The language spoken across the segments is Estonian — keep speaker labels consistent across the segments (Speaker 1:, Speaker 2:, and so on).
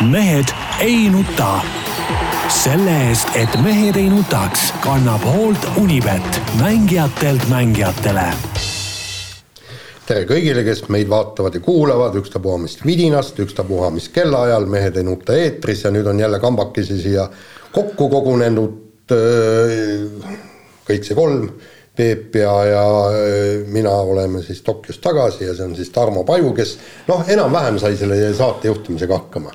Speaker 1: mehed ei nuta. selle eest, et mehed ei nutaks, kannab hoolt Unibet, mängijatelt mängijatele.
Speaker 2: tere kõigile, kes meid vaatavad ja kuulavad, ükstapuha mis vidinast, ükstapuha mis kellaajal, Mehed ei nuta eetris ja nüüd on jälle kambakesi siia kokku kogunenud kõik see kolm Peep ja, ja mina oleme siis Tokyos tagasi ja see on siis Tarmo Paju, kes noh, enam-vähem sai selle saate juhtimisega hakkama.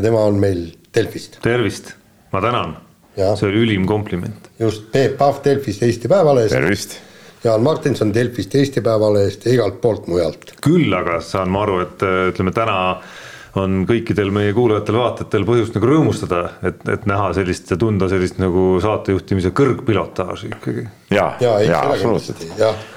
Speaker 2: Ja tema on meil Delfist.
Speaker 3: tervist, ma tänan. see oli ülim kompliment.
Speaker 2: just, Peep Pahv Delfist, Eesti Päevalehest.
Speaker 4: tervist.
Speaker 2: Jaan Martinson Delfist, Eesti Päevalehest ja igalt poolt mujalt.
Speaker 3: küll aga saan ma aru, et ütleme täna on kõikidel meie kuulajatel-vaatajatel põhjust nagu rõõmustada, et, et näha sellist ja tunda sellist nagu saatejuhtimise kõrgpilotaaži ikkagi.
Speaker 4: ja, ja, ja absoluutselt.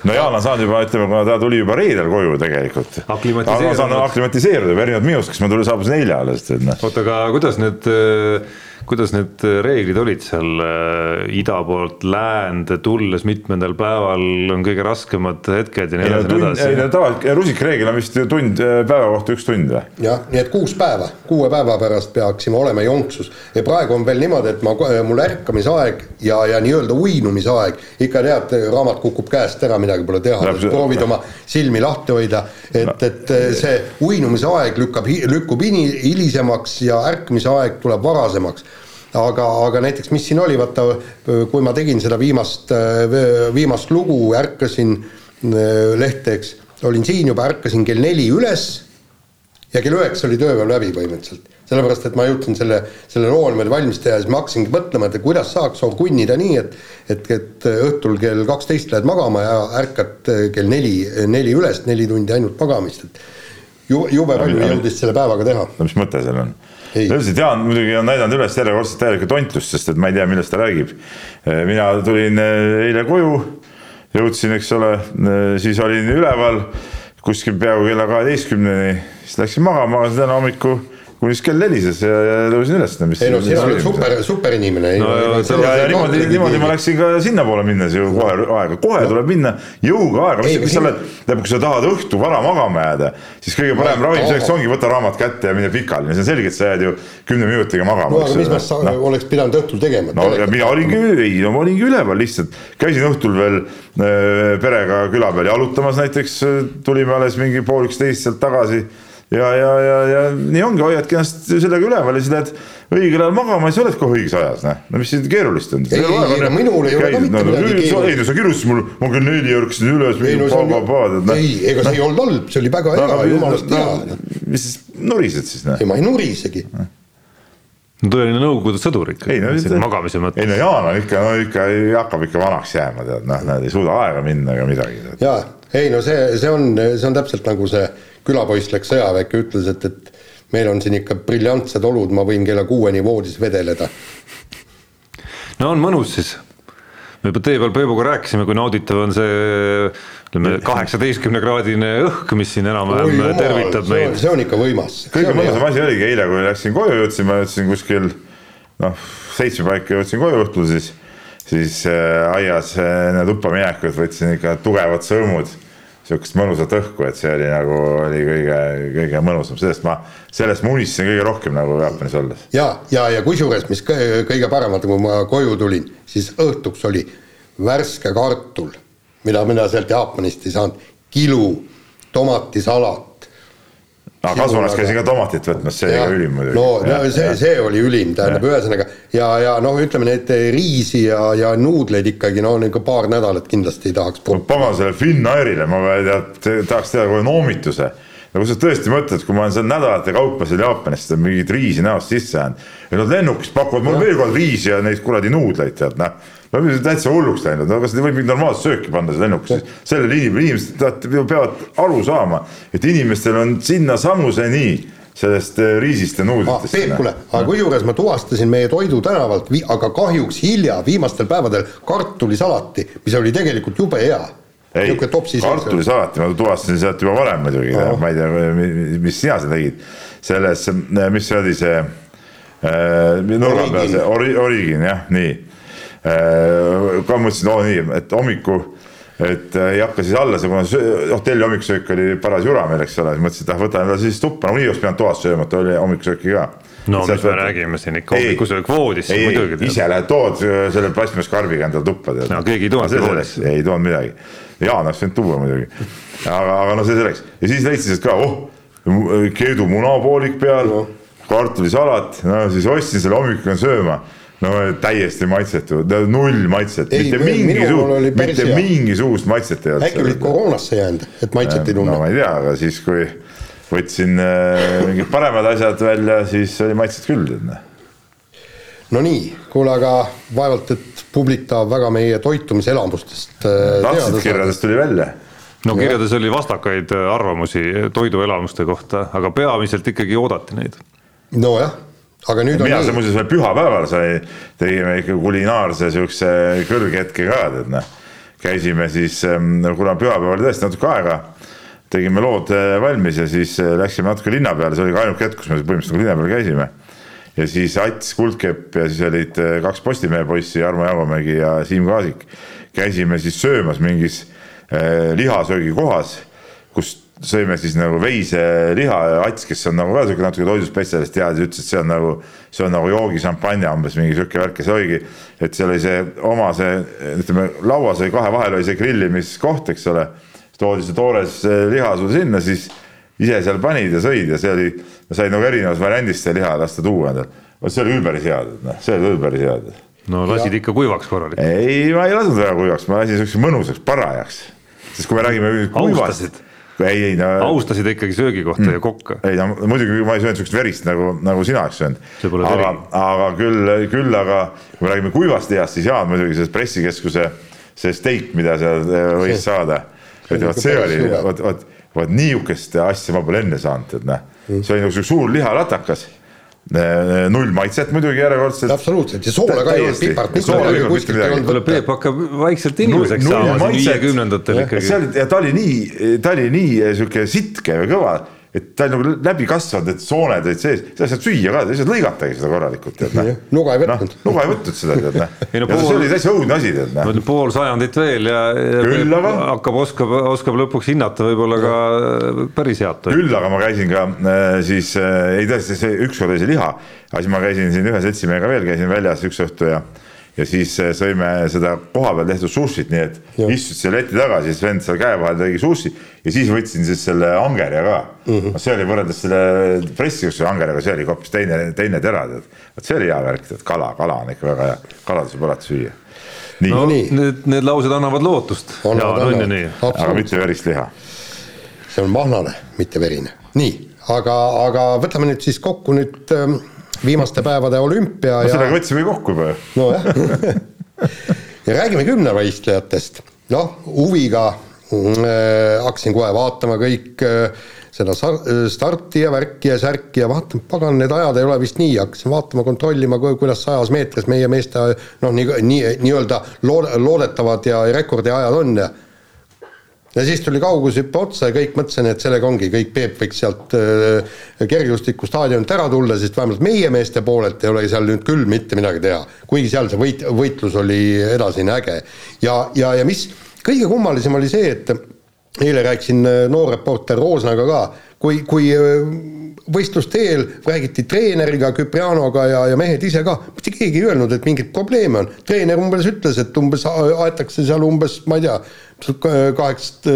Speaker 4: no Jaan on saanud juba, ütleme, kuna ta tuli juba reedel koju tegelikult.
Speaker 3: aklimatiseerunud.
Speaker 4: aklimatiseeruda, erinevalt minust, kes ma tulin, saabus nelja alles.
Speaker 3: Noh. oota, aga kuidas need äh, kuidas need reeglid olid seal äh, ida poolt läände tulles, mitmendal päeval on kõige raskemad hetked ja nii edasi ja nii edasi?
Speaker 4: ei no tavaliselt rusikreegel on vist ju tund äh, päeva kohta üks tund või?
Speaker 2: jah, nii et kuus päeva, kuue päeva pärast peaksime olema jonksus. Ja praegu on veel niimoodi, et ma, mul ärkamisaeg ja, ja nii-öelda uinumisaeg, ikka tead, raamat kukub käest ära, midagi pole teha, proovid oma silmi lahti hoida, et et äh, see uinumisaeg lükkab, lükkub hilisemaks ja ärkamisaeg tuleb varasemaks aga, aga näiteks mis siin oli, vaata kui ma tegin seda viimast, viimast lugu, ärkasin äh, lehte, eks, olin siin juba, ärkasin kell neli üles ja kell üheksa oli tööpäev läbi põhimõtteliselt. sellepärast, et ma jõudsin selle, selle loo niimoodi valmis teha ja siis ma hakkasingi mõtlema, et kuidas saaks orgunnida nii, et et, et õhtul kell kaksteist lähed magama ja ärkad kell neli, neli üles, neli tundi ainult magamist, et jube, jube palju jõudis selle päevaga teha.
Speaker 4: no mis mõte seal on? Üldiselt Jaan muidugi on näidanud üles järjekordselt täielikku tontlust, sest et ma ei tea, millest ta räägib. mina tulin eh, eile koju, jõudsin, eks ole, eh, siis olin üleval kuskil peaaegu kella kaheteistkümneni, siis läksin magama, täna hommikul kuni siis kell helises ja, ja tõusin üles.
Speaker 2: ei no sina oled super, super inimene.
Speaker 4: no ja, ja, ja niimoodi, niimoodi ma läksin ka sinnapoole minnes ju kohe aega, kohe tuleb minna jõuga aega, mis, mis sa oled, tähendab, kui sa tahad õhtu vara magama jääda, siis kõige parem ravim selleks ongi võtta raamat kätte ja mine pikali, see on selge, et sa jääd ju kümne minutiga magama.
Speaker 2: no aga mis ma no. oleks pidanud õhtul tegema?
Speaker 4: no ja mina olingi, ei no ma olingi üleval lihtsalt, käisin õhtul veel äh, perega küla peal jalutamas näiteks, tulime alles mingi pool üksteist sealt tagasi ja, ja, ja, ja nii ongi, hoiadki ennast sellega üleval ja siis lähed õigel ajal magama ja siis oledki õiges ajas, noh. no mis siin keerulist on?
Speaker 2: ei, ei, no minul ei ole ka mitte
Speaker 4: midagi keerulist. ei no sa kirjutasid mulle, ma kell neli ärkasin üles.
Speaker 2: ei no see on, ei, ega see ei olnud halb, see oli väga hea, jumalast hea.
Speaker 4: mis siis nurised siis, noh?
Speaker 2: ei, ma ei nurisegi
Speaker 3: no tõeline Nõukogude sõdur ikka.
Speaker 4: No,
Speaker 3: magamise mõttes.
Speaker 4: ei no Jaan on ikka, no ikka hakkab ikka vanaks jääma, tead, noh, näed, ei suuda aega minna ega midagi.
Speaker 2: jaa, ei no see, see on, see on täpselt nagu see külapoiss läks sõjaväkke, ütles, et, et meil on siin ikka briljantsed olud, ma võin kella kuueni voodis vedeleda.
Speaker 3: no on mõnus siis. me juba tee peal Peebuga rääkisime, kui nauditav on see ütleme, kaheksateistkümne kraadine õhk, mis siin enam-vähem tervitab meid.
Speaker 2: see on ikka võimas.
Speaker 4: kõige mõnusam asi oligi eile, kui läksin koju, jõudsin, ma jõudsin kuskil noh, seitsme paika jõudsin koju õhtul, siis siis äh, aias enne tuppa minekut võtsin ikka tugevad sõõmud sihukest mõnusat õhku, et see oli nagu, oli kõige, kõige mõnusam, sellest ma, sellest ma unistasin kõige rohkem nagu Jaapanis olles.
Speaker 2: ja, ja, ja kusjuures, mis kõige parem, vaata kui ma koju tulin, siis õhtuks oli värske kartul, mida mina sealt Jaapanist ei saanud, kilu, tomatisalat,
Speaker 4: aga kasvuhoones käisin ka tomatit võtmas, see oli ka ülim muidugi.
Speaker 2: no, no see, see oli ülim, tähendab ühesõnaga ja, ja noh, ütleme need riisi ja, ja nuudleid ikkagi no ikka paar nädalat kindlasti ei tahaks.
Speaker 4: no pagan selle Finnairile, ma tead, tahaks teha kohe noomituse. No kui sa tõesti mõtled, kui ma olen seal nädalate kaupa seal Jaapanis seda mingit riisi näost sisse jäänud ja nad lennukist pakuvad mulle veel kord riisi ja neid kuradi nuudleid tead noh. No täitsa hulluks läinud, no kas võib mingit normaalset sööki panna seal lennukis, sellele inimesed, inimesed peavad aru saama, et inimestel on sinnasamuseni sellest äh, riisist ja nuudlitest
Speaker 2: ah,. Peep, kuule, aga kusjuures ma tuvastasin meie Toidu tänavalt, aga kahjuks hilja, viimastel päevadel kartulisalati, mis oli tegelikult jube hea
Speaker 4: ei, kartulisalati ma tuvastasin sealt juba varem muidugi oh., ma ei tea, mis sina seal tegid. selles, mis see oli see äh, nurga peal see ori-, origin jah, nii äh,. Ka mõtlesin, oo nii, et hommiku et äh, ei hakka siis alla, kuna hotelli hommikusöök oli paras jura meil, eks ole, siis mõtlesin, et ah, võtan endale siis tuppa, nagunii oleks pidanud toas sööma, et oli hommikusööki ka.
Speaker 3: no mis me räägime siin ikka hommikusöök voodis,
Speaker 4: ei,
Speaker 3: muidugi.
Speaker 4: ise lähed tood äh, selle plastmasskarbiga endale tuppa tead.
Speaker 3: No keegi ei toonud
Speaker 4: selleks, ei toonud midagi. Jaan oleks võinud tuua muidugi, aga, aga no see selleks ja siis leidsin, et ka oh, keedu munapoolik peal no., kartulisalat, no siis ostsin selle hommikul sööma no täiesti maitsetu, null maitset, mitte mingisugust, mitte hea. mingisugust maitset ei olnud.
Speaker 2: äkki olid koroonasse jäänud, et maitset ei tunne?
Speaker 4: no ma ei tea, aga siis, kui võtsin äh, mingid paremad asjad välja, siis oli maitset küll, tead noh
Speaker 2: no nii, kuule, aga vaevalt, et publik tahab väga meie toitumiselamustest
Speaker 4: äh, tahtsid kirjadest tuli välja?
Speaker 3: no kirjades oli vastakaid äh, arvamusi toiduelamuste kohta, aga peamiselt ikkagi oodati neid.
Speaker 2: nojah, aga nüüd
Speaker 4: mina see muuseas veel pühapäeval sai, tegime ikka kulinaarse siukse kõrghetke ka, tead noh. käisime siis, ähm, kuna pühapäeval oli tõesti natuke aega, tegime lood äh, valmis ja siis läksime natuke linna peale, see oli ka ainuke hetk, kus me põhimõtteliselt nagu linna peal käisime ja siis Ats Kuldkepp ja siis olid äh, kaks Postimehe poissi, Armo Jaagomägi ja Siim Kaasik. käisime siis söömas mingis lihasöögikohas, kus sõime siis nagu veiseliha ja Ats, kes on nagu ka sihuke natuke toiduspetsialist, teadis, ütles, et see on nagu, see on nagu joogišampanja umbes mingi sihuke värk ja see oligi, et seal oli see oma see, ütleme lauas oli kahe vahel oli see grillimiskoht, eks ole. toodi see toores äh, liha sul sinna, siis ise seal panid ja sõid ja see oli, sai nagu erinevas variandis seda liha lasta tuua endale. vot see oli küll päris hea, noh, see oli küll päris hea.
Speaker 3: no lasid ja. ikka kuivaks korralikult?
Speaker 4: ei, ma ei lasknud väga kuivaks, ma lasin siukseks mõnusaks, parajaks. sest kui me räägime kuivast. Ei, ei no.
Speaker 3: austasid ikkagi söögikohta mm. ja kokka?
Speaker 4: ei no muidugi ma ei söönud siukest verist nagu, nagu sina oleks söönud. aga, aga küll, küll aga kui me räägime kuivast lihast, siis Jaan muidugi sellest pressikeskuse see steik, mida seal eh, võis saada. et vot see oli, vot, vot vot niisugust asja ma pole enne saanud, et noh, see oli nagu suur lihalatakas null maitset muidugi järjekordselt.
Speaker 2: absoluutselt ja soola ka ei olnud, pipart mitte midagi kuskilt ei olnud
Speaker 3: võtta. Peep hakkab vaikselt inimeseks saama viiekümnendatel ikkagi.
Speaker 4: ja ta oli nii, ta oli nii sihuke sitke või kõva et ta on nagu läbi kasvanud, et sooned olid sees, seda saad süüa ka, lihtsalt lõigatagi seda korralikult, tead noh.
Speaker 2: nuga ei võtnud
Speaker 4: no,. nuga ei võtnud seda, tead noh. No, pool, see oli täitsa õudne asi, tead noh.
Speaker 3: pool sajandit veel ja, ja aga... hakkab, oskab, oskab lõpuks hinnata võib-olla ka päris head.
Speaker 4: küll aga ma käisin ka äh, siis äh,, ei tõesti, see ükskord oli see liha, aga siis ma käisin siin ühe seltsimehega veel, käisin väljas üks õhtu ja ja siis äh, sõime seda kohapeal tehtud sushit, nii et istud seal leti taga, siis vend seal käe vahel tegi sushi ja siis võtsin siis selle angerja ka mm. -hmm. see oli võrreldes selle pressikuse angerjaga, see oli hoopis teine, teine tera, tead. vot see oli hea värk, tead, kala, kala on ikka väga hea, kala tasub alati süüa.
Speaker 3: nii no,. Need, need laused annavad lootust.
Speaker 4: aga mitte verist liha.
Speaker 2: see on mahnane, mitte verine. nii, aga, aga võtame nüüd siis kokku nüüd ähm, viimaste päevade olümpia
Speaker 4: no,. sellega võtsime kokku juba ju.
Speaker 2: nojah ja räägime kümnevõistlejatest, noh huviga äh, hakkasin kohe vaatama kõik äh, seda starti ja värki ja särki ja vaatan, pagan, need ajad ei ole vist nii, hakkasin vaatama, kontrollima, kuidas sajas meetris meie meeste noh, nii, nii, nii-öelda lood-, loodetavad ja rekordiajad on ja ja siis tuli kaugushüppe otsa ja kõik mõtlesin, et sellega ongi kõik, Peep võiks sealt äh, kergejõustikustaadionilt ära tulla, sest vähemalt meie meeste poolelt ei ole seal nüüd küll mitte midagi teha. kuigi seal see võit, võitlus oli edasine äge. ja, ja, ja mis kõige kummalisem oli see, et eile rääkisin äh, noor reporter Roosnaga ka, kui, kui äh, võistluste eel räägiti treeneriga, Küprianoga ja, ja mehed ise ka, mitte keegi ei öelnud, et mingit probleemi on. treener umbes ütles, et umbes aetakse seal umbes, ma ei tea, kaheksast,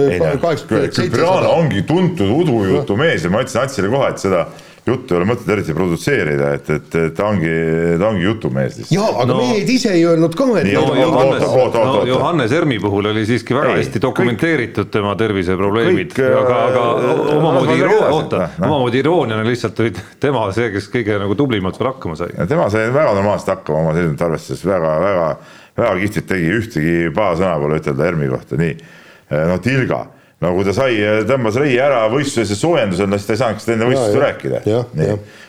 Speaker 2: kaheksakümmend
Speaker 4: seitse. Küpriano ongi tuntud udujutumees ja ma ütlesin Atsile kohe, et seda juttu ei ole mõtet eriti produtseerida, et, et, et ta ongi, ta ongi jutumees lihtsalt.
Speaker 2: jaa, aga no, mehed ise ei öelnud ka, et.
Speaker 3: No, Johannes, no, Johannes Ermi puhul oli siiski väga ei, hästi dokumenteeritud kõik, tema terviseprobleemid, aga, aga äh, omamoodi iroonia, oota no., omamoodi irooniana lihtsalt oli tema see, kes kõige nagu tublimalt veel hakkama sai.
Speaker 4: tema sai väga normaalselt hakkama oma seisundit arvestades, väga, väga, väga kihvtilt tegi, ühtegi paha sõna pole ütelda Ermi kohta, nii. noh, Tilga no kui ta sai, tõmbas reie ära võistluse soojendusel, no siis ta ei saanudki seda enne võistlust rääkida.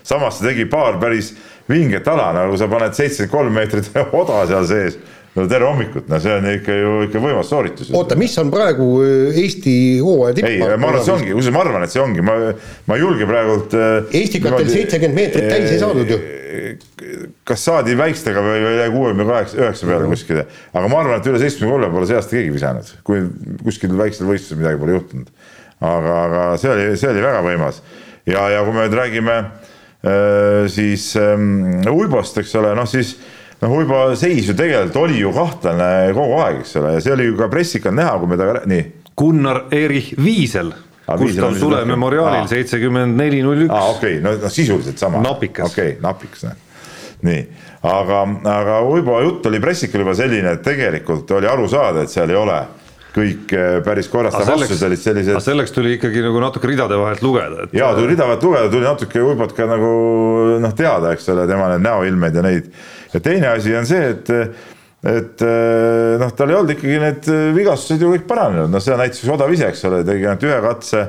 Speaker 4: samas ta tegi paar päris vinget ala, nagu sa paned seitsekümmend kolm meetrit oda seal sees. Tere hommikut, no see on ikka ju ikka võimas sooritus.
Speaker 2: oota, mis on praegu äh, Eesti hooaja tipp?
Speaker 4: ei, ma arvan, et see ongi, kusjuures ma arvan, et see ongi, ma, ma ei julge praegult.
Speaker 2: Äh, Eestikatel seitsekümmend meetrit täis ei saadud ju.
Speaker 4: kas saadi väikestega või jäi kuuekümne kaheksa, üheksa peale kuskile, aga ma arvan, et üle seitsmekümne kolme pole see aasta keegi visanud, kui kuskil väiksel võistlusel midagi pole juhtunud. aga, aga see oli, see oli väga võimas ja, ja kui me nüüd räägime äh, siis ähm, Uibost, eks ole, noh siis noh, Uibo seis ju tegelikult oli ju kahtlane kogu aeg, eks ole, ja see oli ju ka pressikal näha, kui me ta, nii.
Speaker 3: Gunnar Erich Viisel Gustav Sule memoriaalil seitsekümmend neli null üks.
Speaker 4: aa, okei okay., no, no sisuliselt sama.
Speaker 3: napikas.
Speaker 4: okei okay,, napikas, nii, aga, aga Uibo jutt oli pressikul juba selline, et tegelikult oli aru saada, et seal ei ole kõik eh, päris korras, vastused olid sellised.
Speaker 3: selleks tuli ikkagi nagu natuke ridade vahelt lugeda
Speaker 4: et.... ja tuli rida vahelt lugeda, tuli natuke Uibot ka nagu noh, teada, eks ole, tema need näoilmed ja neid. Ja teine asi on see, et, et eh, noh, tal ei olnud ikkagi need vigastused ju kõik paranenud, noh, seda näitas odav ise, eks ole, tegi ainult ühe katse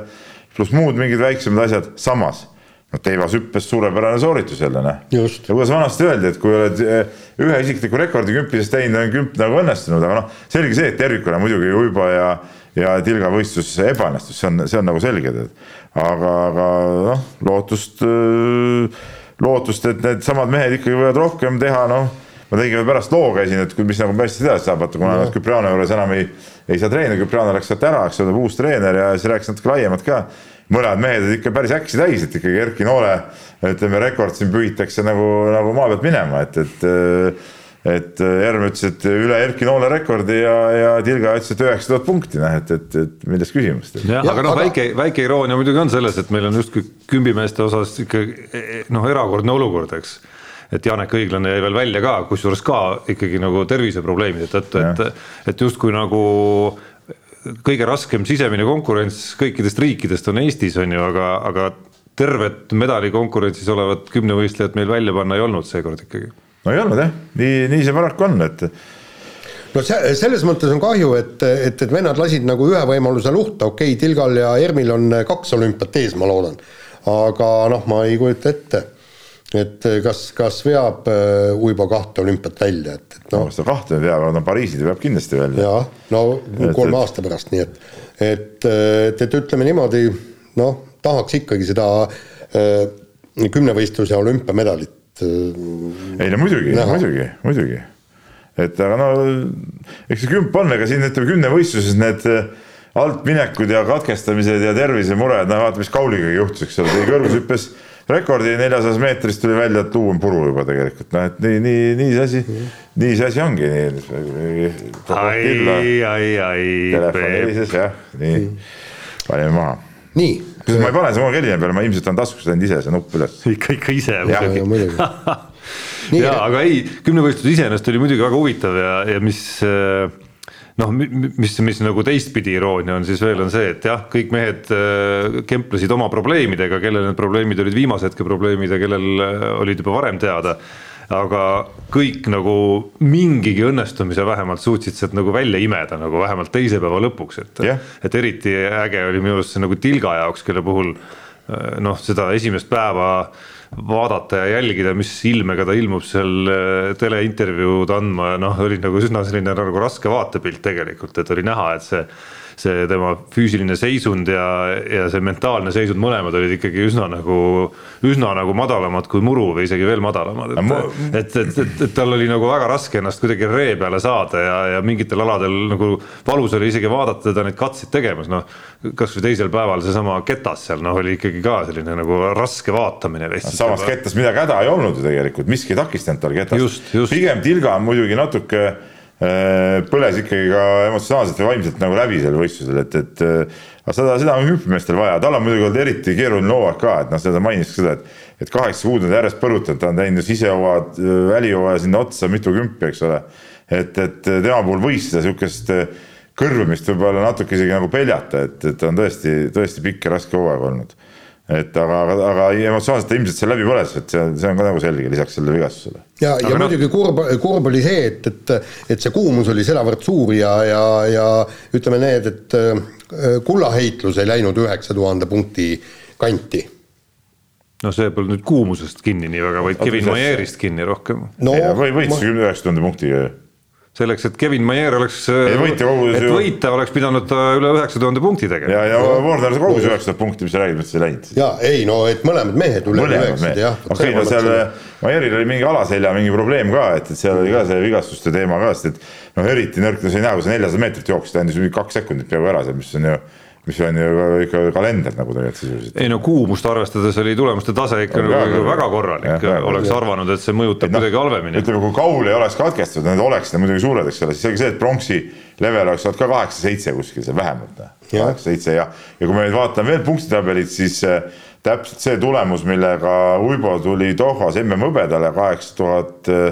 Speaker 4: pluss muud mingid väiksemad asjad, samas noh, teivas hüppes suurepärane sooritus jälle noh. ja kuidas vanasti öeldi, et kui oled eh, ühe isikliku rekordi kümpides teinud, on kümp nagu õnnestunud, aga noh, selge see, et tervikuna muidugi Uibo ja ja Tilga võistlus ebaõnnestus, see on, see on nagu selge, tead. aga, aga noh, lootust, eh, lootust, et needsamad mehed ikkagi võivad rohkem teha, noh ma tegin veel pärast loo käisin, et mis nagu hästi edasi saab, vaata kuna no. Küpriano juures enam ei, ei saa treenida, Küpriano läks sealt ära, eks ole, uus treener ja siis rääkis natuke laiemalt ka mõlemad mehed olid ikka päris äksi täis, et ikkagi Erki Noole ütleme, rekord siin püütakse nagu, nagu maa pealt minema, et, et et Järv ütles, et üle Erki Noole rekordi ja, ja Tilga ütles, et üheksa tuhat punkti, noh, et, et, et milles küsimust.
Speaker 3: jah, aga noh, väike, väike iroonia muidugi on selles, et meil on justkui kümbimeeste osas ikka noh, erakordne olukord, eks et Janek Õiglane jäi veel välja ka, kusjuures ka ikkagi nagu terviseprobleemide tõttu, et, et justkui nagu kõige raskem sisemine konkurents kõikidest riikidest on Eestis, on ju, aga, aga tervet medalikonkurentsis olevat kümnevõistlejat meil välja panna ei olnud seekord ikkagi.
Speaker 4: No ei olnud jah, nii, nii see paraku on, et
Speaker 2: no see, selles mõttes on kahju, et, et, et vennad lasid nagu ühe võimaluse luhta, okei okay,, Tilgal ja Ermil on kaks olümpiat ees, ma loodan. aga noh, ma ei kujuta ette et kas, kas veab uh, Uibo kahte olümpiat välja, et, et
Speaker 4: noh. seda kahte ei vea, aga no Pariisi ta veab kindlasti välja.
Speaker 2: jah, no kolme et, aasta pärast, nii et, et, et, et ütleme niimoodi, noh, tahaks ikkagi seda uh, kümnevõistluse olümpiamedalit.
Speaker 4: Ei no muidugi, muidugi, muidugi. et aga no eks see kümp on, ega siin ütleme kümnevõistluses need altminekud ja katkestamised ja tervisemured, no vaata, mis Kauliga juhtus, eks ole, tegi kõrgushüppes rekordi neljasajas meetris tuli välja, et luu on puru juba tegelikult, noh, et nii, nii, nii see asi, nii see asi ongi.
Speaker 3: ai, ai, ai.
Speaker 4: telefon helises jah, nii, panime maha.
Speaker 2: Nii.
Speaker 4: ma ei pane sama kelline peale, ma ilmselt olen taskus läinud ise see nupp üles.
Speaker 3: ikka, ikka ise muidugi. ja, aga ei, kümnevõistlus iseenesest oli muidugi väga huvitav ja, ja mis äh, noh, mis, mis nagu teistpidi iroonia on siis veel on see, et jah, kõik mehed äh, kemplesid oma probleemidega, kellel need probleemid olid viimase hetke probleemid ja kellel äh, olid juba varem teada. Aga kõik nagu mingigi õnnestumise vähemalt suutsid sealt nagu välja imeda nagu vähemalt teise päeva lõpuks, et yeah., et eriti äge oli minu arust see nagu Tilga jaoks, kelle puhul äh, noh, seda esimest päeva vaadata ja jälgida, mis ilmega ta ilmub seal äh, teleintervjuud andma ja noh, oli nagu üsna selline nagu raske vaatepilt tegelikult, et oli näha, et see see tema füüsiline seisund ja, ja see mentaalne seisund, mõlemad olid ikkagi üsna nagu, üsna nagu madalamad kui muru või isegi veel madalamad, et ma... et, et, et, et tal oli nagu väga raske ennast kuidagi ree peale saada ja, ja mingitel aladel nagu valus oli isegi vaadata teda neid katseid tegemas, noh kasvõi teisel päeval seesama ketas seal noh, oli ikkagi ka selline nagu raske vaatamine
Speaker 4: lihtsalt. samas ketas midagi häda ei olnud ju tegelikult, miski ei takistanud tal ketast. pigem Tilga on muidugi natuke põles ikkagi ka emotsionaalselt või vaimselt nagu läbi sel võistlusel, et, et äh, aga seda, seda on hüppemeestel vaja, tal on muidugi olnud eriti keeruline hooaeg ka, et noh, seda mainis ka seda, et, et kaheksa kuud on järjest põrutanud, ta on teinud sisehooajad, äh, välihooaja sinna otsa mitu kümpi, eks ole. et, et tema puhul võis seda sihukest kõrvumist võib-olla natuke isegi nagu peljata, et, et on tõesti, tõesti pikk ja raske hooaeg olnud et aga, aga, aga emotsionaalselt ta ilmselt seal läbi põles, et see on, see on ka nagu selge lisaks sellele vigastusele.
Speaker 2: ja, ja no, muidugi kurb, kurb oli see, et, et, et see kuumus oli sedavõrd suur ja, ja, ja ütleme need, et äh, kullaheitlus ei läinud üheksa tuhande punkti kanti
Speaker 3: no see polnud nüüd kuumusest kinni nii väga, vaid Kevin Maierist kinni rohkem
Speaker 4: no,. või võitis küll üheksa tuhande punktiga
Speaker 3: selleks, et Kevin Maier oleks, et ju... võita, oleks pidanud ta üle üheksa tuhande punkti tegema.
Speaker 4: ja, ja Warner kogus üheksa tuhat punkti, mis sa räägid, mis ei läinud.
Speaker 2: ja ei no, et mõlemad mehed üle üheksad jah.
Speaker 4: okei, no seal Maieril oli mingi alaselja mingi probleem ka, et, et seal oli ka see vigastuste teema ka, sest et noh, eriti nõrk, no sa ei näe, kui sa neljasada meetrit jooksid, ta andis kaks sekundit peaaegu ära seal, mis on ju mis on ju ikka kalender nagu tegelikult sisuliselt.
Speaker 3: ei no kuumust arvestades oli tulemuste tase ikka nagu väga, väga korralik, oleks arvanud, et see mõjutab no, kuidagi halvemini.
Speaker 4: ütleme, kui kaul ei oleks katkestatud, need oleksid muidugi suured, eks ole, siis selge see, et pronksi level oleks olnud ka kaheksa-seitse kuskil seal vähemalt, noh. kaheksa-seitse ja, ja kui me nüüd vaatame veel punktitabelit, siis äh, täpselt see tulemus, millega Uibo tuli Dohas mm hõbedale kaheksa tuhat, äh,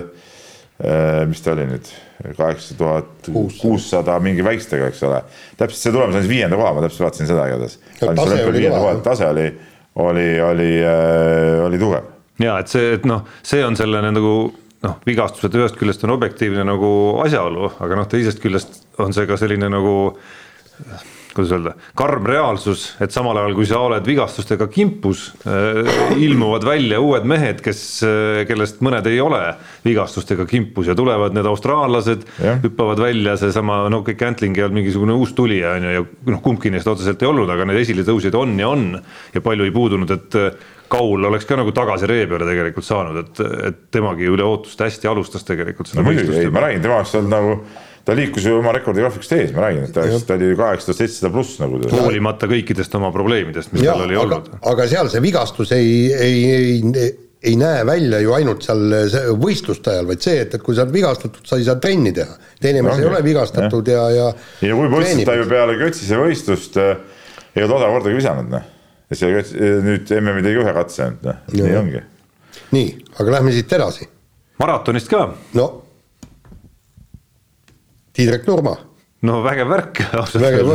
Speaker 4: äh, mis ta oli nüüd kaheksa tuhat kuussada mingi väikestega, eks ole. täpselt see tulemus andis viienda koha, ma täpselt vaatasin seda igatahes. tase oli oli, oli, oli, äh, oli tugev.
Speaker 3: ja et see, et noh, see on selline nagu noh, vigastused ühest küljest on objektiivne nagu asjaolu, aga noh, teisest küljest on see ka selline nagu kuidas öelda, karm reaalsus, et samal ajal, kui sa oled vigastustega kimpus äh,, ilmuvad välja uued mehed, kes äh,, kellest mõned ei ole vigastustega kimpus ja tulevad need austraallased, hüppavad välja seesama, no kõik Antling ei olnud mingisugune uus tulija on ju, ja noh, kumbki neist otseselt ei olnud, aga need esiletõusjaid on ja on ja palju ei puudunud, et Kaul oleks ka nagu tagasi ree peale tegelikult saanud, et, et temagi üle ootuste hästi alustas tegelikult.
Speaker 4: no muidugi, ei ma räägin, tema oleks olnud nagu ta liikus ju oma rekordigraafikust ees, ma räägin, et ta, ta oli kaheksa tuhat seitsesada pluss nagu.
Speaker 3: hoolimata kõikidest oma probleemidest, mis ja, tal oli
Speaker 2: aga,
Speaker 3: olnud.
Speaker 2: aga seal see vigastus ei, ei, ei, ei näe välja ju ainult seal võistluste ajal, vaid see, et, et kui sa oled vigastatud, sa ei saa trenni teha. teine mees ei ole vigastatud ja, ja.
Speaker 4: ja, ja kui mõtlesid, ta ju peale Götsise võistlust äh, ei olnud oda kordagi visanud, noh. ja see nüüd MM-i tegi ühe katse ainult, noh, nii ongi.
Speaker 2: nii, aga lähme siit edasi.
Speaker 3: maratonist ka.
Speaker 2: no Tiidrek Nurma.
Speaker 3: no vägev värk
Speaker 2: vägev,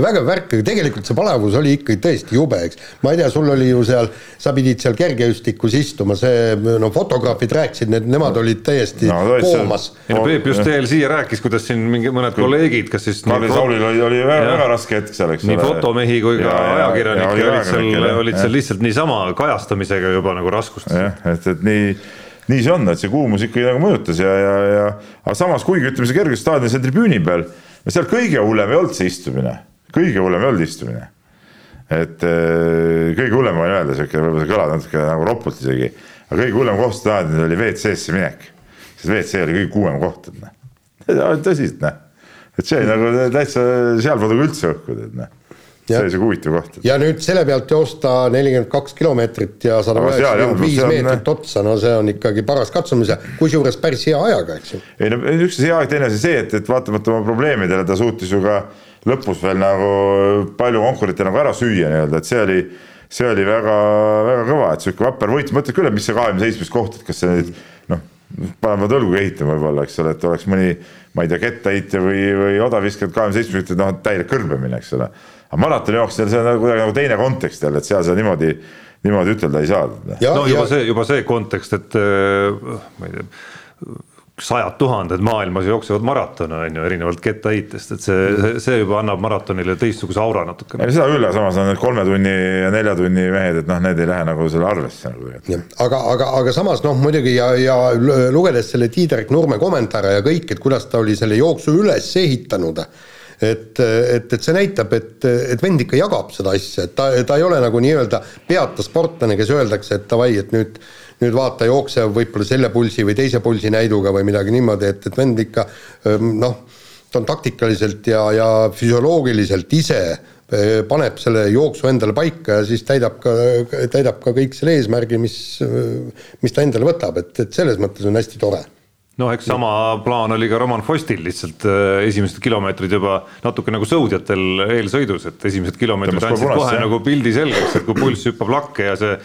Speaker 2: vägev värk, aga tegelikult see palavus oli ikkagi tõesti jube, eks. ma ei tea, sul oli ju seal, sa pidid seal kergejõustikus istuma, see no fotograafid rääkisid, need, nemad olid täiesti no, koomas.
Speaker 3: ei no Peep just veel siia rääkis, kuidas siin mingi mõned kolleegid, kas siis
Speaker 4: Karli Saulil oli, oli väga, väga raske hetk seal, eks
Speaker 3: ole. nii fotomehi kui ka ajakirjanikke olid seal, olid seal lihtsalt niisama kajastamisega juba nagu raskustes.
Speaker 4: jah, et, et nii nii see on, et see kuumus ikkagi nagu mõjutas ja, ja, ja aga samas, kuigi ütleme, see kerges staadionil seal tribüüni peal, seal kõige hullem ei olnud see istumine, kõige hullem ei olnud istumine. et äh, kõige hullem võin öelda, sihuke võib-olla see kõlab natuke nagu ropult isegi, aga kõige hullem koht staadionil oli WC-sse minek. sest WC oli kõige kuumem koht, et noh, tõsiselt noh, et see nagu täitsa sealpool nagu üldse õhku, tead noh see oli sihuke huvitav koht.
Speaker 2: ja nüüd selle pealt joosta nelikümmend kaks kilomeetrit ja sada üheksakümmend viis meetrit otsa, no see on ikkagi paras katsumise, kusjuures päris hea ajaga, eks ju.
Speaker 4: ei no üks hea aeg, teine asi see, et, et vaatamata oma probleemidele ta suutis ju ka lõpus veel nagu palju konkurente nagu ära süüa nii-öelda, et see oli, see oli väga-väga kõva, et sihuke vapper võit, mõtled küll, et mis see kahekümne seitsmes koht, et kas see nüüd noh, panevad õlgu ehitama võib-olla, eks ole, et oleks mõni, ma ei tea, kettaheitja või, või odaviskajad kahekümne seitsmes, noh, täielik kõrbemine, eks ole aga maratonijooksjal see on nagu kuidagi nagu teine kontekst jälle, et seal sa niimoodi, niimoodi ütelda ei saa.
Speaker 3: no juba see, juba see kontekst, et äh, ma ei tea sajad tuhanded maailmas jooksevad maratone, on ju, erinevalt kettaheitest, et see, see juba annab maratonile teistsuguse aura natukene.
Speaker 4: seda küll, aga samas on need kolme tunni ja nelja tunni mehed, et noh, need ei lähe nagu selle arvesse nagu.
Speaker 2: aga, aga, aga samas noh, muidugi ja, ja lugedes selle Tiidrek Nurme kommentaare ja kõik, et kuidas ta oli selle jooksu üles ehitanud et, et, et see näitab, et, et vend ikka jagab seda asja, et ta, ta ei ole nagu nii-öelda peata sportlane, kes öeldakse, et davai, et nüüd nüüd vaata, jookse võib-olla selle pulsi või teise pulsi näiduga või midagi niimoodi, et, et vend ikka ähm, noh, ta on taktikaliselt ja, ja füsioloogiliselt ise äh, paneb selle jooksu endale paika ja siis täidab ka, täidab ka kõik selle eesmärgi, mis, mis ta endale võtab, et, et selles mõttes on hästi tore
Speaker 3: noh, eks sama plaan oli ka Roman Fostil, lihtsalt äh, esimesed kilomeetrid juba natuke nagu sõudjatel eelsõidus, et esimesed kilomeetrid andsid kohe nagu pildi selgeks, et kui pulss hüppab lakke ja see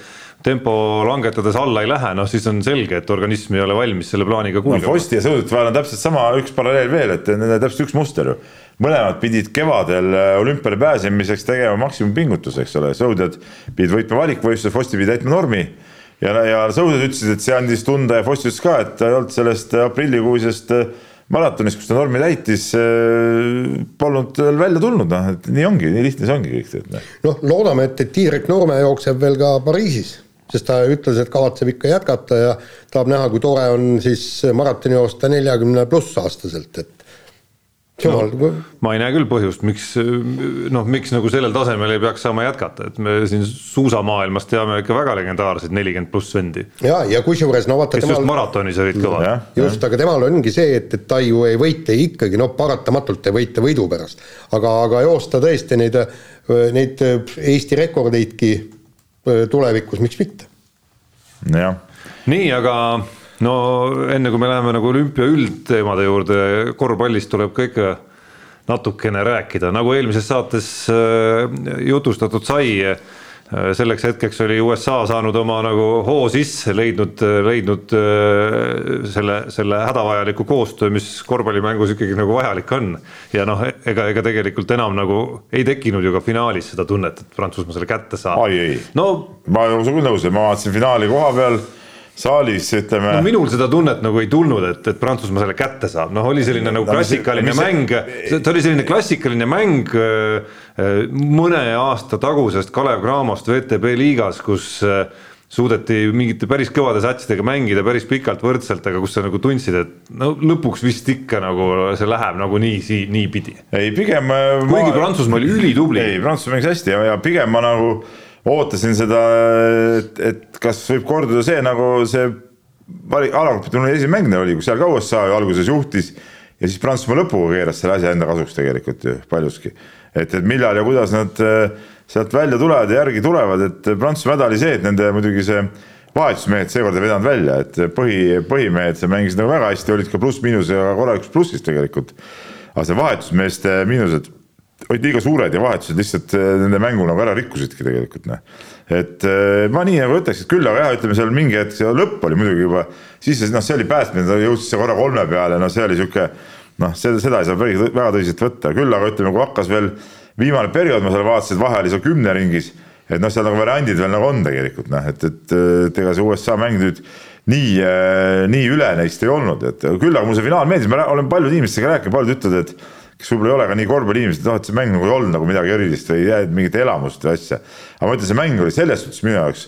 Speaker 3: tempo langetades alla ei lähe, noh siis on selge, et organism ei ole valmis selle plaaniga kulgema
Speaker 4: no,. Fosti ja sõudjate vahel on täpselt sama üks paralleel veel, et need on täpselt üks muster ju. mõlemad pidid kevadel äh, olümpiale pääsemiseks tegema maksimumpingutuse, eks ole, sõudjad pidid võitma valikvõistluse, Fosti pidi täitma normi ja, ja sõudjad ütlesid, et see andis tunda ja Foss ütles ka, et ta ei olnud sellest aprillikuisest äh, maratonist, kus ta normi täitis, äh, polnud veel välja tulnud, noh, et nii ongi, nii lihtne see ongi kõik.
Speaker 2: noh, loodame, et, et Tiirek Noorme jookseb veel ka Pariisis. sest ta ütles, et kavatseb ikka jätkata ja tahab näha, kui tore on siis maratoni joosta neljakümne pluss aastaselt, et
Speaker 3: jumal no,. ma ei näe küll põhjust, miks noh, miks nagu sellel tasemel ei peaks saama jätkata, et me siin suusamaailmas teame ikka väga legendaarseid nelikümmend pluss vendi.
Speaker 2: ja, ja kusjuures no vaata.
Speaker 3: kes temal, just maratonis olid kõvad.
Speaker 2: just, aga temal ongi see, et, et ta ju ei võitle ikkagi, no paratamatult ei võitle võidu pärast, aga, aga joosta tõesti neid, neid Eesti rekordeidki tulevikus, miks mitte.
Speaker 3: jah. nii, aga no enne kui me läheme nagu olümpia üldteemade juurde, korvpallist tuleb ka ikka natukene rääkida, nagu eelmises saates äh, jutustatud sai äh, selleks hetkeks oli USA saanud oma nagu hoo sisse, leidnud, leidnud äh, selle, selle hädavajaliku koostöö, mis korvpallimängus ikkagi nagu vajalik on. ja noh, ega, ega tegelikult enam nagu ei tekkinud ju ka finaalis seda tunnet, et Prantsusmaa selle kätte saab.
Speaker 4: ei no,, ma olen sinuga nõus, ma vaatasin finaali koha peal saalis ütleme
Speaker 3: no,. minul seda tunnet nagu ei tulnud, et, et Prantsusmaa selle kätte saab, noh, oli selline nagu klassikaline no, mäng, ta oli selline klassikaline mäng äh, äh, mõne aasta tagusest Kalev Cramost VTB liigas, kus äh, suudeti mingite päris kõvade satsidega mängida päris pikalt võrdselt, aga kus sa nagu tundsid, et no lõpuks vist ikka nagu see läheb nagu nii, niipidi.
Speaker 4: ei, pigem.
Speaker 3: kuigi ma... Prantsusmaa oli ülitubli.
Speaker 4: ei, Prantsusmaa mängis hästi ja, ja pigem ma nagu ootasin seda, et, et kas võib korduda see nagu see alagrupi turniiri esimene mäng oli, kus seal ka USA ju alguses juhtis ja siis Prantsusmaa lõpuga keeras selle asja enda kasuks tegelikult ju paljuski. et, et millal ja kuidas nad äh, sealt välja tulevad ja järgi tulevad, et Prantsusmaa häda oli see, et nende muidugi see vahetusmehed seekord ei vedanud välja, et põhi, põhimehed seal mängisid nagu väga hästi, olid ka pluss-miinusega korralikus plussis tegelikult. aga see vahetusmeeste miinused olid liiga suured ja vahetused lihtsalt eh, nende mängu nagu ära rikkusidki tegelikult noh. et eh, ma nii nagu ütleks, et küll, aga jah, ütleme seal mingi hetk see lõpp oli muidugi juba, siis noh, see oli päästmine, ta jõudis korra kolme peale, no see oli sihuke noh, seda, seda ei saa päris väga tõsiselt võtta, küll aga ütleme, kui hakkas veel viimane periood, ma seal vaatasin, et vahe oli seal kümne ringis, et noh, seal nagu variandid veel nagu on tegelikult noh, et, et, et ega see USA mäng nüüd nii, eh, nii üle neist ei olnud, et küll aga mulle see finaal meeldis, ma olen paljude inimestega rääkinud, paljud ütlevad, et kes võib-olla ei ole ka nii korvpalliinimesed, noh, et see mäng nagu ei olnud nagu midagi erilist või ei jäänud mingit elamust või asja. aga ma ütlen, see mäng oli selles suhtes minu jaoks,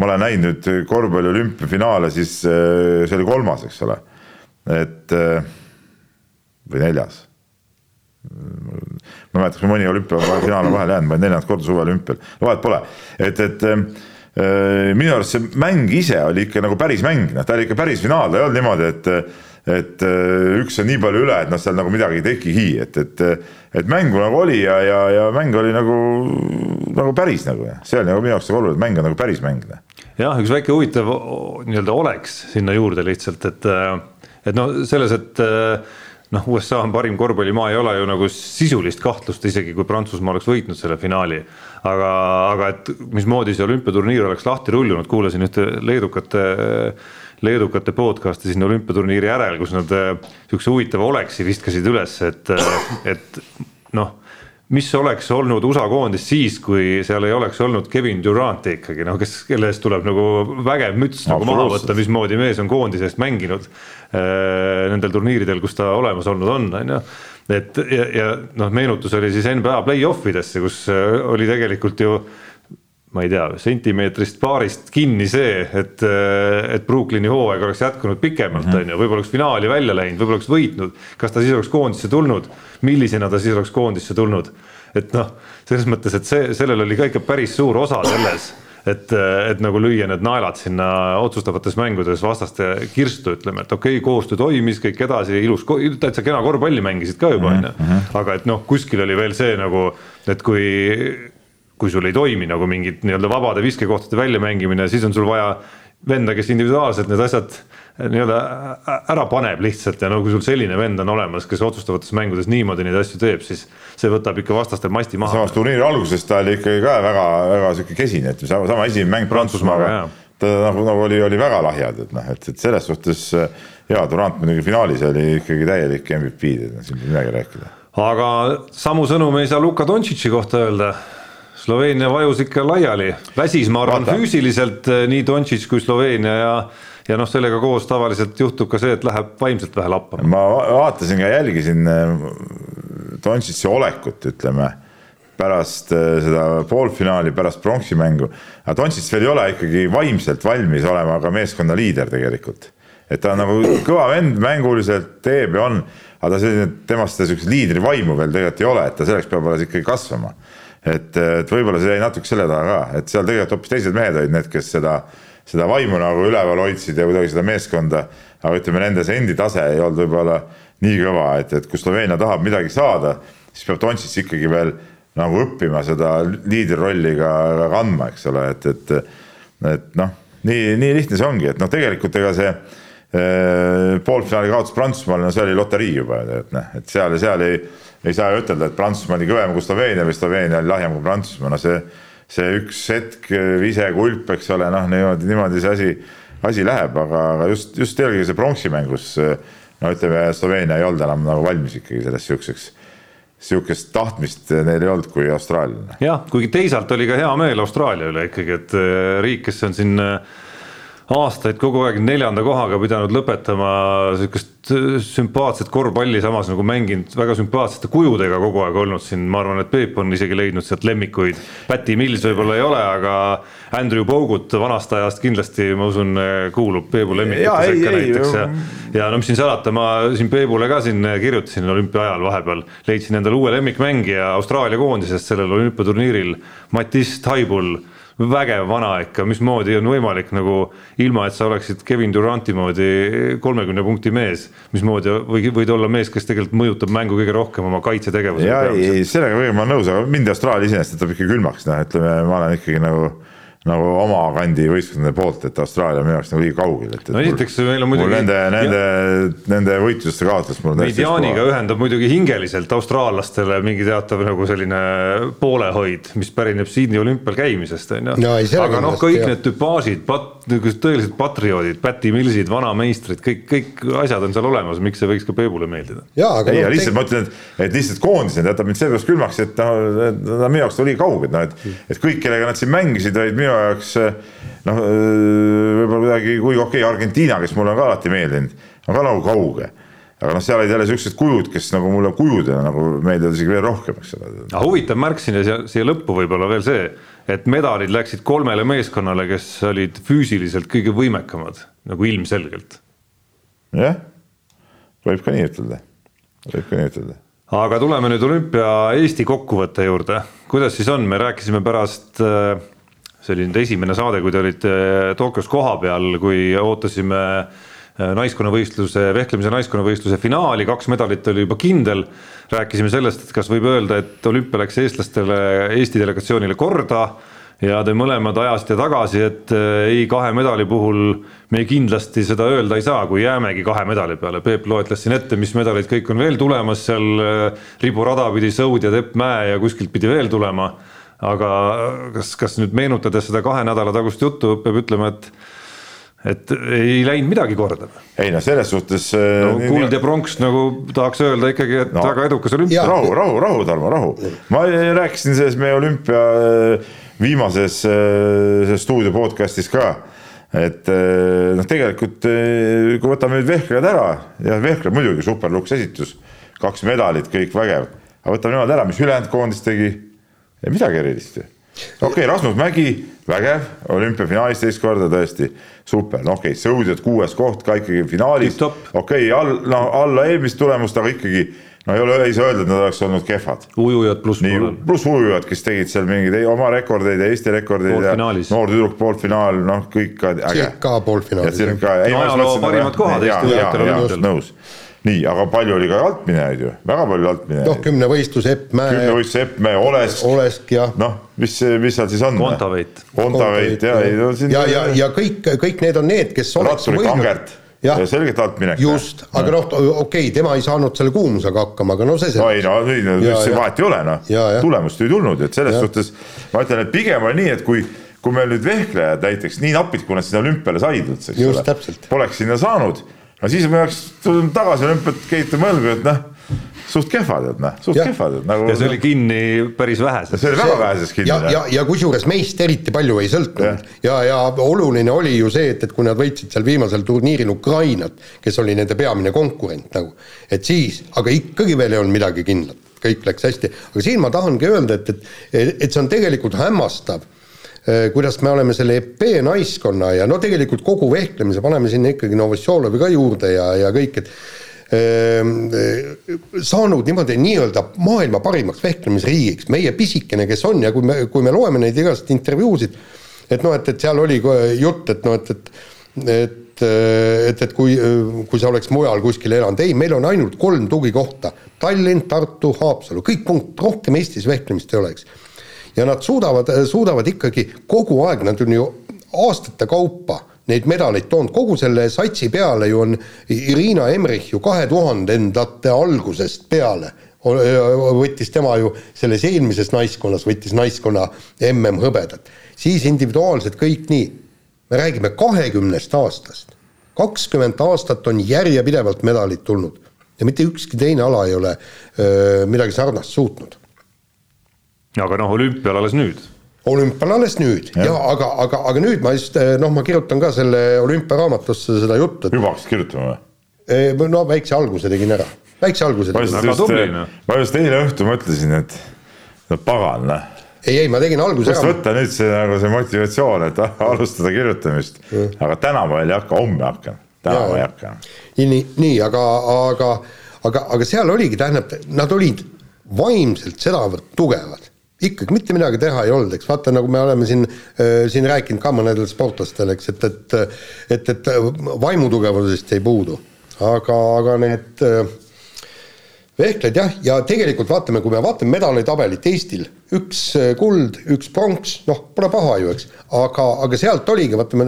Speaker 4: ma olen näinud nüüd korvpalli olümpiafinaale, siis äh, see oli kolmas, eks ole. et äh, või neljas. ma ei mäleta, kas mõni olümpiafinaal on vahele jäänud, ma olen neljandat korda suveolümpial, vahet pole, et, et äh, minu arust see mäng ise oli ikka nagu päris mäng, noh, ta oli ikka päris finaal, ta ei olnud niimoodi, et et äh, üks on nii palju üle, et noh, seal nagu midagi ei tekigi, et, et, et mängu nagu oli ja, ja, ja mäng oli nagu, nagu päris nagu, see oli nagu minu jaoks nagu oluline, mäng on nagu päris mäng.
Speaker 3: jah, üks väike huvitav nii-öelda oleks sinna juurde lihtsalt, et, et noh, selles, et noh, USA on parim korvpallimaa, ei ole ju nagu sisulist kahtlust, isegi kui Prantsusmaa oleks võitnud selle finaali. aga, aga et mismoodi see olümpiaturniir oleks lahti rullunud, kuulasin ühte leedukate leedukate podcast'i siin olümpiaturniiri järel, kus nad äh, sihukese huvitava oleksi viskasid üles, et, äh, et noh mis oleks olnud USA koondis siis, kui seal ei oleks olnud Kevin Duranti ikkagi noh, kes, kelle eest tuleb nagu vägev müts nagu maha võtta, mismoodi mees on koondise eest mänginud äh, nendel turniiridel, kus ta olemas olnud on, on ju. et ja, ja noh, meenutus oli siis NBA play-off idesse, kus äh, oli tegelikult ju ma ei tea, sentimeetrist paarist kinni see, et, et Brooklyni hooaeg oleks jätkunud pikemalt, mhm. on ju, võib-olla oleks finaali välja läinud, võib-olla oleks võitnud. kas ta siis oleks koondisse tulnud, millisena ta siis oleks koondisse tulnud? et noh, selles mõttes, et see, sellel oli ka ikka päris suur osa selles, et, et nagu lüüa need naelad sinna otsustavates mängudes vastaste kirstu, ütleme, et okei okay,, koostöö toimis, kõik edasi, ilus, täitsa kena korvpalli mängisid ka juba, on ju. Mhm. aga et noh, kuskil oli veel see nagu, et kui kui sul ei toimi nagu mingit nii-öelda vabade viskekohtade väljamängimine, siis on sul vaja venda, kes individuaalselt need asjad eh, nii-öelda ära paneb lihtsalt ja no kui sul selline vend on olemas, kes otsustavates mängudes niimoodi neid asju teeb, siis see võtab ikka vastastel masti maha.
Speaker 4: samas turniiri alguses ta oli ikkagi ka väga, väga sihuke kesine, et sama, sama esimene mäng Prantsusmaaga, ta nagu, nagu oli, oli väga lahjad, et noh, et, et selles suhtes jaa, Durand muidugi finaalis oli ikkagi täielik MVP, siin pole midagi rääkida.
Speaker 3: aga samu sõnu me ei saa Luka Dontšitši kohta öelda Sloveenia vajus ikka laiali, väsis, ma arvan, füüsiliselt eh, nii Dontšis kui Sloveenia ja ja noh, sellega koos tavaliselt juhtub ka see, et läheb vaimselt vähe lappama.
Speaker 4: ma vaatasin ka, jälgisin eh, Dontšitsi olekut, ütleme pärast äh, seda poolfinaali, pärast pronksi mängu. aga Dontšits veel ei ole ikkagi vaimselt valmis olema ka meeskonna liider tegelikult. et ta on nagu kõva vend mänguliselt, teeb ja on, aga ta selline, temast seda sihukest liidri vaimu veel tegelikult ei ole, et ta selleks peab alles ikkagi kasvama. Et, et võib-olla see jäi natuke selle taha ka, et seal tegelikult hoopis teised mehed olid need, kes seda, seda vaimu nagu üleval hoidsid ja kuidagi seda meeskonda, aga ütleme, nende see endi tase ei olnud võib-olla nii kõva, et, et kui Sloveenia tahab midagi saada, siis peab Dontšits ikkagi veel nagu õppima seda liidrirolli ka, ka kandma, eks ole, et, et, et noh, nii, nii lihtne see ongi, et noh, tegelikult ega see eh, poolfinaali kaotus Prantsusmaale, no see oli loterii juba, et noh, et seal ja seal ei, ei saa ütelda, et Prantsusmaa oli kõvem kui Sloveenia või Sloveenia oli lahjem kui Prantsusmaa, no see, see üks hetk vise kulp, eks ole, noh, niimoodi, niimoodi see asi, asi läheb, aga, aga just, just eelkõige see pronksi mängus no ütleme, Sloveenia ei olnud enam nagu valmis ikkagi selleks sihukeseks sihukest tahtmist neil ei olnud kui Austraalial.
Speaker 3: jah, kuigi teisalt oli ka hea meel Austraalia üle ikkagi, et äh, riik, kes on siin äh, aastaid kogu aeg neljanda kohaga pidanud lõpetama sihukest äh, sümpaatset korvpalli, samas nagu mänginud väga sümpaatsete kujudega kogu aeg olnud siin, ma arvan, et Peep on isegi leidnud sealt lemmikuid. Päti Mills võib-olla ei ole, aga Andrew Bogut vanast ajast kindlasti, ma usun, kuulub Peebu lemmikute sekka näiteks ja. ja no mis siin salata, ma siin Peebule ka siin kirjutasin olümpia ajal vahepeal, leidsin endale uue lemmikmängija Austraalia koondisest sellel olümpiaturniiril, Matisse Taibul vägev vana ikka, mismoodi on võimalik nagu ilma, et sa oleksid Kevin Duranti moodi kolmekümne punkti mees, mismoodi või võid olla mees, kes tegelikult mõjutab mängu kõige rohkem oma kaitsetegevusega.
Speaker 4: ja ei, sellega ma olen nõus, aga mind Austraalia iseenesest jätab ikka külmaks, noh, ütleme, ma olen ikkagi nagu nagu oma kandi võistkondade poolt, et Austraalia on minu jaoks nagu liiga kaugel, et, et.
Speaker 3: no esiteks meil on muidugi.
Speaker 4: Nende, nende, nende võitluste kaotus
Speaker 3: mediaaniga ühendab muidugi hingeliselt austraallastele mingi teatav nagu selline poolehoid, mis pärineb Sydney olümpial käimisest on ju. aga noh, kõik jah. need tüpaažid, pat-, niisugused tõelised patrioodid, Päti Millsid, vanameistrid, kõik, kõik asjad on seal olemas, miks see võiks ka Peebule meeldida?
Speaker 4: ei no,, lihtsalt te... ma ütlen, et, et lihtsalt koondised jätab mind sellepärast külmaks, et noh, nad on minu jaoks liiga kauged, noh et, et kõik, kellega nad siin mängisid, olid minu jaoks noh, võib-olla kuidagi, kuigi okei okay,, Argentiina, kes mulle on ka alati meeldinud, on ka nagu kauge aga noh, seal olid jälle siuksed kujud, kes nagu mulle kujudena nagu meeldivad isegi veel rohkem, eks ole.
Speaker 3: aga huvitav märk sinna siia, siia lõppu võib-olla veel see, et medalid läksid kolmele meeskonnale, kes olid füüsiliselt kõige võimekamad nagu ilmselgelt.
Speaker 4: jah, võib ka nii ütelda, võib ka nii ütelda.
Speaker 3: aga tuleme nüüd olümpia Eesti kokkuvõtte juurde, kuidas siis on, me rääkisime pärast äh, see oli nüüd esimene saade, kui te olite Tokyos kohapeal, kui ootasime äh, naiskonnavõistluse, vehklemise naiskonnavõistluse finaali, kaks medalit oli juba kindel. rääkisime sellest, et kas võib öelda, et olümpia läks eestlastele, Eesti delegatsioonile korda ja te mõlemad ajasite tagasi, et äh, ei, kahe medali puhul me kindlasti seda öelda ei saa, kui jäämegi kahe medali peale. Peep loetles siin ette, mis medalid kõik on veel tulemas seal äh, riburada pidi Sõud ja Tepp Mäe ja kuskilt pidi veel tulema aga kas, kas nüüd meenutades seda kahe nädala tagust juttu, peab ütlema, et et ei läinud midagi korda.
Speaker 4: ei noh, selles suhtes
Speaker 3: no,. Äh, kuld ja pronks nagu tahaks öelda ikkagi, et no, väga edukas olümpia.
Speaker 4: rahu, rahu, rahu, Tarmo, rahu. ma rääkisin selles meie olümpia äh, viimases äh, stuudio podcast'is ka et noh, tegelikult kui võtame nüüd vehklejad ära, jah, vehklejad muidugi super luks esitus, kaks medalit, kõik vägev, aga võtame nemad ära, mis ülejäänud koondis tegi midagi erilist ju. okei okay,, Rasmus Mägi, vägev, olümpiafinaalis teist korda tõesti super, no okei okay,, sõudjad kuues koht ka ikkagi finaalis, okei okay,, all, no alla eelmist tulemust, aga ikkagi no ei ole, ei saa öelda, et nad oleks olnud kehvad.
Speaker 3: ujujad pluss
Speaker 4: poolel. pluss ujujad, kes tegid seal mingeid oma rekordeid ja Eesti rekordeid ja noor tüdruk poolfinaal, noh, kõik ka äge.
Speaker 2: circa poolfinaalis.
Speaker 3: ajaloo parimad kohad Eesti ujujatel
Speaker 4: nõus nii, aga palju oli ka altminejaid ju, väga palju altminejaid.
Speaker 2: noh, kümnevõistlus Epp Mäe.
Speaker 4: kümnevõistlus Epp Mäe, Olesk.
Speaker 2: Olesk jah.
Speaker 4: noh, mis, mis seal siis on?
Speaker 3: Kontaveit.
Speaker 4: Kontaveit ja,
Speaker 2: ja, ja, ja, ja kõik, kõik need on need, kes oleks
Speaker 4: võinud. Ja, selgelt altminek.
Speaker 2: just, aga noh, okei okay,, tema ei saanud selle kuumusega hakkama, aga no see
Speaker 4: no ei no, ei no, vahet ei ole noh, tulemust ei tulnud, et selles ja. suhtes ma ütlen, et pigem oli nii, et kui kui meil nüüd vehklejad näiteks nii napilt, kui nad sinna olümpiale said üldse, eks ole, poleks sinna saanud aga siis me oleks tulnud tagasi olümpiat keetama õlgu, et noh, suht kehvad, et noh, suht ja. kehvad, et nagu.
Speaker 3: ja see oli kinni päris väheses.
Speaker 4: see oli väga väheses kinni.
Speaker 2: ja, ja, ja kusjuures meist eriti palju ei sõltunud ja, ja, ja oluline oli ju see, et, et kui nad võitsid seal viimasel turniiril Ukrainat, kes oli nende peamine konkurent nagu, et siis, aga ikkagi veel ei olnud midagi kindlat kõik läks hästi, aga siin ma tahangi öelda, et, et, et see on tegelikult hämmastav kuidas me oleme selle EP naiskonna ja no tegelikult kogu vehklemise paneme sinna ikkagi Novosjolovi ka juurde ja, ja kõik, et ehm, saanud niimoodi nii-öelda maailma parimaks vehklemisriigiks, meie pisikene, kes on ja kui me, kui me loeme neid igasuguseid intervjuusid, et noh, et, et seal oli jutt, et noh, et, et et, et, et kui, kui sa oleks mujal kuskil elanud, ei, meil on ainult kolm tugikohta. Tallinn, Tartu, Haapsalu, kõik punkt, rohkem Eestis vehklemist ei oleks. Ja nad suudavad, suudavad ikkagi kogu aeg, nad on ju aastate kaupa neid medaleid toonud, kogu selle satsi peale ju on Irina Emmerich ju kahe tuhandendate algusest peale. Võttis tema ju selles eelmises naiskonnas, võttis naiskonna mm hõbedat, siis individuaalselt kõik nii. Me räägime kahekümnest aastast. kakskümmend aastat on järjepidevalt medalid tulnud. Ja mitte ükski teine ala ei ole öö, midagi sarnast suutnud.
Speaker 3: Aga noh, olümpial alles nüüd.
Speaker 2: Olümpial alles nüüd. Ja, ja aga, aga, aga nüüd ma just noh, ma kirjutan ka selle olümpiaraamatusse seda juttu
Speaker 4: et.... juba hakkasid kirjutama või?
Speaker 2: no väikse alguse tegin ära, väikse alguse
Speaker 4: tegin. ma just, ma just eile õhtul mõtlesin, et no pagan, noh.
Speaker 2: Ei, ei, ma tegin alguse
Speaker 4: ära. võtta nüüd see nagu see motivatsioon, et alustada kirjutamist. Aga tänapäeval ei hakka, homme hakkan, tänapäeval ei hakka.
Speaker 2: nii, nii, aga, aga, aga, aga seal oligi, tähendab, nad olid vaimselt sedavõrd tugevad, ikkagi mitte midagi teha ei olnud, eks. Vaata, nagu me oleme siin äh,, siin rääkinud ka mõnedel sportlastel, eks, et, et et, et vaimutugevusest ei puudu, aga, aga need äh, vehkled jah, ja tegelikult vaatame, kui me vaatame medalitabelit Eestil, üks äh, kuld, üks pronks, noh, pole paha ju, eks, aga, aga sealt oligi, vaatame,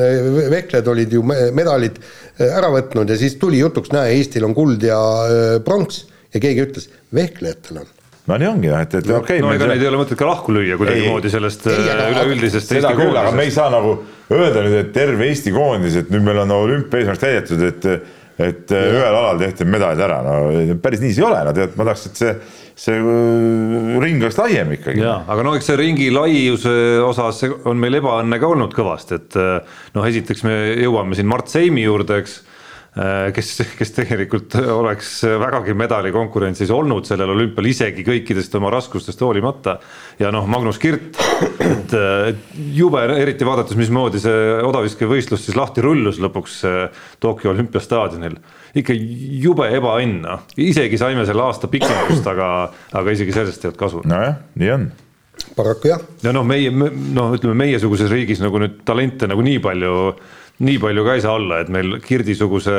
Speaker 2: vehklejad olid ju medalid äh, ära võtnud ja siis tuli jutuks, näe, Eestil on kuld ja äh, pronks. Ja keegi ütles, vehklejatel on
Speaker 4: no nii ongi jah, et, et
Speaker 3: okei okay,. no ega neid ei ole mõtet ka lahku lüüa kuidagimoodi sellest üleüldisest
Speaker 4: Eesti koondisest. aga me ei saa nagu öelda nüüd, et terve Eesti koondis, et nüüd meil on olümpia eesmärk täidetud, et et ja. ühel alal tehti medalid ära, no päris nii see ei ole, no tead, ma tahaks, et see, see äh, ring oleks laiem ikkagi.
Speaker 3: jaa, aga no eks see ringi laiuse osas on meil ebaõnne ka olnud kõvasti, et äh, noh, esiteks me jõuame siin Mart Seimi juurde, eks Äh, kes, kes tegelikult oleks vägagi medalikonkurentsis olnud sellel olümpial isegi kõikidest oma raskustest hoolimata. ja noh, Magnus Kirt, et, jube, eriti vaadates, mismoodi see odaviskevõistlus siis lahti rullus lõpuks Tokyo olümpiastaadionil. ikka jube ebaõnn, noh, isegi saime selle aasta pikendust, aga, aga isegi sellest ei olnud kasu.
Speaker 4: nojah, nii on
Speaker 2: paraku jah.
Speaker 3: ja noh, meie, noh, ütleme meiesuguses riigis nagu nüüd talente nagu nii palju nii palju ka ei saa olla, et meil Kirdi-suguse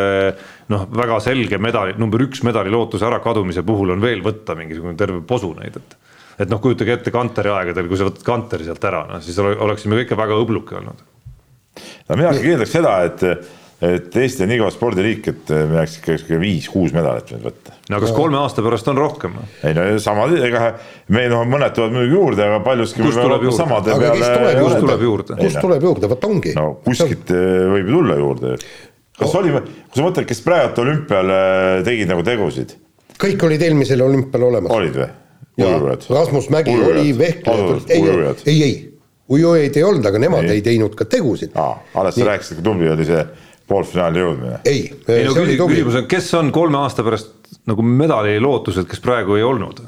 Speaker 3: noh, väga selge medali, number üks medali lootuse ärakadumise puhul on veel võtta mingisugune terve posu neid, et et noh, kujutage ette Kanteri aegadel, kui sa võtad Kanteri sealt ära, noh siis oleksime ikka väga õbluke olnud.
Speaker 4: no mina ikkagi eeldaks seda, et et Eesti on nii kõva spordiriik, et me jääks ikka sihuke viis-kuus medalit nüüd võtta.
Speaker 3: no kas kolme aasta pärast on rohkem?
Speaker 4: ei no sama, ega me noh, mõned tulevad muidugi juurde, aga paljuski
Speaker 3: kust tuleb juurde?
Speaker 4: samade
Speaker 2: aga
Speaker 4: peale.
Speaker 2: kust tuleb juurde? kust tuleb juurde, vot ongi.
Speaker 4: no kuskilt eh, võib ju tulla juurde. kas oh. oli, kui sa mõtled, kes praegu olümpial eh, tegid nagu tegusid?
Speaker 2: kõik olid eelmisel olümpial olemas.
Speaker 4: olid või?
Speaker 2: Rasmus Mägi Ujujad. oli, vehklejad, ei, ei, ei, ujujaid ei olnud, aga nemad ei, ei teinud ka tegusid.
Speaker 4: alles sa rääkisid, kui tubli oli see poolfinaali jõudmine.
Speaker 2: ei,
Speaker 3: ei no küsimus on, kes on kolme aasta pärast nagu medali lootused, kes praegu ei olnud?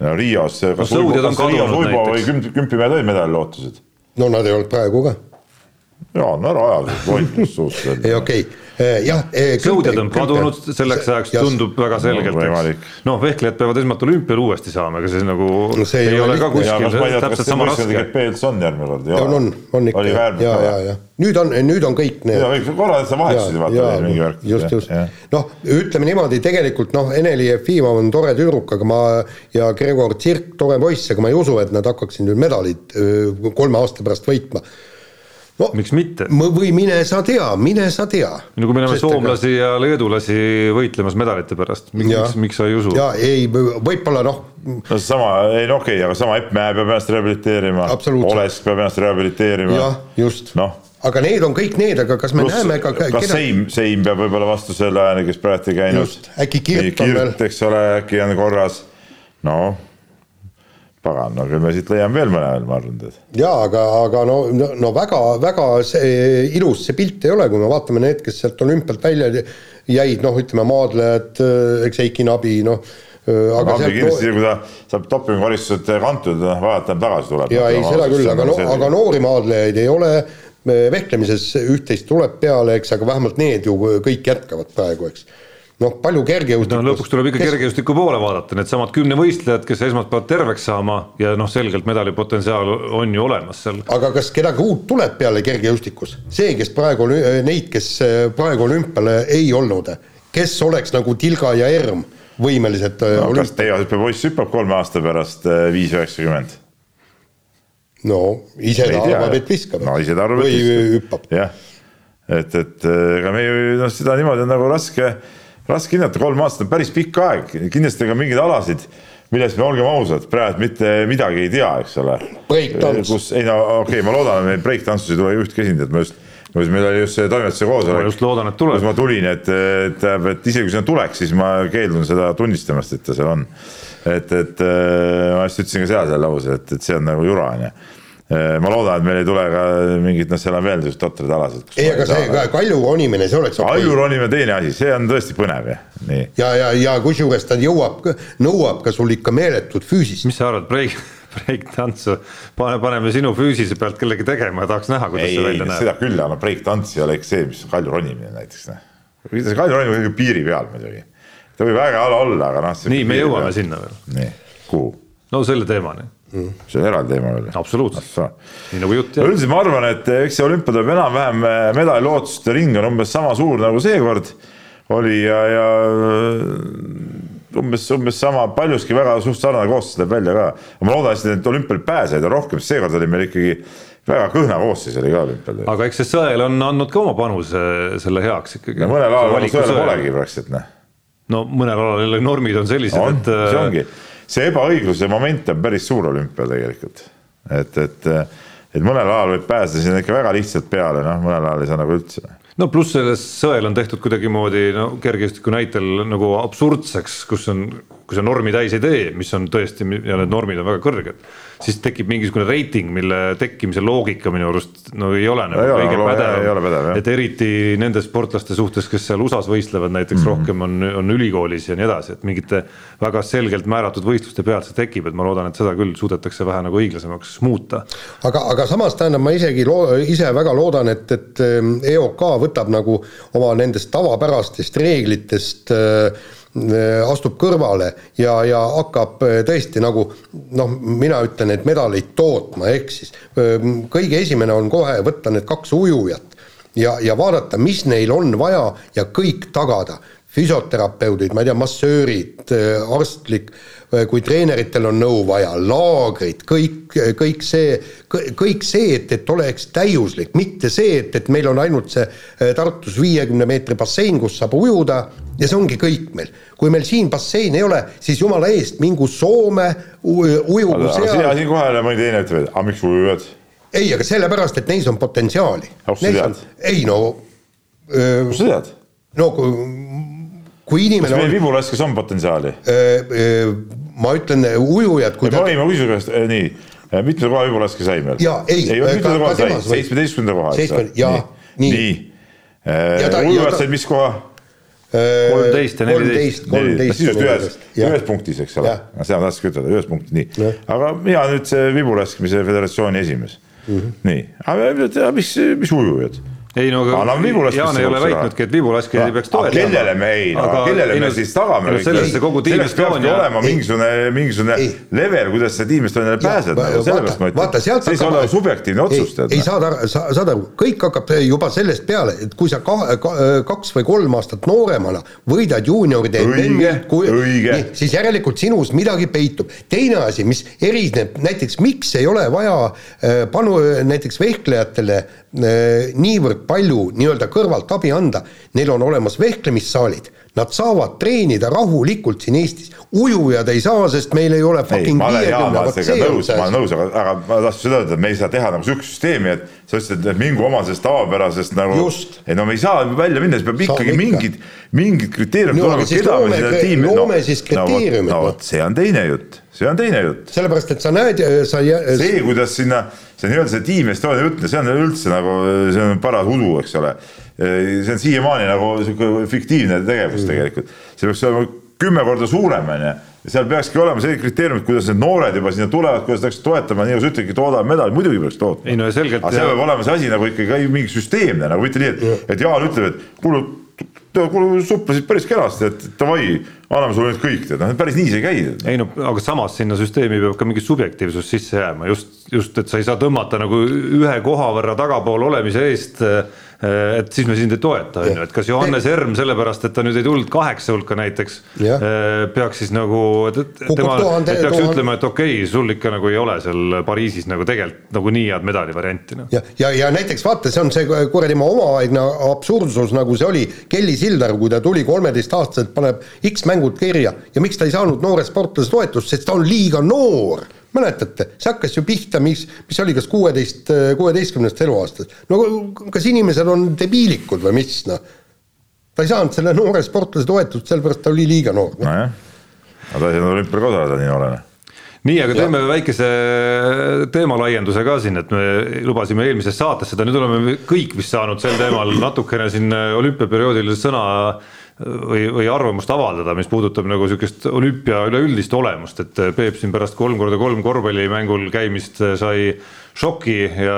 Speaker 4: no Rios, kas no, Uibo, kas Rios Uibo või kümp, kümpimehed olid medali lootused?
Speaker 2: no nad ei olnud praegu ka.
Speaker 4: Jaan, ära aja loitlust suust.
Speaker 2: ei okei okay jah.
Speaker 3: Eh, sõudjad on kadunud selleks ajaks, tundub väga selgelt no,, eks. noh, vehklejad peavad esmalt olümpial uuesti saama, ega see nagu no, see ei, ei ole ka kuskil täpselt sama raske.
Speaker 4: GP-s on järgmine kord?
Speaker 2: on, on, on ikka. ja, ja, ja nüüd on, nüüd on kõik
Speaker 4: need. korra sa vahetasid, vaata mingi värk.
Speaker 2: just, just, noh, ütleme niimoodi, tegelikult noh, Eneli Jefimov on tore tüdruk, aga ma ja Gregor Tsirk, tore poiss, aga ma ei usu, et nad hakkaksid nüüd medalid kolme aasta pärast võitma
Speaker 3: no miks mitte?
Speaker 2: või mine sa tea, mine sa tea.
Speaker 3: no kui me näeme soomlasi ja leedulasi võitlemas medalite pärast, miks, miks, sa ei usu?
Speaker 2: ja ei, võib-olla noh.
Speaker 4: no sama, ei no okei okay,, aga sama Epp Mäe peab ennast rehabiliteerima, Olesk peab ennast rehabiliteerima.
Speaker 2: jah, just.
Speaker 4: noh
Speaker 2: aga need on kõik need, aga kas me Plus, näeme ka
Speaker 4: kas keda... Seim, Seim peab võib-olla vastu selle ajani, kes praegu ei käinud.
Speaker 2: äkki Kirt on veel.
Speaker 4: eks ole, äkki on korras, noh pagan, no küll me siit leiame veel mõne veel, ma arvan, tead.
Speaker 2: jaa, aga, aga no, no, no väga, väga see ilus see pilt ei ole, kui me vaatame need, kes sealt olümpialt välja jäid, noh, ütleme maadlejad, eks Eiki Nabi, noh,
Speaker 4: aga sealt... kindlasti, kui ta saab dopingukaristused kantud, noh, vaata, tagasi tuleb.
Speaker 2: ja ei, seda küll, aga no, aga noori maadlejaid ei ole vehklemises üht-teist tuleb peale, eks, aga vähemalt need ju kõik jätkavad praegu, eks noh, palju kergejõustikus
Speaker 3: no lõpuks tuleb ikka kes... kergejõustiku poole vaadata, needsamad kümnevõistlejad, kes esmalt peavad terveks saama ja noh, selgelt medalipotentsiaal on ju olemas seal.
Speaker 2: aga kas kedagi uut tuleb peale kergejõustikus? see, kes praegu, neid, kes praegu olümpial ei olnud, kes oleks nagu Tilga ja Erm võimelised
Speaker 4: no, kas Teivo Hüppe poiss hüppab kolme aasta pärast äh, viis üheksakümmend?
Speaker 2: no ise ta arvab, et viskab.
Speaker 4: no ise ta arvab,
Speaker 2: et viskab.
Speaker 4: jah, et, et ega me ju noh, seda niimoodi on nagu raske raske hinnata, kolm aastat on päris pikk aeg, kindlasti ka mingeid alasid, millest me olgem ausad, praegu mitte midagi ei tea, eks ole. kus, ei no okei okay,, ma loodan, et meil breiktantsus ei tule ühtki esindajat, ma just kus meil oli just see toimetuse koosolek.
Speaker 3: ma just loodan, et tuleb.
Speaker 4: kus ma tulin, et, et tähendab, et isegi kui sinna tuleks, siis ma keeldun seda tunnistamast, et ta seal on. et, et ma just ütlesin ka seal selle lause, et, et see on nagu jura on ju Äh, ma loodan, et meil ei tule ka mingit, noh, seal on veel sellised totrad alasid.
Speaker 2: ei, aga see ka kalju ronimine, see oleks
Speaker 4: okay.. kalju ronimine teine asi, see on tõesti põnev jah, nii.
Speaker 2: ja, ja, ja kusjuures ta jõuab, nõuab ka sul ikka meeletut füüsist.
Speaker 3: mis sa arvad, breik, breiktantsu, pane, paneme sinu füüsise pealt kellegi tegema ja tahaks näha, kuidas ei, see välja näeb.
Speaker 4: seda küll, aga breiktants ei ole ikka see, mis kalju ronimine näiteks, noh. see kalju ronimine on piiri peal muidugi. ta võib väga ala olla, aga noh.
Speaker 3: nii, me jõuame peal. sinna veel.
Speaker 4: nii, kuhu?
Speaker 3: no selle teemani
Speaker 4: mm.. see on eraldi teema veel.
Speaker 3: absoluutselt, nii nagu jutt
Speaker 4: jääb. üldiselt ma arvan, et eks see olümpia tuleb enam-vähem eh, medalilootuste ring on umbes sama suur nagu seekord oli ja, ja umbes, umbes sama, paljuski väga suht sarnane koosseis läheb välja ka. ma loodan hästi, et olümpial pääsejaid on rohkem, sest seekord oli meil ikkagi väga kõhna koosseis oli ka olümpial.
Speaker 3: aga eks see sõel on andnud ka oma panuse selle heaks ikkagi.
Speaker 4: mõnel alal sõel polegi praktiliselt noh.
Speaker 3: no mõnel alal jälle normid on sellised,
Speaker 4: et. see ongi see ebaõigluse moment on päris suur olümpial tegelikult. et, et, et mõnel ajal võib pääseda sinna ikka väga lihtsalt peale, noh, mõnel ajal ei saa nagu üldse.
Speaker 3: No pluss selles sõel on tehtud kuidagimoodi no kergejõustiku näitel nagu absurdseks, kus on, kui sa normi täis ei tee, mis on tõesti ja need normid on väga kõrged siis tekib mingisugune reiting, mille tekkimise loogika minu arust no ei ole nagu kõige
Speaker 4: ole,
Speaker 3: pädevam.
Speaker 4: pädev,
Speaker 3: et eriti nende sportlaste suhtes, kes seal USA-s võistlevad näiteks mm -hmm. rohkem on, on ülikoolis ja nii edasi, et mingite väga selgelt määratud võistluste pealt see tekib, et ma loodan, et seda küll suudetakse vähe nagu õiglasemaks muuta.
Speaker 2: aga, aga samas tähendab, ma isegi loo-, ise väga loodan, et, et EOK võtab nagu oma nendest tavapärastest reeglitest äh, Äh, astub kõrvale ja, ja hakkab äh, tõesti nagu noh, mina ütlen, et medaleid tootma, ehk siis äh, kõige esimene on kohe võtta need kaks ujujat ja, ja vaadata, mis neil on vaja ja kõik tagada. füsioterapeudid, ma ei tea, massöörid, arstlik, kui treeneritel on nõu vaja, laagrid, kõik, kõik see, kõik see, et, et oleks täiuslik, mitte see, et, et meil on ainult see Tartus viiekümne meetri bassein, kus saab ujuda ja see ongi kõik meil. kui meil siin basseini ei ole, siis jumala eest mingu Soome ujugu
Speaker 4: seal. sina siin kohe mõni teine ütleb, et aga miks ujujad?
Speaker 2: ei, aga sellepärast, et neis on potentsiaali.
Speaker 4: kust sa tead?
Speaker 2: ei no.
Speaker 4: kust sa tead?
Speaker 2: no kui, kui inimene.
Speaker 4: kas meil vibulaskes on potentsiaali?
Speaker 2: ma ütlen, ujujad.
Speaker 4: me panime ta... käest, nii, mitmenda koha vibulaske sai meil?
Speaker 2: jaa, ei.
Speaker 4: ei, mitmenda koha sai, seitsmeteistkümnenda koha, eks
Speaker 2: ole. jaa, nii, nii..
Speaker 4: ujujad said mis koha?
Speaker 3: kolmteist ja neliteist.
Speaker 4: sisuliselt ühes, ühes punktis, eks ole, seda ma tahtsingi ütelda, ühes punktis, nii. aga mina nüüd see vibulaskimise föderatsiooni esimees mm. -hmm. nii, aga mis, mis ujujad
Speaker 3: ei no aga Jaan ei ole väitnudki, et vibulaskjaid ei peaks toetama.
Speaker 4: kellele me ei, no kellele me siis tagame
Speaker 3: sellest see kogu Team Estonia.
Speaker 4: olema mingisugune, mingisugune level, kuidas sa Team Estoniale pääsed, sellepärast ma ütlen. see ei saa olla subjektiivne otsus.
Speaker 2: ei saad aru, saad aru, kõik hakkab juba sellest peale, et kui sa ka, ka, kaks või kolm aastat nooremana võidad juunioride
Speaker 4: MM-i,
Speaker 2: siis järelikult sinus midagi peitub. teine asi, mis erineb, näiteks miks ei ole vaja äh, panu näiteks vehklejatele niivõrd palju nii-öelda kõrvalt abi anda, neil on olemas vehklemissaalid, nad saavad treenida rahulikult siin Eestis. ujujad ei saa, sest meil ei ole fucking
Speaker 4: viiekümne, see. ma olen nõus, aga, aga ma tahtsin seda öelda, et me ei saa teha nagu sihukest süsteemi, et sa ütlesid, et mingu oma sellest tavapärasest nagu. ei no me ei saa välja minna, siis peab ikkagi mingid, mingid kriteeriumid
Speaker 2: olema, keda me seda tiimi. loome siis kriteeriumid.
Speaker 4: no vot, see on teine jutt, see on teine jutt.
Speaker 2: sellepärast, et sa näed, sa.
Speaker 4: see, kuidas sinna see nii-öelda see Team Estonia jutt, see on üldse nagu, see on paras udu, eks ole. See on siiamaani nagu sihuke fiktiivne tegevus mm. tegelikult. see peaks olema kümme korda suurem, on ju seal peakski olema sellised kriteeriumid, kuidas need noored juba sinna tulevad, kuidas peaks toetama, nii nagu sa ütledki, toodame medali, muidugi peaks tootma.
Speaker 3: ei no selgelt.
Speaker 4: aga seal peab olema see asi nagu ikkagi mingi süsteemne nagu mitte nii, et, et Jaan ütleb, et kuule, kuule suplesid päris kenasti, et davai, anname sulle nüüd kõik, tead, noh päris nii see ei käi.
Speaker 3: ei no aga samas sinna süsteemi peab ka mingi subjektiivsus sisse jääma, just, just, et sa ei saa tõmmata nagu ühe koha võrra tagapool olemise eest äh, Äh, et siis me sind ei toeta, on ju, et kas Johannes Erm sellepärast, et ta nüüd ei tulnud kaheksa hulka näiteks, äh, peaks siis nagu, tema, tuhande, et peaks tuhande... ütlema, et okei okay,, sul ikka nagu ei ole seal Pariisis nagu tegelikult nagu nii head medalivarianti
Speaker 2: no.. ja, ja, ja näiteks vaata, see on see kuradi omaaegne absurdsus, nagu see oli Kelly Sildaru, kui ta tuli kolmeteistaastaselt, paneb X mängud kirja. Ja miks ta ei saanud noore sportlase toetust, sest ta on liiga noor mäletate, see hakkas ju pihta, mis, mis oli, kas kuueteist, kuueteistkümnest eluaastast. no kas inimesed on debiilikud või mis, noh. ta ei saanud selle noore sportlase toetust, sellepärast ta oli liiga noor
Speaker 4: no.. nojah, aga ta ei saanud olümpial ka osaleda nii noorena
Speaker 3: nii, aga teeme ja. väikese teemalaienduse ka siin, et me lubasime eelmises saates seda, nüüd oleme kõik vist saanud sel teemal natukene siin olümpiaperioodil sõna või, või arvamust avaldada, mis puudutab nagu sihukest olümpia üleüldist olemust, et Peep siin pärast kolm korda kolm korvpallimängul käimist sai šoki ja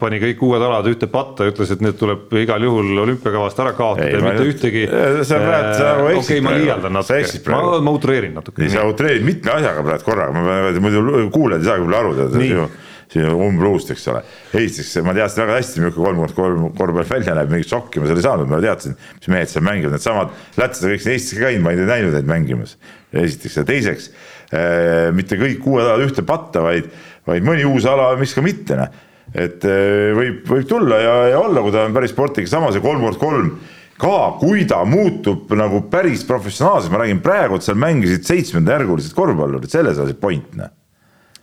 Speaker 3: pani kõik uued alad ühte patta ütles, et need tuleb igal juhul olümpiakavast ära kaotada ja mitte ühtegi.
Speaker 4: sa praegu, sa nagu eksid.
Speaker 3: okei, ma liialdan natuke, ma, ma utreerin natuke.
Speaker 4: ei, sa utreerid mitme asjaga praegu korraga, muidu kuulajad ei saagi võib-olla aru, tead siin umbluust, eks ole. Eestis ma teadsin väga hästi, milline kolm kord kolm korvpall välja näeb, mingit šokki ma seal ei saanud, ma teadsin, mis mehed seal mängivad, needsamad lätlased kõik siin Eestis käinud, ma ei näinud neid mängimas. esiteks ja teiseks äh, mitte kõik uued alad ühte patta, vaid, vaid mõni uus ala, miks ka mitte, noh. et äh, võib, võib tulla ja, ja olla, kui ta on päris sportlik, samas see kolm kord kolm ka kui ta muutub nagu päris professionaalseks, ma räägin praegu, et seal mängisid seitsmendajärgulised korvpallurid, selles on see point, noh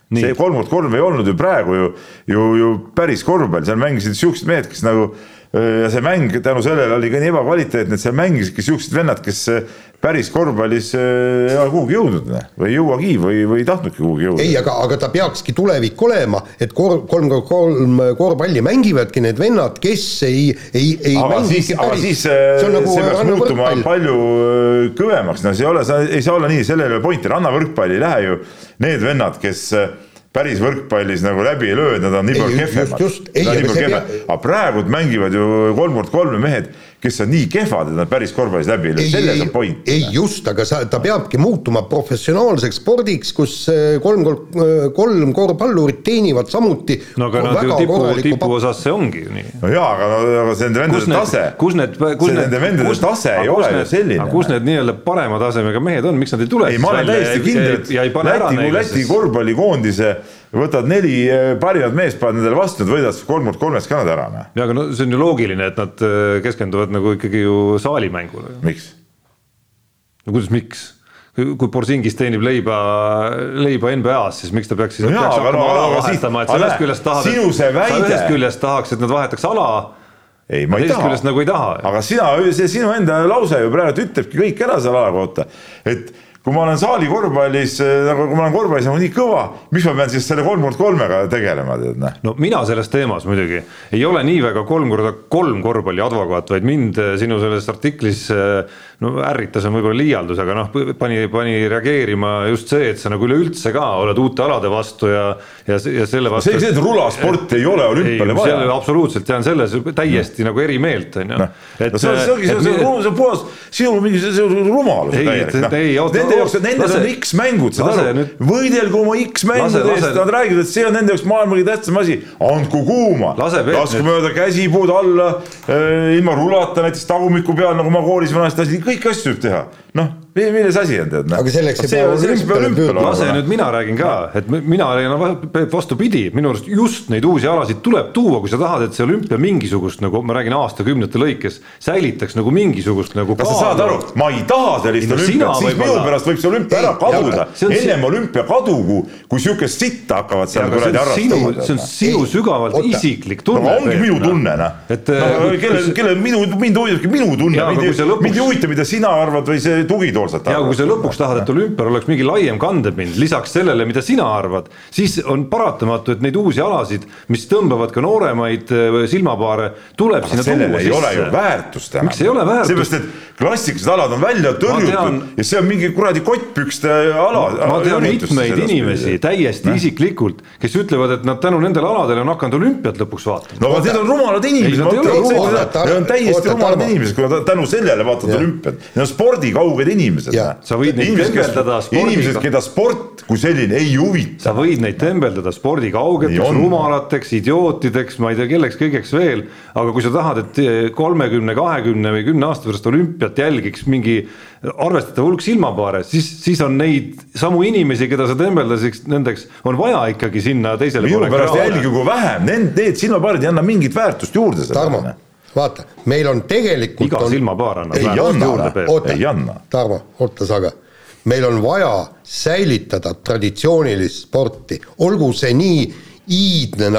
Speaker 4: Nii. see kolm kord kolm ei olnud ju praegu ju, ju, ju päris korvpall, seal mängisid siuksed mehed, kes nagu ja see mäng tänu sellele oli ka nii ebakvaliteetne, et seal mängisidki siuksed vennad, kes päris korvpallis ei ole kuhugi jõudnud või ei jõuagi või, või ei tahtnudki kuhugi jõuda.
Speaker 2: ei, aga, aga ta peakski tulevik olema, et kor-, kolm, kolm korvpalli mängivadki need vennad, kes ei, ei, ei
Speaker 4: aga siis, aga siis see, nagu see peaks muutuma võrkpall. palju kõvemaks, no see ei ole, ei saa olla nii, sellel ei ole pointi, rannavõrkpalli ei lähe ju need vennad, kes päris võrkpallis nagu läbi ei löö, nad on nii palju kehvemad. aga praegu mängivad ju kolm kord kolme mehed kes on nii kehvad, et nad päris korvpallis läbi ei löö, selles on point.
Speaker 2: ei just, aga sa, ta peabki muutuma professionaalseks spordiks, kus äh, kolm, äh, kolm korvpallurit teenivad samuti
Speaker 3: no aga nad ju tipu, tipu osas see ongi ju nii.
Speaker 4: no jaa, aga no aga see nende vendade tase,
Speaker 3: kus need,
Speaker 4: kus need, nende vendade tase ei ole ju selline.
Speaker 3: kus need nii-öelda parema tasemega mehed on, miks nad ei tule?
Speaker 4: ei, ma olen täiesti kindel, et Läti, Läti korvpallikoondise võtad neli eh, parimat meest, paned nendele vastu, nad võidavad kolm kord kolmest ka nad ära.
Speaker 3: ja aga no see on ju loogiline, et nad eh, keskenduvad nagu ikkagi ju saalimängule.
Speaker 4: miks?
Speaker 3: no kuidas, miks? kui Borsingis teenib leiba, leiba NBA-s, siis miks ta peaks siis no no, vahetama, et sa ühest küljest tahad, sa ühest küljest tahaks, et nad vahetaks ala
Speaker 4: ei, ma ei taha.
Speaker 3: nagu ei taha.
Speaker 4: aga sina, see sinu enda lause ju praegu ütlebki kõik ära selle ala kohta, et kui ma olen saali korvpallis nagu, kui ma olen korvpallis nagu nii kõva, miks ma pean siis selle kolm kord kolmega tegelema, tead noh.
Speaker 3: no mina selles teemas muidugi ei ole nii väga kolm korda kolm korvpalli advokaat, vaid mind sinu selles artiklis no ärritas on võib-olla liialdus, aga noh, pani, pani reageerima just see, et sa nagu üleüldse ka oled uute alade vastu ja, ja, ja selle vastu.
Speaker 4: see, see, et rulasport ei ole olümpiale vaja.
Speaker 3: absoluutselt jään selles täiesti no. nagu eri meelt, on ju.
Speaker 4: no see on, see ongi, see on puhas, sinu mingi see rumalus täielik nende jaoks, nendel on X mängud, saad aru, võidelge oma X mängude eest, nad räägivad, et see on nende jaoks maailma kõige tähtsam asi, andku kuuma, laske mööda käsipuud alla äh,, ilma rulata näiteks tagumiku peal, nagu ma koolis vanasti lasin, kõiki asju võib teha, noh milles asi on, tead
Speaker 2: noh. aga selleks ei pea olümpiale püüdma.
Speaker 3: lase nüüd mina räägin ka, et mina räägin vastupidi, minu arust just neid uusi alasid tuleb tuua, kui sa tahad, et see olümpia mingisugust nagu ma räägin aastakümnete lõikes säilitaks nagu mingisugust nagu.
Speaker 4: kas sa saad aru, ma ei taha sellist no, olümpiat, siis minu pärast võib see olümpia ära kaduda, ennem olümpia kadugu, kui sihukest sitta hakkavad seal kuradi harrastama.
Speaker 3: see on sinu sügavalt isiklik tunne.
Speaker 4: ongi minu tunne noh, kelle, kelle minu, mind huvitabki minu tunne, mind ei huvita, mida sina arvad või see tugitool ühepoolselt
Speaker 3: ja kui sa lõpuks tahad, et olümpial oleks mingi laiem kandepind lisaks sellele, mida sina arvad, siis on paratamatu, et neid uusi alasid, mis tõmbavad ka nooremaid äh, silmapaare, tuleb
Speaker 4: aga
Speaker 3: sinna
Speaker 4: tuua sisse. ei ole ju väärtust
Speaker 3: täna. miks ei ole väärtust?
Speaker 4: seepärast, et klassikalised alad on välja tõrjutud ja see on mingi kuradi kottpükste ala.
Speaker 3: ma tean mitmeid inimesi täiesti ne? isiklikult, kes ütlevad, et nad tänu nendele aladele on hakanud olümpiat lõpuks vaatama.
Speaker 4: no aga need on rumalad inimesed, need on täiesti rumalad inimesed, kui nad tänu sellele vaatavad olümpiat, need on spordikauged inimesed.
Speaker 3: Sa võid neid tembeldada
Speaker 4: spordiga. inimesed, keda sport kui selline ei huvita.
Speaker 3: sa võid neid tembeldada spordikaugeteks, rumalateks, idiootideks, ma ei tea, kelleks kõigeks veel, aga kui sa tahad, et kolmekümne, kahekümne või kümne aasta pärast olümpiat jälgiks mingi arvestatav hulk silmapaare, siis, siis on neid samu inimesi, keda sa tembeldaseks, nendeks on vaja ikkagi sinna teisele
Speaker 4: minu pärast jälgigu vähem, need, need silmapaarid ei anna mingit väärtust juurde.
Speaker 2: Tarmo, vaata, meil on tegelikult
Speaker 3: iga
Speaker 2: on...
Speaker 3: silmapaar annab
Speaker 4: ei anna, anna.
Speaker 2: Tarmo, oota sa ka meil on vaja säilitada traditsioonilist sporti, olgu see nii iidne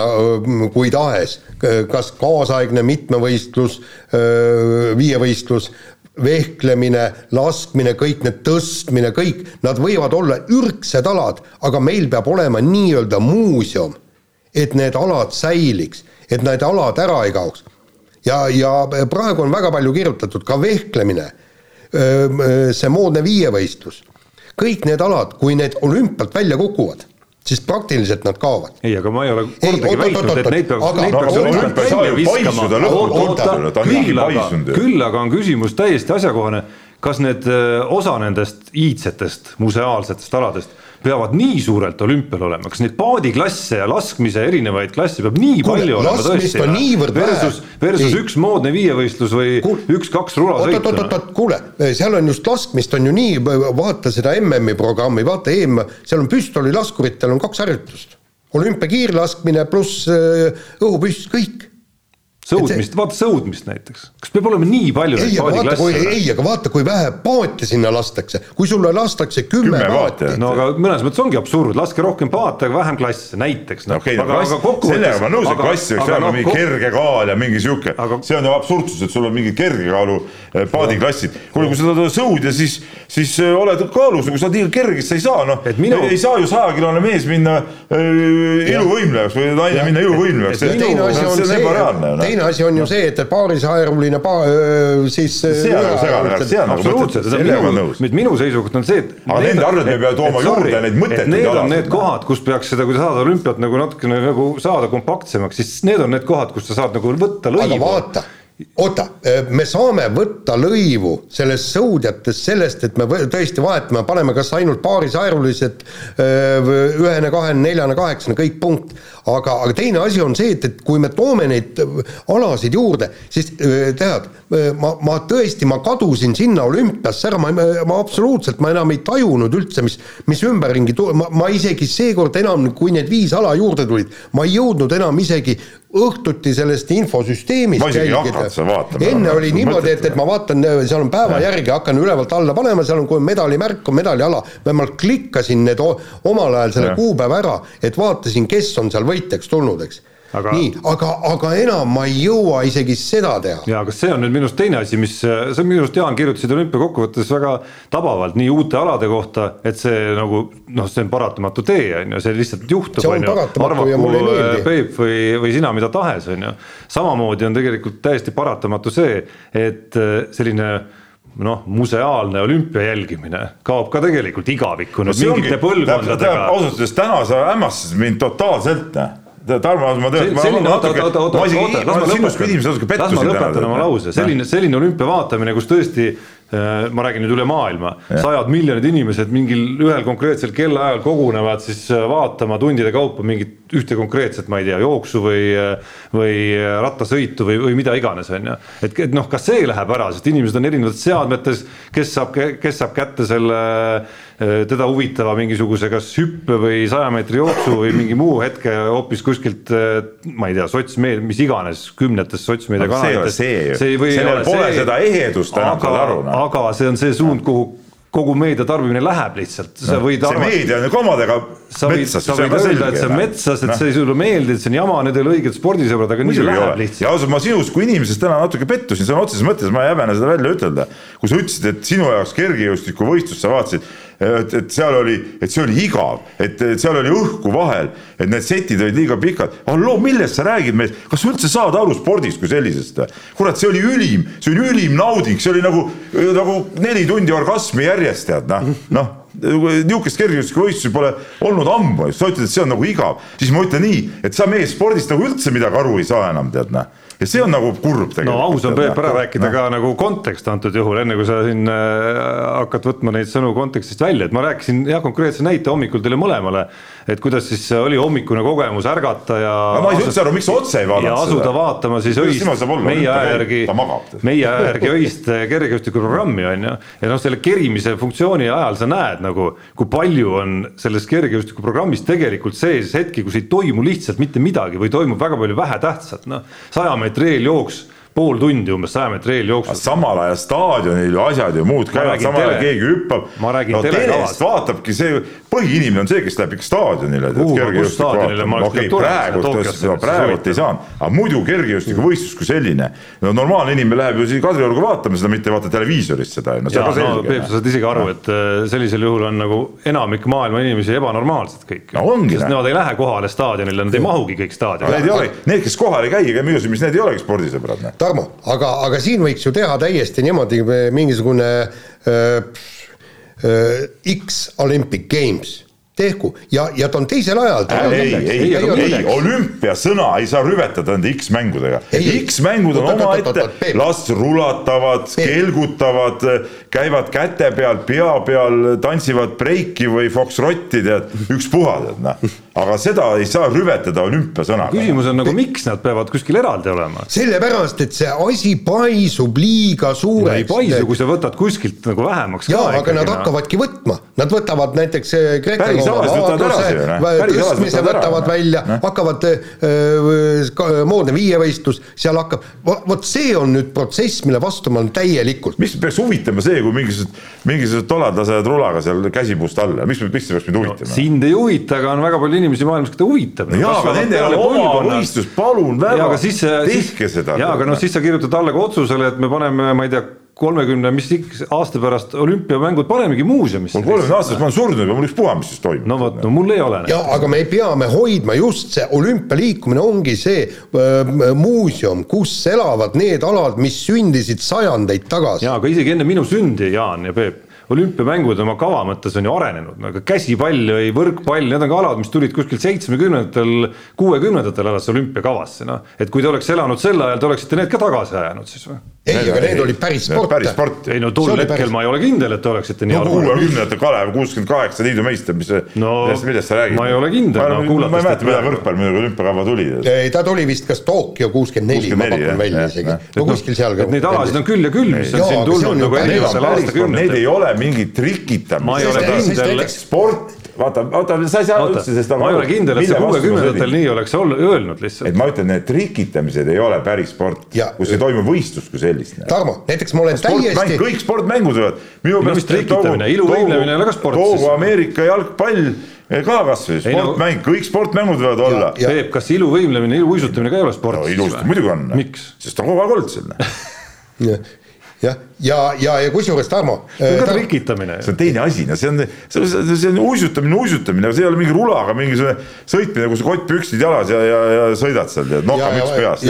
Speaker 2: kui tahes, kas kaasaegne mitmevõistlus, viievõistlus, vehklemine, laskmine, kõik need tõstmine, kõik, nad võivad olla ürgsed alad, aga meil peab olema nii-öelda muuseum, et need alad säiliks, et need alad ära ei kaoks. Ja, ja praegu on väga palju kirjutatud, ka vehklemine, see moodne viievõistlus kõik need alad, kui need olümpialt välja kukuvad, siis praktiliselt nad kaovad.
Speaker 3: ei, aga ma ei ole kordagi väitnud, et neid peaks, neid peaks olümpialt välja viskama. küll aga, on küsimus täiesti asjakohane, kas need osa nendest iidsetest museaalsetest aladest peavad nii suurelt olümpial olema, kas neid paadiklasse ja laskmise erinevaid klasse peab nii Kuule, palju olema tõesti? versus, versus ei. üks moodne viievõistlus või üks-kaks rulasõitu.
Speaker 2: oot, oot, oot, oot, kuule, seal on just laskmist on ju nii, vaata seda MM-i programmi, vaata EM, seal on püstolilaskuritel on kaks harjutust. olümpiakiirlaskmine pluss äh, õhupüss, kõik
Speaker 3: sõudmist, vaata sõudmist näiteks, kas peab olema nii palju
Speaker 2: neid paadiklasse? ei, aga vaata, kui vähe paate sinna lastakse, kui sulle lastakse kümme, kümme paati.
Speaker 3: no aga mõnes mõttes ongi absurd, laske rohkem paate, aga vähem klasse, näiteks
Speaker 4: no,. Okay, aga, aga kokkuvõttes. sellega ma nõus, et klass võiks olema no, mingi kok... kerge kaal ja mingi sihuke aga..., see on ju absurdsus, et sul on mingi kerge kaalu eh, paadiklassid. kuule, kui sa tahad sõudja, siis, siis eh, oled kaalus, kui sa liiga kerge, siis sa ei saa, noh minu... ei saa ju sajakilone mees minna äh, iluvõimlejaks või naine minna iluvõimlejaks.
Speaker 2: teine asi on see, teine asi on ju see, et paarisaeruline pa-, siis
Speaker 4: see on segane, see on nagu
Speaker 3: absoluutselt, sellega ma nõus. nüüd minu seisukoht on see, et
Speaker 4: aga nende arvelt me peame tooma juurde neid mõttetuid
Speaker 3: need on need kohad, kus peaks seda, kui sa saad olümpiat nagu natukene nagu saada kompaktsemaks, siis need on need kohad, kus sa saad nagu võtta lõivu.
Speaker 2: aga vaata oota, me saame võtta lõivu sellest sõudjatest sellest, et me tõesti vahetame, paneme kas ainult paarisaerulised, ühene, kahene, neljane, kaheksane, kõik punkt. aga, aga teine asi on see, et, et kui me toome neid alasid juurde, siis tead, ma, ma tõesti, ma kadusin sinna olümpiasse ära, ma, ma absoluutselt, ma enam ei tajunud üldse, mis, mis ümberringi tu-, ma, ma isegi seekord enam, kui need viis ala juurde tulid, ma ei jõudnud enam isegi õhtuti sellest infosüsteemist
Speaker 4: jälgida.
Speaker 2: enne oli niimoodi, et, et ma vaatan, seal on päeva ja. järgi, hakkan ülevalt alla panema, seal on kohe medalimärk, on medaliala. ma klikkasin need omal ajal selle ja. kuupäeva ära, et vaatasin, kes on seal võitjaks tulnud, eks aga... nii, aga, aga enam ma ei jõua isegi seda teha.
Speaker 3: ja, aga see on nüüd minu arust teine asi, mis, see on minu arust, Jaan, kirjutasid olümpiakokkuvõttes väga tabavalt nii uute alade kohta, et see nagu noh, see on paratamatu tee, on ju, see lihtsalt juhtub, on ju. arvaku Peep või, või sina, mida tahes, on ju. samamoodi on tegelikult täiesti paratamatu see, et selline noh, museaalne olümpia jälgimine kaob ka tegelikult igavikku nüüd no mingite põlvkondadega.
Speaker 4: ausalt öeldes täna sa hämmastasid mind totaalselt Tarmo, ma tean.
Speaker 3: selline, oota, oota, oota, oota, las ma lõpetan, las ma lõpetan oma lause, selline, selline olümpia vaatamine, kus tõesti Äh, ma räägin nüüd üle maailma, sajad miljonid inimesed mingil ühel konkreetsel kellaajal kogunevad siis äh, vaatama tundide kaupa mingit ühte konkreetset, ma ei tea, jooksu või, äh, või rattasõitu või, või mida iganes, on ju. et, et noh, ka see läheb ära, sest inimesed on erinevates seadmetes, kes saab, kes saab kätte selle teda huvitava mingisuguse kas hüppe või saja meetri jooksu või mingi muu hetke hoopis kuskilt, ma ei tea, sotsmeedia, mis iganes, kümnetes sotsmeediakanalites.
Speaker 4: see sellel pole see, seda ehedust enam, saad aru.
Speaker 3: Noh. aga see on see suund, kuhu kogu meedia tarbimine läheb lihtsalt, sa võid
Speaker 4: no, arvata. see meedia on ju komadega
Speaker 3: sa võid, sa võid öelda, et see on metsas, et no. see ei sulle meeldi, et see on jama, need ei ole õiged spordisõbrad, aga nii see läheb lihtsalt.
Speaker 4: ja ausalt, ma sinust kui inimesest täna natuke pettusin sõna otseses mõttes, ma ei häbene seda välja ütelda. kui sa ütlesid, et sinu jaoks kergejõustikuvõistlust sa vaatasid, et, et seal oli, et see oli igav, et, seal oli õhku vahel, et need setid olid liiga pikad. halloo, millest sa räägid meist, kas sa üldse saad aru spordist kui sellisest? kurat, see oli ülim, see oli ülim nauding, see oli nagu, nagu neli tundi orgasmi järjest tead noh, noh niisugust kergejõustikuvõistlusi pole olnud ammu, sa ütled, et see on nagu igav, siis ma ütlen nii, et sa mees spordist nagu üldse midagi aru ei saa enam tead noh ja see on nagu kurb tegelikult.
Speaker 3: no aus on Peep ära rääkida no. ka nagu kontekst antud juhul, enne kui sa siin äh, hakkad võtma neid sõnu kontekstist välja, et ma rääkisin jah, konkreetse näite hommikul teile mõlemale, et kuidas siis oli hommikune kogemus ärgata ja
Speaker 4: no ma ei saa üldse aru, miks sa otse ei vaadanud
Speaker 3: seda. ja asuda vaatama siis öist, meie aja järgi, meie aja järgi öist kergejõustikuprogrammi on ju, ja noh, selle kerimise funktsiooni ajal sa näed nagu, kui palju on selles kergejõustikuprogrammis tegelikult sees hetki, kus ei toimu lihtsalt mitte midagi või toimub väga palju vähetähtsat, noh, saja meetri eeljooks pool tundi umbes saja meetri eeljooksul.
Speaker 4: samal ajal staadionil ju asjad ju muud käivad, samal ajal keegi hüppab.
Speaker 3: no telest
Speaker 4: vaatabki see, põhiinimene on see, kes läheb ikka staadionile. okei, praegu, praegult ei saanud, aga muidu kergejõustikuvõistlus kui selline. no normaalne inimene läheb ju siia Kadriorgu vaatama seda, mitte ei vaata televiisorist seda.
Speaker 3: no. Peep, sa saad isegi aru, et äh, sellisel juhul on nagu enamik maailma inimesi ebanormaalsed kõik.
Speaker 4: no
Speaker 3: sest nemad ei lähe kohale staadionile, nad ei mahugi kõik staadionile.
Speaker 4: Need ei ole, need, kes kohale ei käi ega müüa, mis need ei olegi spordisõbrad
Speaker 2: Tarmo, aga, aga siin võiks ju teha täiesti niimoodi mingisugune äh, äh, X Olympic Games tehku ja, ja ta on teisel ajal.
Speaker 4: ei, ei, ei, ei, ei, olümpiasõna ei saa rüvetada nende X-mängudega. X-mängud on omaette, las rulatavad, kelgutavad, käivad käte peal, pea peal, tantsivad breiki või foksrotti, tead, ükspuha, tead noh. Aga seda ei saa rüvetada olümpiasõnaga.
Speaker 3: küsimus on nagu, miks nad peavad kuskil eraldi olema?
Speaker 2: sellepärast, et see asi paisub liiga suureks
Speaker 3: ei paisu, kui sa võtad kuskilt nagu vähemaks.
Speaker 2: jaa, aga nad hakkavadki võtma, nad võtavad näiteks eh, Kreeka tõstmise võtavad välja, hakkavad äh, moodne viievõistlus, seal hakkab, vot see on nüüd protsess, mille vastu ma olen täielikult.
Speaker 4: mis peaks huvitama see, kui mingisugused, mingisugused tolad lasevad rulaga seal käsipuust alla, mis, miks see peaks mind huvitama no,?
Speaker 3: sind ei huvita, aga on väga palju inimesi maailmas, keda huvitab.
Speaker 4: no jaa, aga nendel on oma võistlus, palun väga, tehke seda.
Speaker 3: jaa, aga noh, siis sa kirjutad alla ka otsusele, et me paneme, ma ei tea kolmekümne, mis aasta pärast olümpiamängud panemegi muuseumisse.
Speaker 4: mul kolmekümne aastast ma olen surnud juba, mul ükspuha, mis siis toimub.
Speaker 3: no vot, no mul ei ole.
Speaker 2: ja aga me peame hoidma just see olümpialiikumine ongi see äh, muuseum, kus elavad need alad, mis sündisid sajandeid tagasi.
Speaker 3: ja aga isegi enne minu sündi, Jaan ja Peep olümpiamängud oma kava mõttes on ju arenenud, aga käsipall või võrkpall, need on ka alad, mis tulid kuskil seitsmekümnendatel, kuuekümnendatel alles olümpiakavasse, noh. et kui te oleks elanud sel ajal, te oleksite need ka tagasi ajanud siis või?
Speaker 2: ei, aga need olid päris sport.
Speaker 4: päris sport.
Speaker 3: ei no tol hetkel päris... ma ei ole kindel, et te oleksite nii
Speaker 4: no, kuuekümnendatel Kalev kuuskümmend kaheksa liidu meister, mis no, millest, sa räägid?
Speaker 3: ma ei ole kindel,
Speaker 4: no kuulates ma ei mäleta, millal võrkpall muidugi olümpiakava tuli.
Speaker 2: ei, ta tuli vist kas Tokyo kuuskümmend neli, ma pakun välja isegi, no kuskil seal.
Speaker 3: et neid alasid on küll ja küll, mis on siin tulnud nagu erinevatel aastakümnetel.
Speaker 4: Need ei ole mingid trikitamine. sport vaata, vaata, sa ei saa üldse sellest
Speaker 3: aru. ma ei ole kindel, et see kuuekümnendatel nii oleks öelnud lihtsalt.
Speaker 4: et ma ütlen, need trikitamised ei ole päris sport, kus ei toimu võistlust kui sellist.
Speaker 2: Tarmo, näiteks ma olen täiesti.
Speaker 4: kõik sportmängud võivad. minu
Speaker 3: meelest trikitamine, iluvõimlemine ei ole ka sport.
Speaker 4: toogu Ameerika jalgpall ka kasvõi sportmäng, kõik sportmängud võivad olla.
Speaker 3: Peep, kas iluvõimlemine, iluuisutamine ka ei ole sport?
Speaker 4: no ilusasti muidugi on. sest ta on kogu aeg olnud
Speaker 2: selline jah, ja, ja, ja kusjuures Tarmo.
Speaker 3: see on ka trikitamine.
Speaker 4: see on teine asi, no see on, see on, see on uisutamine, uisutamine, see ei ole mingi rulaga mingisugune sõitmine, kus kottpüksid jalas ja, ja, ja sõidad seal tead, nokamüts peas.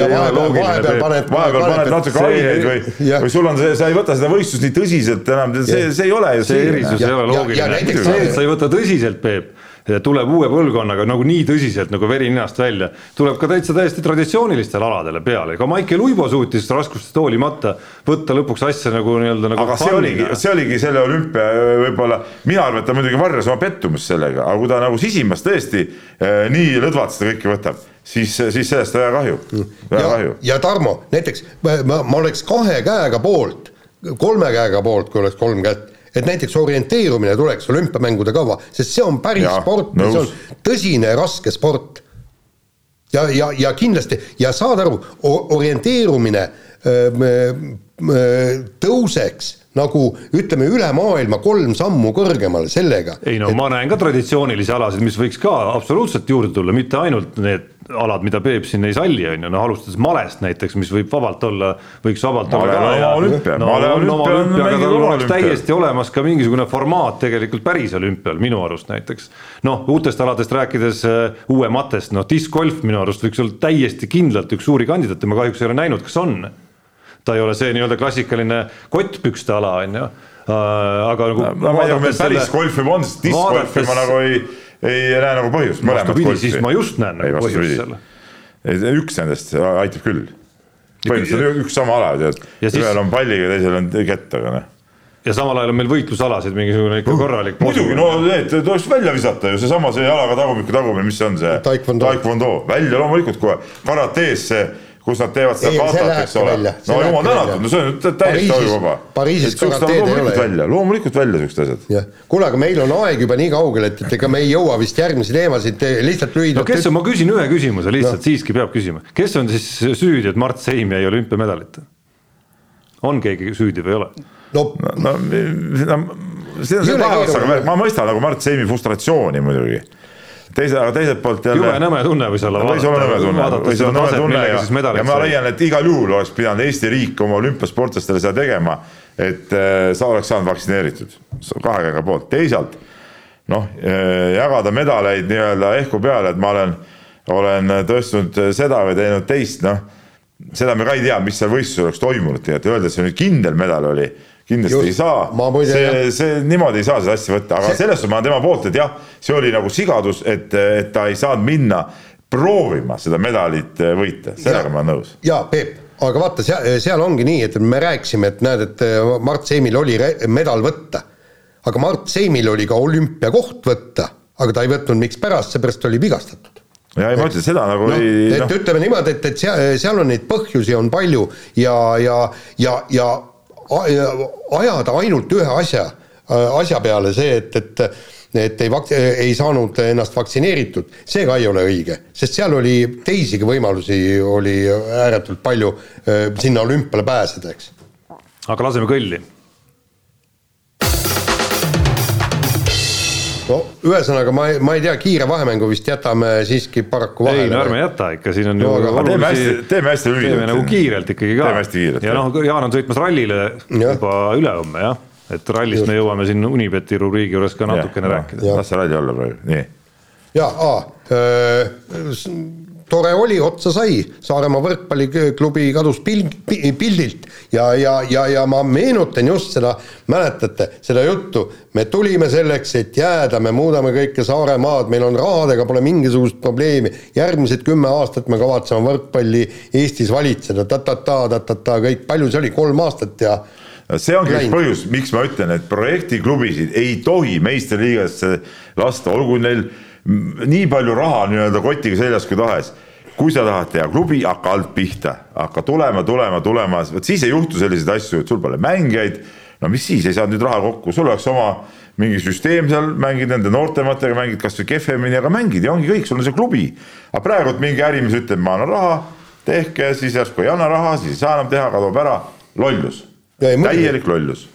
Speaker 2: vahepeal paned,
Speaker 4: paned natuke aineid või, või sul on see, sa ei võta seda võistlust nii tõsiselt enam, see, see ei ole ju.
Speaker 3: see erisus ei ole loogiline, see, et sa ei võta tõsiselt, Peep tuleb uue põlvkonnaga nagu nii tõsiselt nagu veri ninast välja, tuleb ka täitsa täiesti traditsioonilistele aladele peale, ka Maicel Uibo suutis raskustest hoolimata võtta lõpuks asja nagu nii-öelda nagu
Speaker 4: aga see oligi, see oligi selle olümpia võib-olla, mina arvan, et ta muidugi varjas oma pettumust sellega, aga kui ta nagu sisimas tõesti eh, nii lõdvalt seda kõike võtab, siis, siis sellest väga kahju, väga kahju.
Speaker 2: ja Tarmo, näiteks ma, ma oleks kahe käega poolt, kolme käega poolt, kui oleks kolm kätt et näiteks orienteerumine tuleks olümpiamängude kava, sest see on päris ja, sport, see on tõsine raske sport. ja, ja, ja kindlasti ja saad aru, orienteerumine tõuseks nagu ütleme, üle maailma kolm sammu kõrgemale sellega.
Speaker 3: ei no et... ma näen ka traditsioonilisi alasid, mis võiks ka absoluutselt juurde tulla, mitte ainult need alad, mida Peep siin ei salli, on ju, noh alustades malest näiteks, mis võib vabalt olla, võiks vabalt
Speaker 4: male olla ka ja olümpia, no, male olümpia on
Speaker 3: mingi oleks täiesti olemas ka mingisugune formaat tegelikult päris olümpial minu arust näiteks. noh, uutest aladest rääkides uh, uue matest, noh diskgolf minu arust võiks olla täiesti kindlalt üks suuri kandidaate, ma kahjuks ei ole näinud, kas on ta ei ole see nii-öelda klassikaline kottpükste ala, on ju äh, aga nagu
Speaker 4: no, ma ei tea, meil päris golfi on, sest diskgolfi ma nagu ei, ei näe nagu põhjust,
Speaker 3: siis ma just näen nagu põhjust selle.
Speaker 4: üks nendest aitab küll. põhimõtteliselt üks sama ala, tead, ühel on palliga, teisel on kett, aga noh
Speaker 3: ja samal ajal on meil võitlusalasid mingisugune ikka korralik.
Speaker 4: muidugi, no need tuleks välja visata ju, seesama see jalaga tagumikku tagumine, mis see on see? Taekwondo, välja loomulikult kohe, karates see kus nad teevad seda katat, eks ole. no jumal tänatud, no see on täiesti ajuvaba.
Speaker 2: Pariisis karateed ei ole.
Speaker 4: välja, loomulikult välja siuksed asjad.
Speaker 2: jah, kuule, aga meil on aeg juba nii kaugel, et, et ega me ei jõua vist järgmisi teemasid lihtsalt lühidalt.
Speaker 3: no kes on, ma küsin ühe küsimuse lihtsalt no., siiski peab küsima, kes on siis süüdi, et Mart Seim jäi olümpiamedalit? on keegi süüdi või ei ole?
Speaker 4: no, no, no, no see on see tahas, aga ma mõistan nagu Mart Seimi frustratsiooni muidugi teise, aga teiselt poolt
Speaker 3: jälle. jube nõme tunne võis olla.
Speaker 4: võis olla nõme tunne, võis olla nõme tunne ja, ja ma leian, et igal juhul oleks pidanud Eesti riik oma olümpiasportlastele seda tegema, et äh, sa oleks saanud vaktsineeritud, kahe käega poolt, teisalt noh, äh, jagada medaleid nii-öelda ehku peale, et ma olen, olen tõstnud seda või teinud teist, noh, seda me ka ei tea, mis seal võistlusel oleks toimunud tegelikult, öelda, et see nüüd kindel medal oli kindlasti Just, ei saa, see, see niimoodi ei saa seda asja võtta, aga see... selles suhtes ma olen tema poolt, et jah, see oli nagu sigadus, et, et ta ei saanud minna proovima seda medalit äh, võita, sellega ja, ma olen nõus.
Speaker 2: jaa, Peep, aga vaata, seal, seal ongi nii, et me rääkisime, et näed, et äh, Mart Seimil oli medal võtta. aga Mart Seimil oli ka olümpiakoht võtta, aga ta ei võtnud, mikspärast, seepärast oli vigastatud
Speaker 4: ja ei, ma ütlen seda nagu no,
Speaker 2: ei. et no. ütleme niimoodi, et, et seal, seal on neid põhjusi on palju ja, ja, ja, ja ajada ainult ühe asja, asja peale see, et, et et ei vak-, ei saanud ennast vaktsineeritud, see ka ei ole õige, sest seal oli teisigi võimalusi, oli ääretult palju sinna olümpiale pääseda, eks.
Speaker 3: aga laseme kõlli
Speaker 2: no ühesõnaga, ma ei, ma ei tea, kiire vahemängu vist jätame siiski paraku vahele.
Speaker 3: ei no ärme jäta ikka, siin on no,
Speaker 4: ju olulisi... teeme hästi, teeme hästi
Speaker 3: lühidalt. teeme nagu kiirelt ikkagi ka.
Speaker 4: teeme hästi kiirelt.
Speaker 3: ja noh, Jaan on sõitmas rallile ja. juba ülehomme jah, et rallist Just. me jõuame siin Unibeti rubriigi juures ka natukene ja, rääkida.
Speaker 4: las see ralli olla praegu, nii.
Speaker 2: ja, aa tore oli, otsa sai, Saaremaa võrkpalliklubi kadus pil-, pildilt. Ja, ja, ja, ja ma meenutan just seda, mäletate, seda juttu, me tulime selleks, et jääda, me muudame kõike Saaremaad, meil on rahadega, pole mingisugust probleemi, järgmised kümme aastat me kavatseme võrkpalli Eestis valitseda. Ta,, ta-ta-ta, ta-ta-ta, kõik, palju see oli, kolm aastat ja
Speaker 4: see ongi üks põhjus, miks ma ütlen, et projektiklubisid ei tohi meistriliigasse lasta, olgu neil nii palju raha nii-öelda kotiga seljas kui tahes. kui sa tahad teha klubi, hakka alt pihta, hakka tulema, tulema, tulema, vot siis ei juhtu selliseid asju, et sul pole mängijaid. no mis siis, ei saanud nüüd raha kokku, sul oleks oma mingi süsteem seal, mängid nende noortematega, mängid kasvõi kehvemini, aga mängid ja ongi kõik, sul on see klubi. aga praegu mingi ärimees ütleb, ma annan raha, tehke, siis järsku ei anna raha, siis ei saa enam teha, kaob ära, lollus, täielik lollus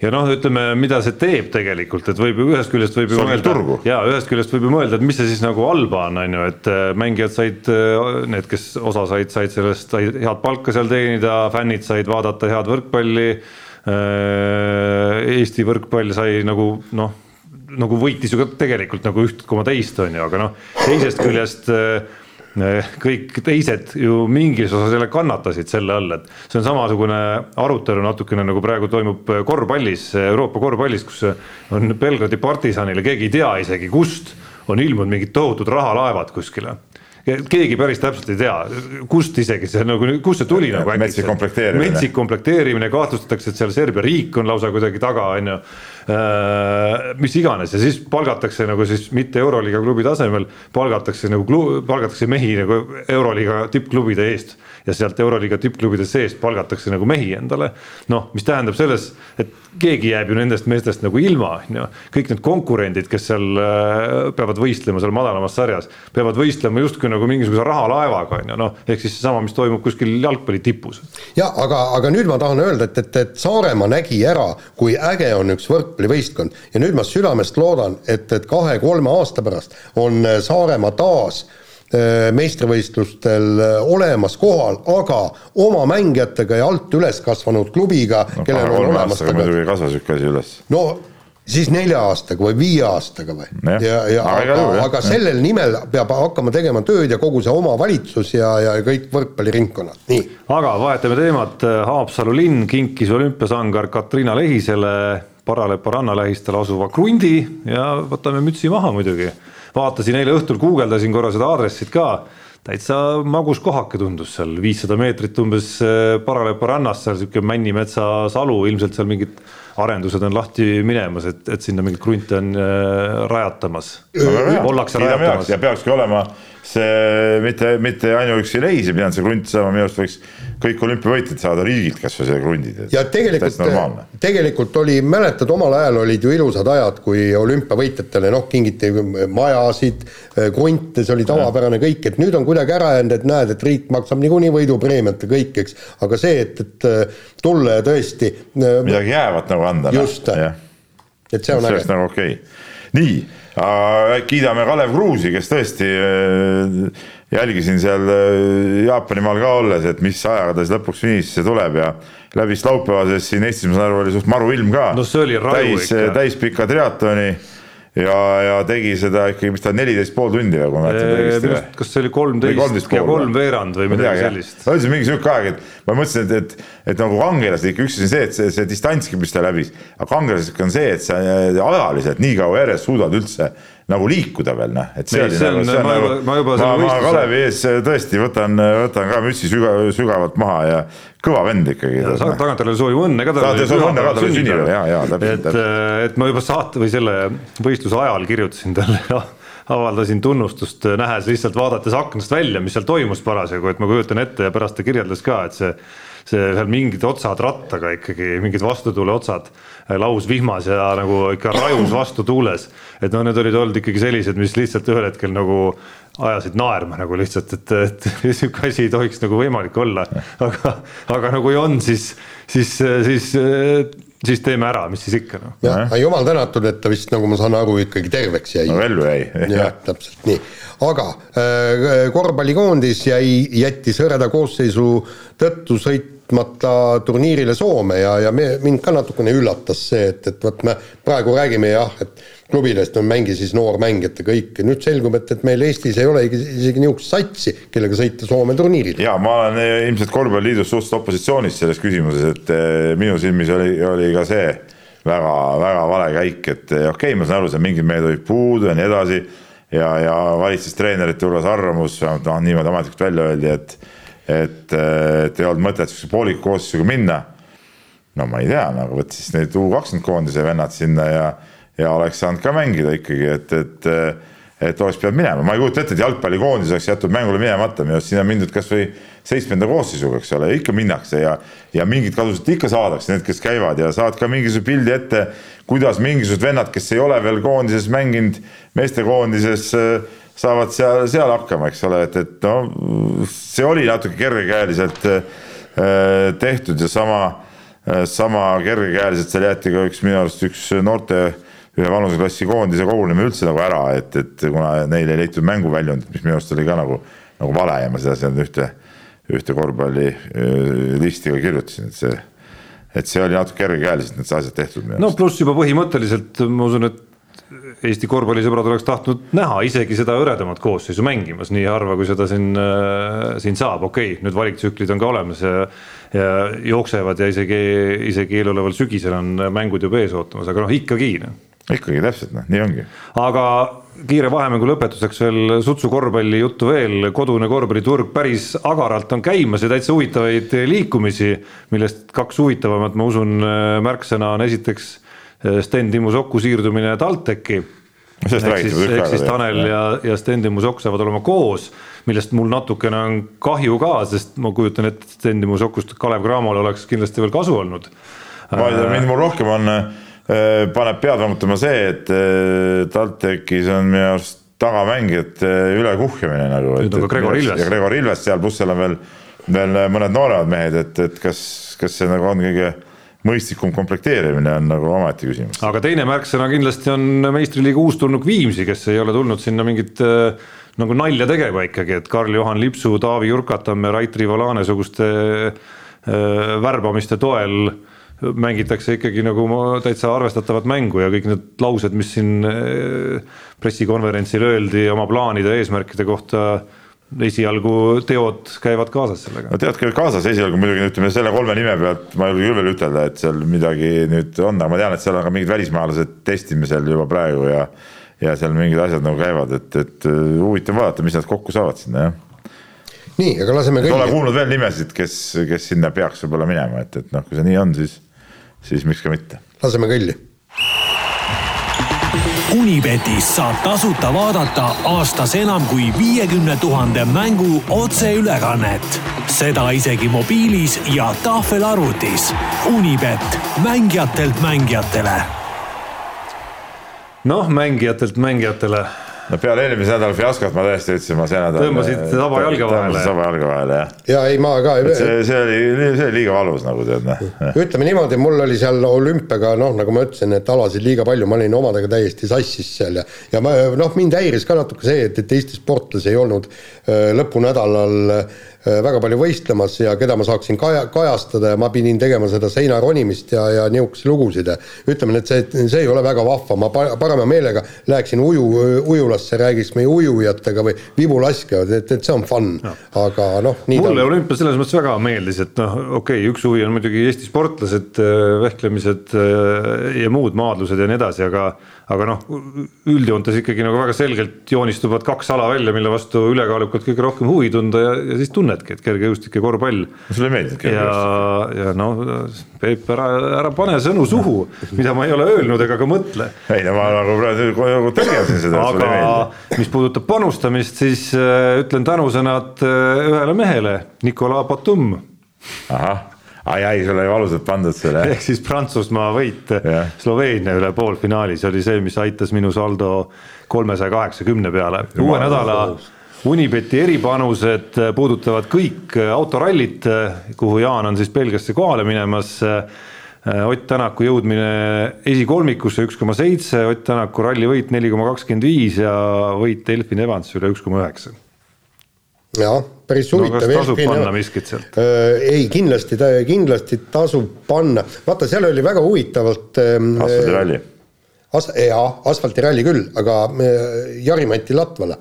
Speaker 3: ja noh, ütleme, mida see teeb tegelikult, et võib ju ühest küljest võib ju
Speaker 4: mõelda,
Speaker 3: ja ühest küljest võib ju mõelda, et mis see siis nagu halba on, on ju, et äh, mängijad said, äh, need, kes osa said, said sellest said head palka seal teenida, fännid said vaadata head võrkpalli. Äh, Eesti võrkpall sai nagu noh, nagu võitis ju ka tegelikult nagu üht koma teist, on ju, aga noh, teisest küljest kõik teised ju mingis osas jälle kannatasid selle all, et see on samasugune arutelu natukene nagu praegu toimub korvpallis, Euroopa korvpallis, kus on Belgradi partisanile, keegi ei tea isegi, kust on ilmunud mingid tohutud rahalaevad kuskile keegi päris täpselt ei tea, kust isegi see nagu, kust see tuli nagu
Speaker 4: äkki. metsik komplekteerimine.
Speaker 3: metsik komplekteerimine, kahtlustatakse, et seal Serbia riik on lausa kuidagi taga, on ju. Äh, mis iganes ja siis palgatakse nagu siis mitte Euroliiga klubi tasemel, palgatakse nagu, palgatakse mehi nagu Euroliiga tippklubide eest. Ja sealt Euroliiga tippklubide seest palgatakse nagu mehi endale. noh, mis tähendab selles, et keegi jääb ju nendest meestest nagu ilma, on ju. kõik need konkurendid, kes seal äh, peavad võistlema seal madalamas sarjas, peavad võistlema justkui nagu mingisuguse rahalaevaga, on ju, noh. ehk siis seesama, mis toimub kuskil jalgpalli tipus.
Speaker 2: ja aga, aga nüüd ma tahan öelda, et, et, et Saaremaa nägi ära, kui äge on üks võrkpallivõistkond ja nüüd ma südamest loodan, et, et kahe-kolme aasta pärast on Saaremaa taas äh, meistrivõistlustel äh, olemas kohal, aga oma mängijatega ja alt üles kasvanud klubiga
Speaker 4: no,, kellel on olemas muidugi ei kasva niisugune asi üles.
Speaker 2: no siis nelja aastaga või viie aastaga või? ja, ja aga, aga, aga sellel nimel peab hakkama tegema tööd ja kogu see omavalitsus ja, ja kõik võrkpalliringkonnad, nii.
Speaker 3: aga vahetame teemat, Haapsalu linn kinkis olümpiasangar Katriina Lehisele Paralepa ranna lähistel asuva krundi ja võtame mütsi maha muidugi vaatasin eile õhtul, guugeldasin korra seda aadressit ka, täitsa magus kohake tundus seal, viissada meetrit umbes äh, Paralepa rannast, seal sihuke Männimetsa salu, ilmselt seal mingid arendused on lahti minemas, et, et sinna mingit krunte on äh, rajatamas.
Speaker 4: ollakse rajatamas. ja peakski olema see mitte, mitte ainuüksi leis ei pidanud see krunt saama, minu arust võiks kõik olümpiavõitjad saada riigilt kasvõi selle krundid.
Speaker 2: ja tegelikult, tegelikult oli, mäletad, omal ajal olid ju ilusad ajad, kui olümpiavõitjatele noh, kingiti majasid, krunte, see oli tavapärane kõik, et nüüd on kuidagi ära jäänud, et näed, et riik maksab niikuinii võidupreemiat ja kõik, eks, aga see, et, et tulla ja tõesti.
Speaker 4: midagi jäävat nagu anda.
Speaker 2: Just, et see on
Speaker 4: äge. see oleks nagu okei okay., nii kiidame Kalev Kruusi, kes tõesti äh, jälgisin seal äh, Jaapanimaal ka olles, et mis ajaga ta siis lõpuks finišisse tuleb ja läbis laupäevases siin Eestis, ma saan aru, oli suht maru ilm ka.
Speaker 3: no see oli raju
Speaker 4: täis, ikka. täispika triatloni ja, ja tegi seda ikkagi, mis ta neliteist pool tundi või kui ma mäletan õigesti või?
Speaker 3: kas see oli kolmteist ja kolmveerand või midagi sellist?
Speaker 4: no üldse mingi sihuke aeg, et ma mõtlesin, et, et, et nagu kangelaslik, üks asi on see, et see, see distantski, mis ta läbis, aga kangelaslik on see, et sa ajaliselt nii kaua järjest suudad üldse nagu liikuda veel noh, et see oli nagu, see on nagu, ma, juba ma, ma Kalevi ees tõesti võtan, võtan ka mütsi süga, sügavalt maha ja kõva vend ikkagi.
Speaker 3: tagantjärele soovime õnne ka.
Speaker 4: tahate soovime õnne ka, tal oli sünnipäev, ja, ja täpselt.
Speaker 3: et, et ma juba saate või selle võistluse ajal kirjutasin talle avaldasin tunnustust, nähes lihtsalt vaadates aknast välja, mis seal toimus parasjagu, et ma kujutan ette ja pärast ta kirjeldas ka, et see see seal mingid otsad rattaga ikkagi, mingid vastutuule otsad lausvihmas ja nagu ikka rajus vastu tuules. et noh, need olid olnud ikkagi sellised, mis lihtsalt ühel hetkel nagu ajasid naerma nagu lihtsalt, et, et sihuke asi ei tohiks nagu võimalik olla. aga, aga nagu on, siis, siis, siis, siis teeme ära, mis siis ikka noh.
Speaker 2: jah, jumal tänatud, et ta vist nagu ma saan aru, ikkagi terveks jäi.
Speaker 4: no ellu jäi.
Speaker 2: jah, täpselt nii, aga äh, korvpallikoondis jäi, jättis hõreda koosseisu tõttu sõit võtmata turniirile Soome ja, ja me, mind ka natukene üllatas see, et, et vot me praegu räägime jah, et klubilest on mängi siis noormängijate kõik nüüd selgub, et, et meil Eestis ei ole isegi niisugust satsi, kellega sõita Soome turniirile.
Speaker 4: ja ma olen eh, ilmselt korvpalliliidus suhteliselt opositsioonis selles küsimuses, et eh, minu silmis oli, oli ka see väga-väga vale käik, et eh, okei okay,, ma saan aru, seal mingid mehed olid puudu ja nii edasi ja, ja valitses treenerite hulgas arvamus, noh niimoodi ametlikult välja öeldi, et et, et ei olnud mõtet sihukese pooliku koosseisuga minna. no ma ei tea, nagu võt siis need U kakskümmend koondise vennad sinna ja, ja oleks saanud ka mängida ikkagi, et, et et oleks pidanud minema, ma ei kujuta ette, et jalgpallikoondis oleks jäetud mängule minemata, minu arust siin on mindud kasvõi seitsmenda koosseisuga, eks ole, ikka minnakse ja ja mingit sealt ikka saadakse, need, kes käivad ja saad ka mingisuguse pildi ette, kuidas mingisugused vennad, kes ei ole veel koondises mänginud, meestekoondises saavad seal, seal hakkama, eks ole, et, et no see oli natuke kergekäeliselt äh, tehtud ja sama äh,, sama kergekäeliselt seal jäeti ka üks minu arust üks noorte ühe vanuseklassi koondise kogunemine üldse nagu ära, et, et kuna neil ei leitud mänguväljundit, mis minu arust oli ka nagu, nagu vale ja ma seda seal ühte, ühte korvpallilisti äh, ka kirjutasin, et see, et see oli natuke kergekäeliselt need asjad tehtud.
Speaker 3: no pluss juba põhimõtteliselt ma usun, et Eesti korvpallisõbrad oleks tahtnud näha isegi seda hõredamat koosseisu mängimas, nii harva, kui seda siin, äh, siin saab, okei okay,, nüüd valiktsüklid on ka olemas ja ja jooksevad ja isegi, isegi eeloleval sügisel on mängud juba ees ootamas, aga noh, ikkagi noh.
Speaker 4: Ikkagi täpselt noh, nii ongi.
Speaker 3: aga kiire vahemängu lõpetuseks veel sutsu korvpalli juttu veel, kodune korvpalliturg päris agaralt on käimas ja täitsa huvitavaid liikumisi, millest kaks huvitavamat, ma usun, märksõna on esiteks Sten Timo Soku siirdumine TalTechi ehk siis, ehk siis Tanel ja, ja Stendimus Okk saavad olema koos, millest mul natukene on kahju ka, sest ma kujutan ette, et Stendimus Okust Kalev Cramole oleks kindlasti veel kasu olnud.
Speaker 4: ma ei tea, mind mul rohkem on, äh, paneb pead vammutama see, et äh, TalTechis on minu arust tagamängijate ülekuhjamine nagu.
Speaker 3: nüüd on ka Gregor Ilves.
Speaker 4: ja Gregor Ilves seal, pluss seal on veel, veel mõned nooremad mehed, et, et kas, kas see nagu on kõige mõistlikum komplekteerimine on nagu omaette küsimus.
Speaker 3: aga teine märksõna kindlasti on meistriliiga uustulnuk Viimsi, kes ei ole tulnud sinna mingit äh, nagu nalja tegema ikkagi, et Karl-Juhan Lipsu, Taavi Jurkatamme, Rait Rivolane suguste äh, värbamiste toel mängitakse ikkagi nagu täitsa arvestatavat mängu ja kõik need laused, mis siin äh, pressikonverentsil öeldi oma plaanide, eesmärkide kohta esialgu teod käivad kaasas sellega.
Speaker 4: no teod käivad kaasas, esialgu muidugi ütleme selle kolme nime pealt ma ei julge küll veel ütelda, et seal midagi nüüd on, aga ma tean, et seal on ka mingid välismaalased testimisel juba praegu ja ja seal mingid asjad nagu käivad, et, et äh, huvitav vaadata, mis nad kokku saavad sinna, jah.
Speaker 2: nii, aga laseme
Speaker 4: kõigile. Pole kuulnud veel nimesid, kes, kes sinna peaks võib-olla minema, et, et noh, kui see nii on, siis, siis miks ka mitte.
Speaker 2: laseme kõlli
Speaker 1: Unibetis saab tasuta vaadata aastas enam kui viiekümne tuhande mängu otseülekannet. seda isegi mobiilis ja tahvelarvutis. Unibet, mängijatelt mängijatele.
Speaker 3: noh, mängijatelt mängijatele
Speaker 4: no peale eelmise nädala fiaskot ma tõesti ütlesin, ma see nädal.
Speaker 3: tõmbasid saba jalge vahele.
Speaker 4: saba jalge vahele jah.
Speaker 2: ja ei, ma ka.
Speaker 4: see, see oli, see oli liiga valus nagu tead noh.
Speaker 2: ütleme niimoodi, mul oli seal olümpiaga noh, nagu ma ütlesin, et alasid liiga palju, ma olin omadega täiesti sassis seal ja, ja ma noh, mind häiris ka natuke see, et, et Eesti sportlasi ei olnud äh, lõpunädalal väga palju võistlemas ja keda ma saaksin kaja, kajastada ja ma pidin tegema seda seina ronimist ja, ja niisuguseid lugusid. Ütleme, et see, see ei ole väga vahva, ma parema meelega läheksin uju, ujulasse, räägiks meie ujujatega või vibulaskjad, et, et see on fun, aga noh.
Speaker 3: mulle olümpia selles mõttes väga meeldis, et noh, okei okay,, üks huvi on muidugi Eesti sportlased, äh, vehklemised äh, ja muud maadlused ja nii edasi, aga aga noh, üldjoontes ikkagi nagu väga selgelt joonistuvad kaks ala välja, mille vastu ülekaalukalt kõige rohkem huvi tunda ja, ja siis tunnedki, et kergejõustik ja korvpall.
Speaker 4: sulle meeldib
Speaker 3: kergejõustik? ja, ja noh, Peep, ära, ära pane sõnu suhu, mida ma ei ole öelnud ega ka mõtle.
Speaker 4: ei no ma nagu praegu nagu tõlgendasin seda.
Speaker 3: aga mis puudutab panustamist, siis äh, ütlen tänusõnad äh, ühele mehele, Nicolas Batum.
Speaker 4: ahah ai, ai, sul oli valusalt pandud selle.
Speaker 3: ehk siis Prantsusmaa võit yeah. Sloveenia üle poolfinaalis oli see, mis aitas minu saldo kolmesaja kaheksakümne peale. uue nädala Unibeti eripanused puudutavad kõik autorallit, kuhu Jaan on siis Belgiasse kohale minemas. Ott Tänaku jõudmine esikolmikusse üks koma seitse, Ott Tänaku rallivõit neli koma kakskümmend viis ja võit Delfin Evans üle üks koma üheksa
Speaker 2: jah, päris huvitav
Speaker 3: no,. tasub Elfin, panna miskit sealt
Speaker 2: äh,? ei, kindlasti, kindlasti tasub panna, vaata, seal oli väga huvitavalt
Speaker 4: ähm,. asfaldiralli
Speaker 2: as,. jaa, asfaldiralli küll, aga äh, Jari-Mati Latvala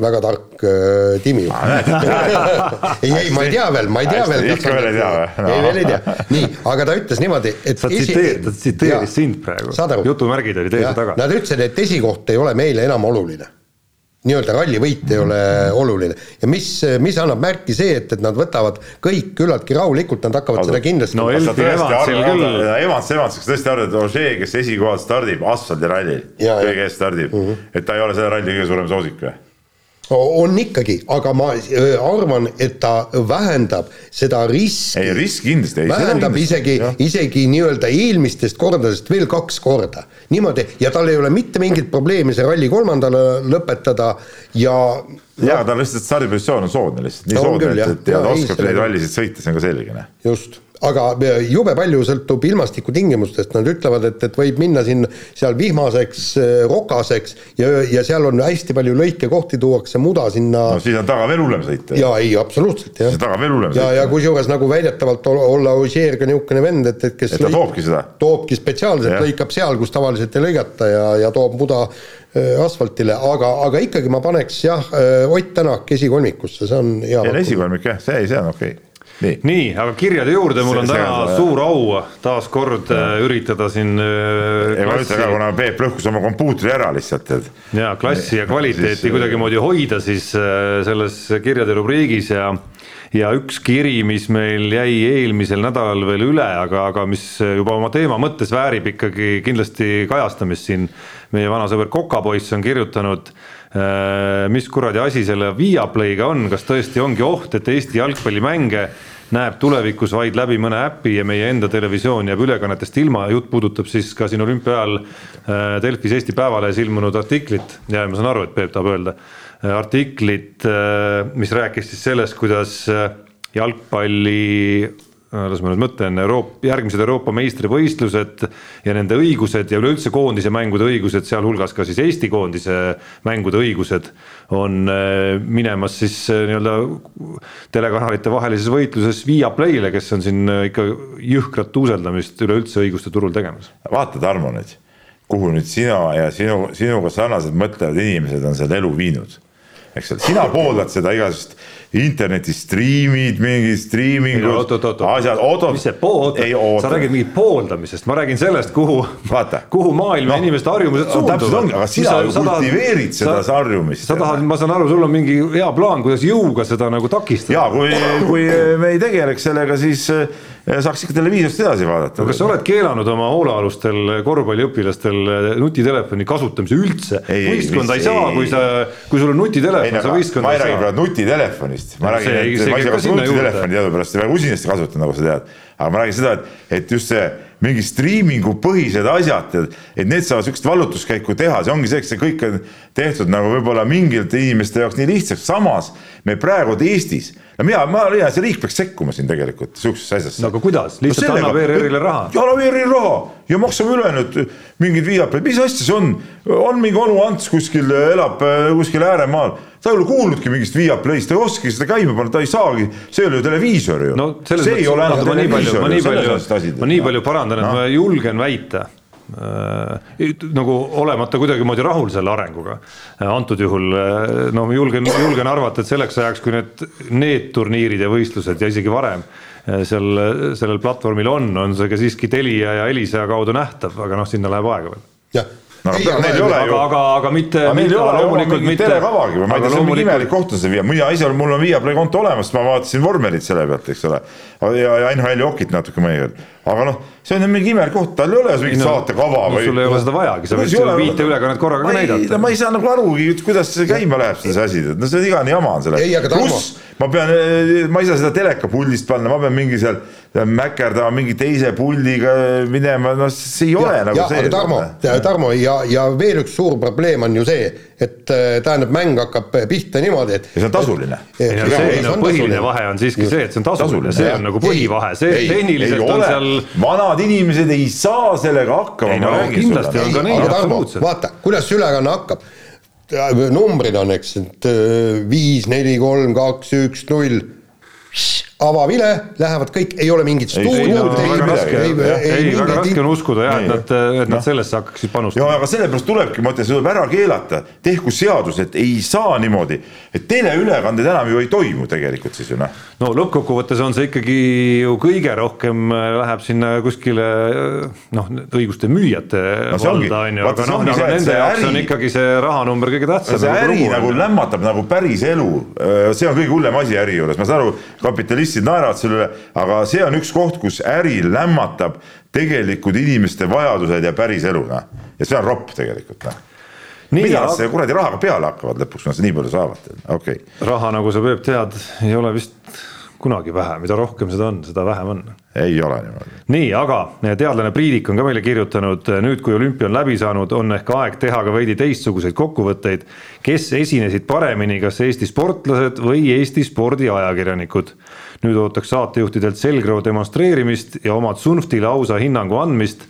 Speaker 2: väga tark äh, Timi ei, ei, ma ei tea veel, ma ei tea veel.
Speaker 4: ikka veel ei tea või?
Speaker 2: ei, veel ei tea. nii, aga ta ütles niimoodi, et.
Speaker 3: sa tsiteerid, ta tsiteeris sind praegu. jutumärgid olid ees ja taga.
Speaker 2: Nad ütlesid, et esikoht ei ole meile enam oluline nii-öelda rallivõit ei ole oluline ja mis, mis annab märki see, et, et nad võtavad kõik küllaltki rahulikult, nad hakkavad Aga, seda kindlasti
Speaker 3: no Elfi Evansil küll.
Speaker 4: Evans, Evans, kas tõesti arvad, et Ožee, kes esikohal stardib asfaldirallil, kõige ees stardib mm, -hmm. et ta ei ole selle ralli kõige suurem soosik või?
Speaker 2: On ikkagi, aga ma äh, arvan, et ta vähendab seda riski.
Speaker 4: ei, risk kindlasti.
Speaker 2: vähendab kindlasti, isegi, isegi nii-öelda eelmistest kordadest veel kaks korda. niimoodi ja tal ei ole mitte mingit probleemi see ralli kolmandale lõpetada ja
Speaker 4: jaa, tal lihtsalt stardipositsioon on soodne lihtsalt, nii soodne, et, et ja ta oskab neid rallisid sõita, see on ka selge. Noh.
Speaker 2: just aga jube palju sõltub ilmastikutingimustest, nad ütlevad, et, et võib minna siin seal vihmaseks, äh, rokaseks ja, ja seal on hästi palju lõikekohti, tuuakse muda sinna.
Speaker 4: no siis on taga veel hullem sõita.
Speaker 2: jaa, ei absoluutselt jah.
Speaker 4: siis on taga veel hullem
Speaker 2: sõita. ja, ja kusjuures nagu väidetavalt olla Ožeer ka niisugune vend, et, et kes
Speaker 4: et ta lõik, toobki seda.
Speaker 2: toobki spetsiaalselt, lõikab seal, kus tavaliselt ei lõigata ja, ja toob muda äh, asfaltile, aga, aga ikkagi ma paneks jah, äh, Ott Tänak esikolmikusse, see on hea.
Speaker 4: esikolmik jah, see, see on okei okay
Speaker 3: nii, nii, aga kirjade juurde mul on see, täna see, suur au taas kord ja. Äh, üritada siin
Speaker 4: äh,. ei, ma ütlen ka, kuna Peep lõhkus oma kompuutri ära lihtsalt, et.
Speaker 3: ja klassi ja kvaliteeti siis, kuidagimoodi hoida siis äh, selles kirjade rubriigis ja ja üks kiri, mis meil jäi eelmisel nädalal veel üle, aga, aga mis juba oma teema mõttes väärib ikkagi kindlasti kajastamist siin. meie vana sõber Kokapoiss on kirjutanud, äh, mis kuradi asi selle Viaplay'ga on, kas tõesti ongi oht, et Eesti jalgpallimänge näeb tulevikus vaid läbi mõne äpi ja meie enda televisioon jääb ülekannetest ilma, jutt puudutab siis ka siin olümpia ajal äh, Delfis Eesti Päevalehes ilmunud artiklit. Ja ma saan aru, et Peep tahab öelda. Äh, artiklit, äh, mis rääkis siis sellest, kuidas äh, jalgpalli las ma nüüd mõtlen, Euroop-, järgmised Euroopa meistrivõistlused ja nende õigused ja üleüldse koondise mängude õigused, sealhulgas ka siis Eesti koondise mängude õigused on minemas siis nii-öelda telekanalite vahelises võitluses Viaplay'le, kes on siin ikka jõhkrat tuuseldamist üleüldse õiguste turul tegemas.
Speaker 4: vaata, Tarmo nüüd, kuhu nüüd sina ja sinu, sinuga sarnased mõtlevad inimesed on selle elu viinud eks ole, sina pooldad seda igasugust interneti striimid, mingid striimingud, asjad,
Speaker 3: oot-oot. mis see pool, sa räägid mingit pooldamisest, ma räägin sellest, kuhu, kuhu maailma no, inimeste harjumused suunduvad.
Speaker 4: aga sina ju kultiveerid seda harjumist.
Speaker 3: sa tahad, ma saan aru, sul on mingi hea plaan, kuidas jõuga seda nagu takistada.
Speaker 4: ja kui, kui me ei tegeleks sellega, siis saaks ikka televiisorist edasi vaadata.
Speaker 3: kas sa oled keelanud oma hoolealustel korvpalliõpilastel nutitelefoni kasutamise üldse? võistkonda ei saa, kui sa, kui sul on nutitelefon, sa võistkonda
Speaker 4: ei saa. ma ei räägi praegu nutitelefonist, ma räägin, et ma ise ka nutitelefoni teadupärast väga usinasti kasutan, nagu sa tead. aga ma räägin seda, et, et just see mingi striimingu põhised asjad, et need saavad sihukest vallutuskäiku teha, see ongi see, eks see kõik on tehtud nagu võib-olla mingite inimeste jaoks nii lihtsaks, samas me praegu Eestis, no mina, ma leian, see riik peaks sekkuma siin tegelikult sihukesesse asjasse.
Speaker 3: no aga kuidas, lihtsalt no sellega, annab ERR-ile raha?
Speaker 4: annab ERR-ile raha ja maksame üle nüüd mingid viiapid, mis asja see on, on mingi onu Ants kuskil elab äh, kuskil ääremaal ta ei ole kuulnudki mingist Viaplayst, ta ei oskagi seda käima panna, ta ei saagi, see ei ole ju televiisor ju
Speaker 3: no,. see ei ole enam televiisor. ma nii palju, ma nii palju parandan, et no. ma julgen väita nagu olemata kuidagimoodi rahul selle arenguga. Äh, antud juhul äh, no ma julgen, julgen arvata, et selleks ajaks, kui need, need turniirid ja võistlused ja isegi varem seal sellel platvormil on, on see ka siiski Telia ja Elisa kaudu nähtav, aga noh, sinna läheb aega veel.
Speaker 2: jah
Speaker 4: no aga neil ei ole ju.
Speaker 3: aga, aga mitte.
Speaker 4: aga neil ei ole loomulikult mitte. telekavagi või ma ei tea, see on mingi imelik koht on see Via, mina ise, mul on Viaplay konto olemas, ma vaatasin vormelit selle pealt, eks ole. Ja, ja NHL-i okit natuke mõnikord, aga noh, see on mingi imelik koht, tal ei ole mingit no, saatekava
Speaker 3: no, või. sul ei ole seda vajagi, sa võid seda viite ülekannet korraga ka näidata.
Speaker 4: ma ei saa nagu arugi, kuidas see käima läheb, see asi, no see on igane jama on selle. pluss ma pean, ma ei saa seda teleka puldist panna, ma pean mingi seal mäkerdama mingi teise puldiga minema, no see ei ole ja, nagu ja, see.
Speaker 2: Tarmo, Tarmo ja, ja veel üks suur probleem on ju see, et äh, tähendab, mäng hakkab pihta niimoodi, et.
Speaker 4: ja see on tasuline.
Speaker 3: ei põhiline vahe on siiski see, et see on tasuline, see on nagu põhivahe, see tehniliselt on seal.
Speaker 4: vanad inimesed ei saa sellega hakkama.
Speaker 3: ei no kindlasti on ka neid,
Speaker 2: absoluutselt. vaata, kuidas see ülekanne hakkab numbrid on, eks, et äh, viis, neli, kolm, kaks, üks, null avavile, lähevad kõik, ei ole mingit stuudiot.
Speaker 3: ei, väga raske, ei, väga raske on uskuda jah, et nad, et nad no. sellesse hakkaksid panustama.
Speaker 4: ja aga sellepärast tulebki, ma ütlen, see tuleb ära keelata, tehku seadus, et ei saa niimoodi, et teleülekandeid enam ju ei toimu tegelikult siis ju noh.
Speaker 3: no lõppkokkuvõttes on see ikkagi ju kõige rohkem äh, läheb sinna kuskile äh, noh, õiguste müüjate no, valda on ju, aga noh, aga nende jaoks on ikkagi see rahanumber kõige tähtsam.
Speaker 4: see äri nagu lämmatab nagu päris elu, äh, see on kõige hullem asi äri juures, ma saan aru, kapitalist spetsialistid naeravad selle üle, aga see on üks koht, kus äri lämmatab tegelikud inimeste vajadused ja päris elu, noh. ja see on ropp tegelikult, noh millal aga... see kuradi rahaga peale hakkavad lõpuks, kui nad nii palju saavad, okei okay..
Speaker 3: raha, nagu sa Peep tead, ei ole vist kunagi vähe, mida rohkem seda on, seda vähem on.
Speaker 4: ei ole niimoodi.
Speaker 3: nii, aga teadlane Priidik on ka meile kirjutanud, nüüd kui olümpia on läbi saanud, on ehk aeg teha ka veidi teistsuguseid kokkuvõtteid. kes esinesid paremini, kas Eesti sportlased või Eesti spordiajakirjanikud nüüd ootaks saatejuhtidelt selgroo demonstreerimist ja oma tsunftile ausa hinnangu andmist,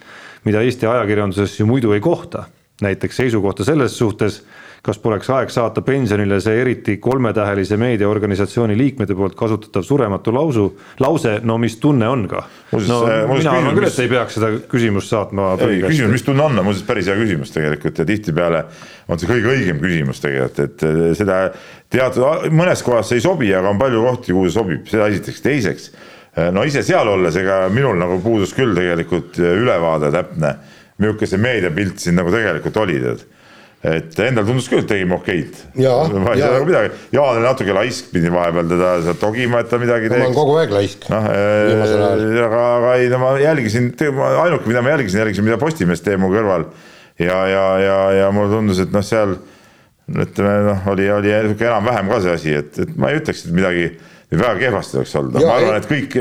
Speaker 3: mida Eesti ajakirjanduses ju muidu ei kohta. näiteks seisukohta selles suhtes, kas poleks aeg saata pensionile see eriti kolmetähelise meediaorganisatsiooni liikmete poolt kasutatav surematu lausu, lause, no mis tunne on ka? no mina arvan küll, et ei peaks seda küsimust saatma.
Speaker 4: küsimus, mis tunne on, on muuseas päris hea küsimus tegelikult ja tihtipeale on see kõige õigem küsimus tegelikult, et seda teatud, mõnes kohas see ei sobi, aga on palju kohti, kuhu see sobib, seda esiteks, teiseks no ise seal olles, ega minul nagu puudus küll tegelikult ülevaade täpne, milline see meediapilt siin nagu tegelikult oli, tead et endal tundus küll, et tegime okeid. ma ei saa nagu midagi, Jaan oli natuke laisk, pidi vahepeal teda sealt togima, et ta midagi
Speaker 2: teeks. ma olen kogu aeg laisk.
Speaker 4: noh, aga, aga ei no ma jälgisin, ainuke, mida ma jälgisin, jälgisin, mida Postimees teeb mu kõrval. ja, ja, ja, ja mulle tundus, et noh, seal ütleme noh, oli, oli niisugune enam-vähem ka see asi, et, et ma ei ütleks, et midagi väga kehvasti oleks olnud, ma arvan, et kõik,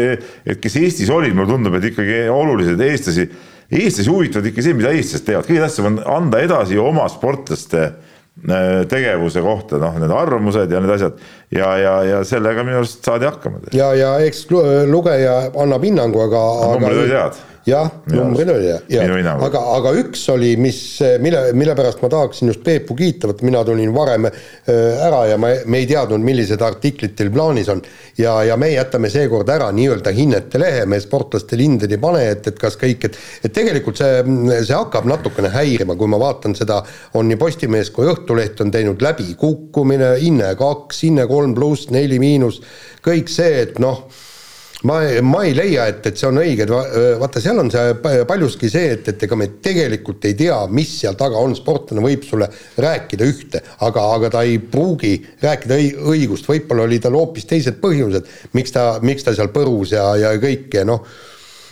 Speaker 4: et kes Eestis olid, mulle tundub, et ikkagi olulised eestlasi eestlasi huvitavad ikka see, mida eestlased teevad, kõige tähtsam on anda edasi oma sportlaste äh, tegevuse kohta, noh, need arvamused ja need asjad ja, ja, ja sellega minu arust saadi hakkama.
Speaker 2: ja, ja eks lugeja annab hinnangu, aga.
Speaker 4: numbrid olid head
Speaker 2: jah, numbrid oli ja, aga, aga üks oli, mis, mille, mille pärast ma tahaksin just Peepu kiita, vot mina tulin varem äh, ära ja ma, me ei teadnud, millised artiklid teil plaanis on. ja, ja me jätame seekord ära nii-öelda hinnete lehe, me sportlastele hindeid ei pane, et, et kas kõik, et et tegelikult see, see hakkab natukene häirima, kui ma vaatan seda, on nii Postimees kui Õhtuleht on teinud läbikukkumine, hinne kaks, hinne kolm pluss, neli miinus, kõik see, et noh ma, ma ei leia, et, et see on õige, et vaata, seal on see paljuski see, et, et ega me tegelikult ei tea, mis seal taga on, sportlane võib sulle rääkida ühte, aga, aga ta ei pruugi rääkida õigust, võib-olla oli tal hoopis teised põhjused, miks ta, miks ta seal põrus ja, ja kõike, noh
Speaker 4: no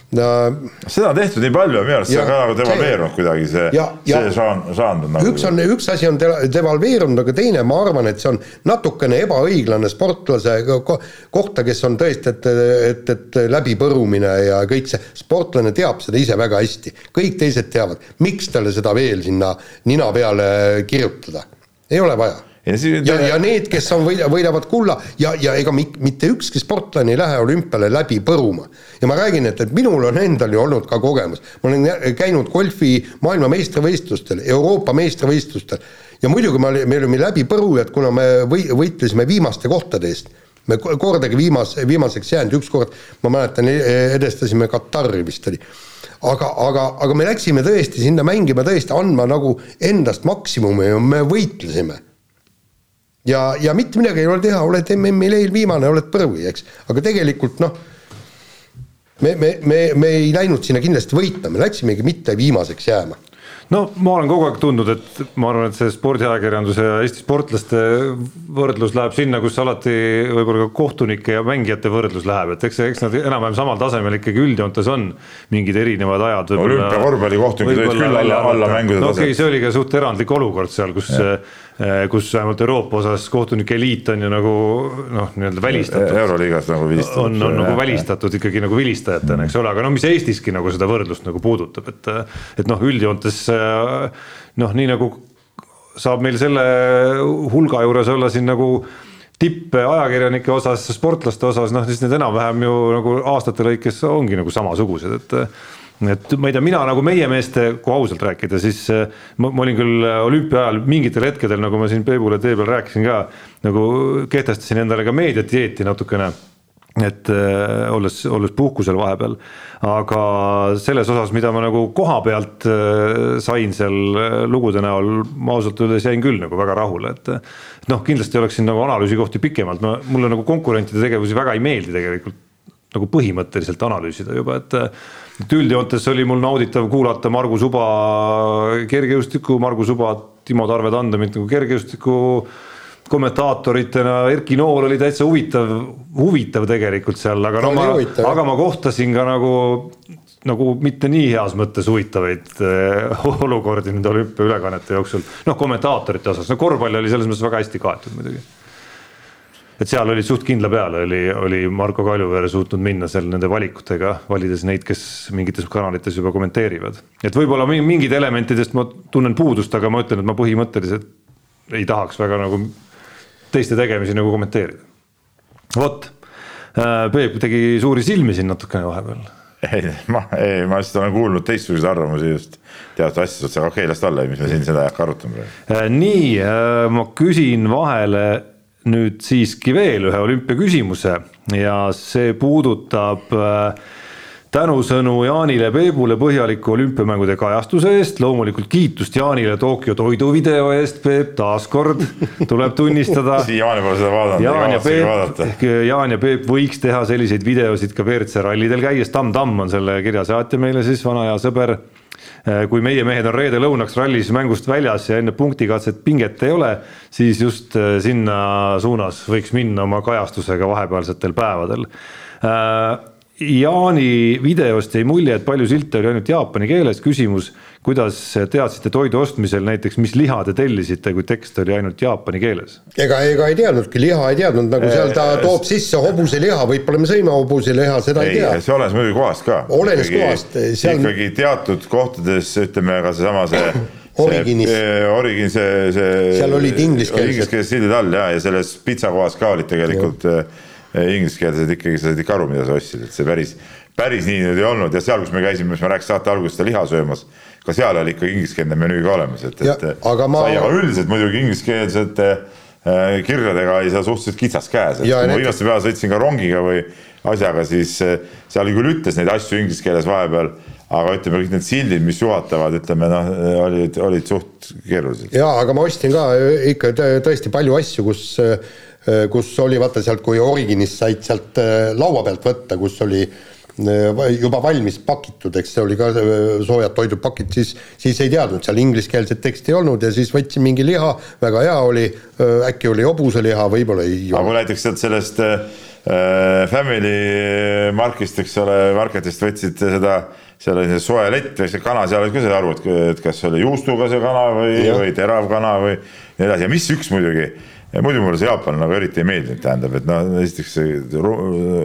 Speaker 4: seda on tehtud nii palju, minu arust see on ka nagu devalveerunud kuidagi see, see žaan-, žanr nagu.
Speaker 2: üks on, üks asi on devalveerunud, aga teine, ma arvan, et see on natukene ebaõiglane sportlase kohta, kes on tõesti, et, et, et läbipõrumine ja kõik see, sportlane teab seda ise väga hästi, kõik teised teavad, miks talle seda veel sinna nina peale kirjutada, ei ole vaja ja, ja, ja need, kes on, võidavad kulla ja, ja ega mitte ükski sportlane ei lähe olümpiale läbi põruma. ja ma räägin, et, et minul on endal ju olnud ka kogemus, ma olen käinud golfi maailmameistrivõistlustel, Euroopa meistrivõistlustel ja muidugi me olime, me olime läbipõrujad, kuna me või, võitlesime viimaste kohtade eest me kordagi viimas, viimaseks jäänud, ükskord ma mäletan, edestasime Katari vist oli. aga, aga, aga me läksime tõesti sinna mängima, tõesti andma nagu endast maksimumi ja me võitlesime ja, ja mitte midagi ei ole teha, oled MM-il eelviimane, oled põrvi, eks, aga tegelikult noh, me, me, me, me ei läinud sinna kindlasti võitma, me läksimegi mitte viimaseks jääma
Speaker 3: no ma olen kogu aeg tundnud, et ma arvan, et see spordiajakirjanduse ja Eesti sportlaste võrdlus läheb sinna, kus alati võib-olla ka kohtunike ja mängijate võrdlus läheb, et eks, eks nad enam-vähem samal tasemel ikkagi üldjoontes on mingid erinevad ajad.
Speaker 4: olümpiakorvpallikohtunikud olid küll alla, alla mängude
Speaker 3: tasemel. okei okay,, see oli ka suht erandlik olukord seal, kus ja kus vähemalt Euroopa osas kohtunike eliit on ju nagu noh, nii-öelda välistatud.
Speaker 4: euroliigas nagu
Speaker 3: vilistatud. on, on nagu välistatud ikkagi nagu vilistajatena, eks ole, aga no mis Eestiski nagu seda võrdlust nagu puudutab, et et noh, üldjoontes noh, nii nagu saab meil selle hulga juures olla siin nagu tippajakirjanike osas, sportlaste osas, noh siis need enam-vähem ju nagu aastate lõikes ongi nagu samasugused, et et ma ei tea, mina nagu meie meeste, kui ausalt rääkida, siis äh, ma, ma olin küll äh, olümpia ajal mingitel hetkedel, nagu ma siin Peebule tee peal rääkisin ka, nagu kehtestasin endale ka meediadieeti natukene et äh, olles, olles puhkusel vahepeal, aga selles osas, mida ma nagu koha pealt äh, sain seal äh, lugude näol, ma ausalt öeldes jäin küll nagu väga rahule, et et noh, kindlasti oleks siin nagu analüüsi kohti pikemalt, ma, mulle nagu konkurentide tegevusi väga ei meeldi tegelikult nagu põhimõtteliselt analüüsida juba, et et üldjoontes oli mul nauditav kuulata Margus Uba kergejõustiku, Margus Uba, Timo Tarve Tandemit nagu kergejõustiku kommentaatoritena, Erki Nool oli täitsa huvitav, huvitav tegelikult seal, aga no ma, aga ma kohtasin ka nagu, nagu mitte nii heas mõttes huvitavaid äh, olukordi nende olümpiaülekannete jooksul. noh, kommentaatorite osas, no korvpall oli selles mõttes väga hästi kaetud muidugi et seal oli suht kindla peale, oli, oli Marko Kaljuveer suutnud minna seal nende valikutega, valides neid, kes mingites kanalites juba kommenteerivad. et võib-olla mingid elementidest ma tunnen puudust, aga ma ütlen, et ma põhimõtteliselt ei tahaks väga nagu teiste tegemisi nagu kommenteerida. vot, äh, Peep tegi suuri silmi siin natukene vahepeal
Speaker 4: ei, ma, ei, ma lihtsalt olen kuulnud teistsuguseid arvamusi just teatud asjadest, aga okei okay,, las ta olla, mis me siin seda ei hakka arutama praegu.
Speaker 3: Äh, nii, äh, ma küsin vahele nüüd siiski veel ühe olümpiaküsimuse ja see puudutab äh, tänusõnu Jaanile Peebule põhjaliku olümpiamängude kajastuse eest, loomulikult kiitust Jaanile Tokyo toiduvideo eest, Peep, taaskord tuleb tunnistada.
Speaker 4: Siiamaani pole seda vaadanud.
Speaker 3: Jaan ja Peep, Jaan ja Peep võiks teha selliseid videosid ka WRC rallidel käies, Tamm Tamm on selle kirja saatja meile siis, vana hea sõber kui meie mehed on reede lõunaks rallis mängust väljas ja enne punktikatset pinget ei ole, siis just sinna suunas võiks minna oma kajastusega vahepealsetel päevadel Jaani videost jäi mulje, et palju silte oli ainult jaapani keeles, küsimus, kuidas teadsite toidu ostmisel näiteks, mis liha te tellisite, kui tekst oli ainult jaapani keeles?
Speaker 2: ega, ega ei teadnudki, liha ei teadnud, nagu seal ta toob sisse hobuseliha, võib-olla me sõime hobuseliha, seda ei, ei tea.
Speaker 4: see olenes muidugi kohast ka.
Speaker 2: olenes ikkagi, kohast.
Speaker 4: Seal... ikkagi teatud kohtades, ütleme ka seesama see
Speaker 2: Originis.
Speaker 4: Origin, see, see.
Speaker 2: seal olid ingliskeelsed.
Speaker 4: ingliskeelsed sildid all ja, ja selles pitsakohas ka olid tegelikult ja ingliskeelsed ikkagi, sa said ikka aru, mida sa ostsid, et see päris, päris nii nüüd ei olnud ja seal, kus me käisime, mis ma rääkisin saate alguses, seda liha söömas, ka seal oli ikka ingliskeelne menüü ka olemas, et, et
Speaker 2: aga ma...
Speaker 4: üldiselt muidugi ingliskeelsete äh, kirjadega oli seal suhteliselt kitsas käes, et ja, kui ma viimasel päeval sõitsin ka rongiga või asjaga, siis äh, seal küll ütles neid asju inglise keeles vahepeal aga ütleme, kõik need sildid, mis juhatavad, ütleme noh, olid, olid suht keerulised.
Speaker 2: ja aga ma ostsin ka ikka tõesti palju asju, kus Äh, kus oli vaata sealt, kui Originist said sealt äh, laua pealt võtta, kus oli äh, juba valmis pakitud, eks see oli ka soojad toidupakid, siis, siis ei teadnud, seal ingliskeelset teksti ei olnud ja siis võtsin mingi liha, väga hea oli, äkki oli hobuseliha, võib-olla ei
Speaker 4: aga kui näiteks sealt sellest äh, Family Markist, eks ole, Marketist võtsid seda, seal oli see soe lett või see kana, seal oli ka seda aru, et kas oli juustuga see kana või, või terav kana või nii edasi. Ja mis üks muidugi ja muidu mulle see Jaapan nagu eriti ei meeldinud, tähendab, et noh, esiteks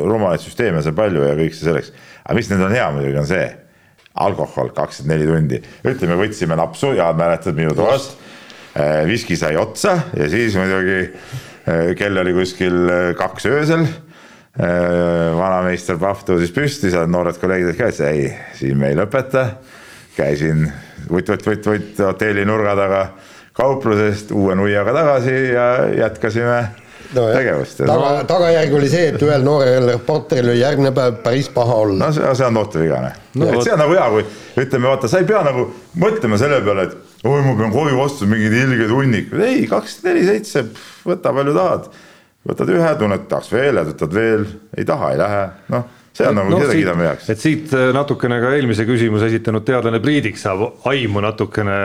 Speaker 4: rumalaid süsteeme seal palju ja kõik see selleks. aga mis nüüd on hea muidugi, on see alkohol kakskümmend neli tundi, ütleme, võtsime napsu ja mäletad minu toast. Äh, viski sai otsa ja siis muidugi äh, kell oli kuskil äh, kaks öösel. vanameister Pahv tõusis püsti, seal noored kolleegid ka ütlesid, ei, siin me ei lõpeta. käisin vutt-vutt-vutt-vutt hotelli nurga taga kauplusest uue nuiaga tagasi ja jätkasime no, tegevust.
Speaker 2: taga, tagajärg oli see, et ühel noorel reporteril oli järgmine päev päris paha olla.
Speaker 4: no see, see on noortevigane no,. et see on nagu hea, kui ütleme, vaata, sa ei pea nagu mõtlema selle peale, et oi, ma pean koju vastu mingid ilged hunnikud, ei, kakskümmend neli seitse, võta palju tahad. võtad ühe, tunned, tahaks veel ja võtad veel, ei taha, ei lähe, noh see on nagu no, seda kiidame heaks.
Speaker 3: et siit äh, natukene ka eelmise küsimuse esitanud teadlane Priidik saab aimu natukene,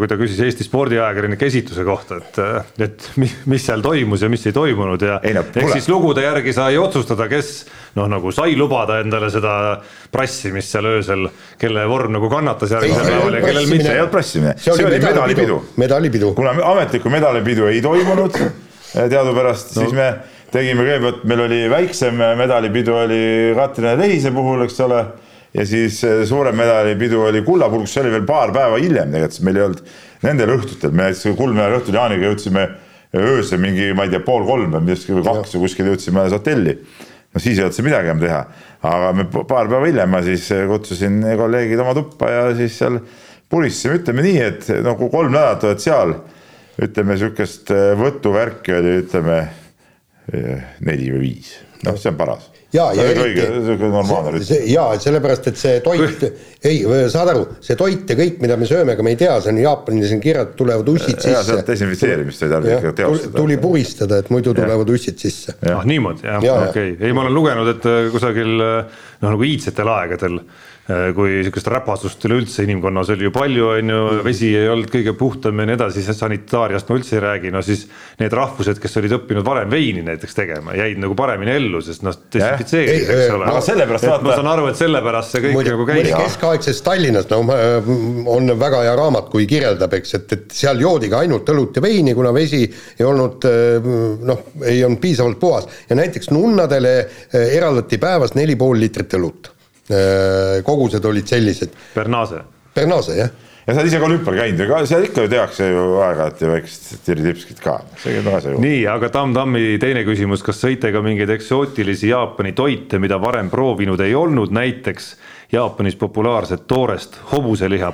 Speaker 3: kui ta küsis Eesti spordiajakirjanike esituse kohta, et, äh, et mis seal toimus ja mis ei toimunud ja ei, no, ehk siis lugude järgi sai otsustada, kes noh, nagu sai lubada endale seda prassimist seal öösel, kelle vorm nagu kannatas järgmisel päeval ja kellel mitte.
Speaker 4: ei olnud prassimine,
Speaker 2: see oli, see oli medalipidu, medalipidu..
Speaker 4: kuna ametlikku medalipidu ei toimunud teadupärast no., siis me tegime kõigepealt, meil oli väiksem medalipidu oli Katrin Lehise puhul, eks ole. ja siis eh, suurem medalipidu oli Kullapurg, kus oli veel paar päeva hiljem tegelikult, sest meil ei olnud nendel õhtutel, me näiteks kuldmedali õhtul Jaaniga jõudsime öösel mingi, ma ei tea, pool kolm või midagi kaks või kuskil jõudsime hotelli. no siis ei olnud see midagi enam teha, aga me paar päeva hiljem ma siis kutsusin kolleegid oma tuppa ja siis seal puristasime, ütleme nii, et nagu kolm nädalat oled seal, ütleme sihukest võtuvärki oli, ütleme neli või viis, noh, see on paras.
Speaker 2: ja, ja eriti, ja sellepärast, et see toit, ei, saad aru, see toit ja kõik, mida me sööme, ega me ei tea, see on Jaapanis on kirjad, tulevad ussid sisse. ja
Speaker 4: sealt desinfitseerimist ei tarvitse ikka teostada.
Speaker 2: tuli puristada, et muidu tulevad ussid sisse.
Speaker 3: ah niimoodi, jah, okei, ei, ma olen lugenud, et äh, kusagil äh, noh, nagu iidsetel aegadel Äh, kui niisugust räpasust üleüldse inimkonnas oli ju palju, on ju, vesi ei olnud kõige puhtam ja nii edasi, sanitaariast ma üldse ei räägi, no siis need rahvused, kes olid õppinud varem veini näiteks tegema, jäid nagu paremini ellu, sest noh, desinfitseeris, eks ole.
Speaker 4: aga sellepärast
Speaker 3: vaata. ma saan aru, et sellepärast see kõik nagu käis.
Speaker 2: keskaegses Tallinnas, no on väga hea raamat, kui kirjeldab, eks, et, et seal joodi ka ainult õlut ja veini, kuna vesi ei olnud noh, ei olnud piisavalt puhas ja näiteks nunnadele eh, eraldati päevas neli pool liitrit õlut Äh, kogused olid sellised.
Speaker 3: Bernase.
Speaker 2: Bernase, jah
Speaker 4: ja sa oled ise ka olümpial käinud ja seal ikka ju tehakse ju aeg-ajalt ju väikest tiritipskit ka, see käib väga ju.
Speaker 3: nii, aga Tam Tammi teine küsimus, kas sõite ka mingeid eksootilisi Jaapani toite, mida varem proovinud ei olnud, näiteks Jaapanis populaarset toorest hobuseliha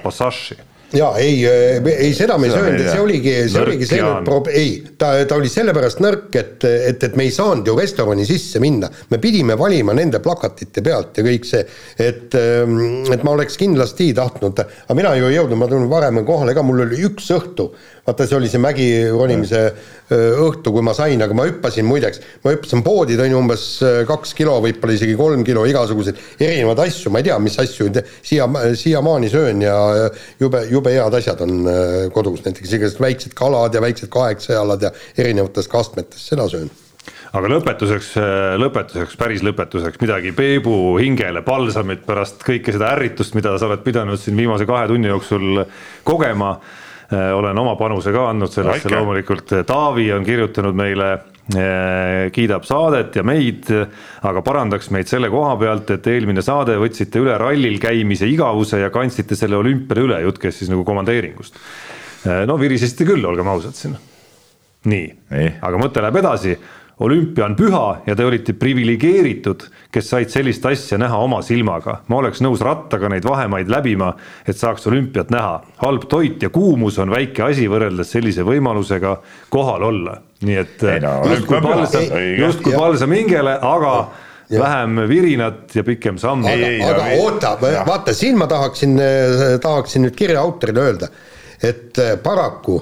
Speaker 3: passaši?
Speaker 2: ja ei, ei seda me ei söönud, see oligi, see oligi see prob-, ei, ta, ta oli sellepärast nõrk, et, et, et me ei saanud ju restorani sisse minna. me pidime valima nende plakatite pealt ja kõik see, et, et ma oleks kindlasti tahtnud, aga mina ju ei jõudnud, ma tulin varem kohale ka, mul oli üks õhtu vaata, see oli see mägi ronimise õhtu, kui ma sain, aga ma hüppasin muideks, ma hüppasin poodi, tõin umbes kaks kilo, võib-olla isegi kolm kilo igasuguseid erinevaid asju, ma ei tea, mis asju siia, siiamaani söön ja jube, jube head asjad on kodus, näiteks igasugused väiksed kalad ja väiksed kaegsealad ja erinevatest kastmetest, seda söön.
Speaker 3: Aga lõpetuseks, lõpetuseks, päris lõpetuseks midagi. Peebu hingele, palsamit pärast kõike seda ärritust, mida sa oled pidanud siin viimase kahe tunni jooksul kogema. Äh, olen oma panuse ka andnud sellesse no, loomulikult, Taavi on kirjutanud meile äh, kiidab saadet ja meid, aga parandaks meid selle koha pealt, et eelmine saade võtsite üle rallil käimise igavuse ja kandsite selle olümpiale üle, jutt käis siis nagu komandeeringust. Äh, no virisesite küll, olgem ausad siin. nii, nii., aga mõte läheb edasi olümpia on püha ja te olite priviligeeritud, kes said sellist asja näha oma silmaga. ma oleks nõus rattaga neid vahemaid läbima, et saaks olümpiat näha. halb toit ja kuumus on väike asi võrreldes sellise võimalusega kohal olla. nii et no, justkui palsam, justkui palsam hingele, aga Ja. vähem virinat ja pikem samm.
Speaker 2: aga, aga oota, vaata siin ma tahaksin, tahaksin nüüd kirja autorile öelda, et paraku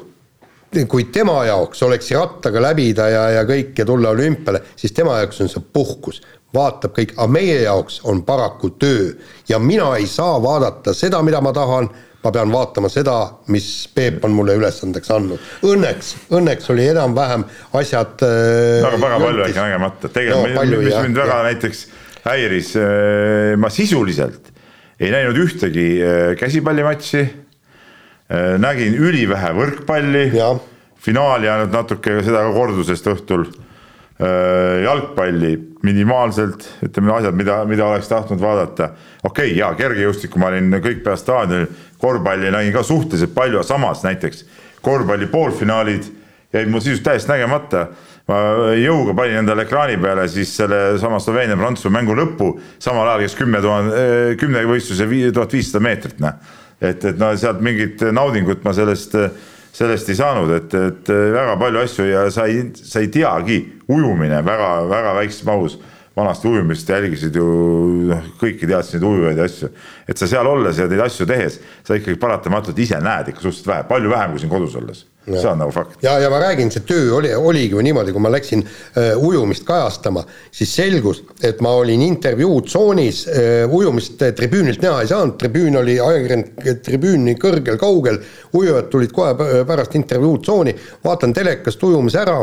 Speaker 2: kui tema jaoks oleks rattaga läbida ja, ja kõik ja tulla olümpiale, siis tema jaoks on see puhkus, vaatab kõik, aga meie jaoks on paraku töö ja mina ei saa vaadata seda, mida ma tahan, ma pean vaatama seda, mis Peep on mulle ülesandeks andnud. Õnneks, õnneks oli enam-vähem asjad
Speaker 4: äh, väga, väga palju äkki nägemata, tegelikult no, mis mind väga ja. näiteks häiris, äh, ma sisuliselt ei näinud ühtegi äh, käsipallimatši nägin ülivähe võrkpalli, finaali ainult natuke, seda ka kordusest õhtul. Äh, jalgpalli minimaalselt, ütleme asjad, mida, mida oleks tahtnud vaadata. okei okay,, jaa, kergejõustikku ma olin kõik peale staadionil, korvpalli nägin ka suhteliselt palju, samas näiteks korvpalli poolfinaalid jäid mul sisust täiesti nägemata. Ma jõuga panin endale ekraani peale siis sellesama Sloveenia-Prantsusmaa mängu lõppu, samal ajal käis kümme tuhat, kümnevõistluse tuhat viissada meetrit, noh et, et no sealt mingit naudingut ma sellest, sellest ei saanud, et, et väga palju asju ja sa ei, sa ei teagi, ujumine väga-väga väikses mahus vanasti ujumist jälgisid ju noh, kõiki teadsid neid ujujaid ja asju. et sa seal olles ja neid asju tehes, sa ikkagi paratamatult ise näed ikka suhteliselt vähe, palju vähem kui siin kodus olles see on nagu fakt.
Speaker 2: ja, ja ma räägin, see töö oli, oligi ju niimoodi, kui ma läksin äh, ujumist kajastama, siis selgus, et ma olin intervjuutsoonis äh,, ujumist äh, tribüünilt näha ei saanud, tribüün oli, ajakirjanike tribüün nii kõrgel, kaugel, ujujad tulid kohe pärast intervjuutsooni, vaatan telekast ujumise ära,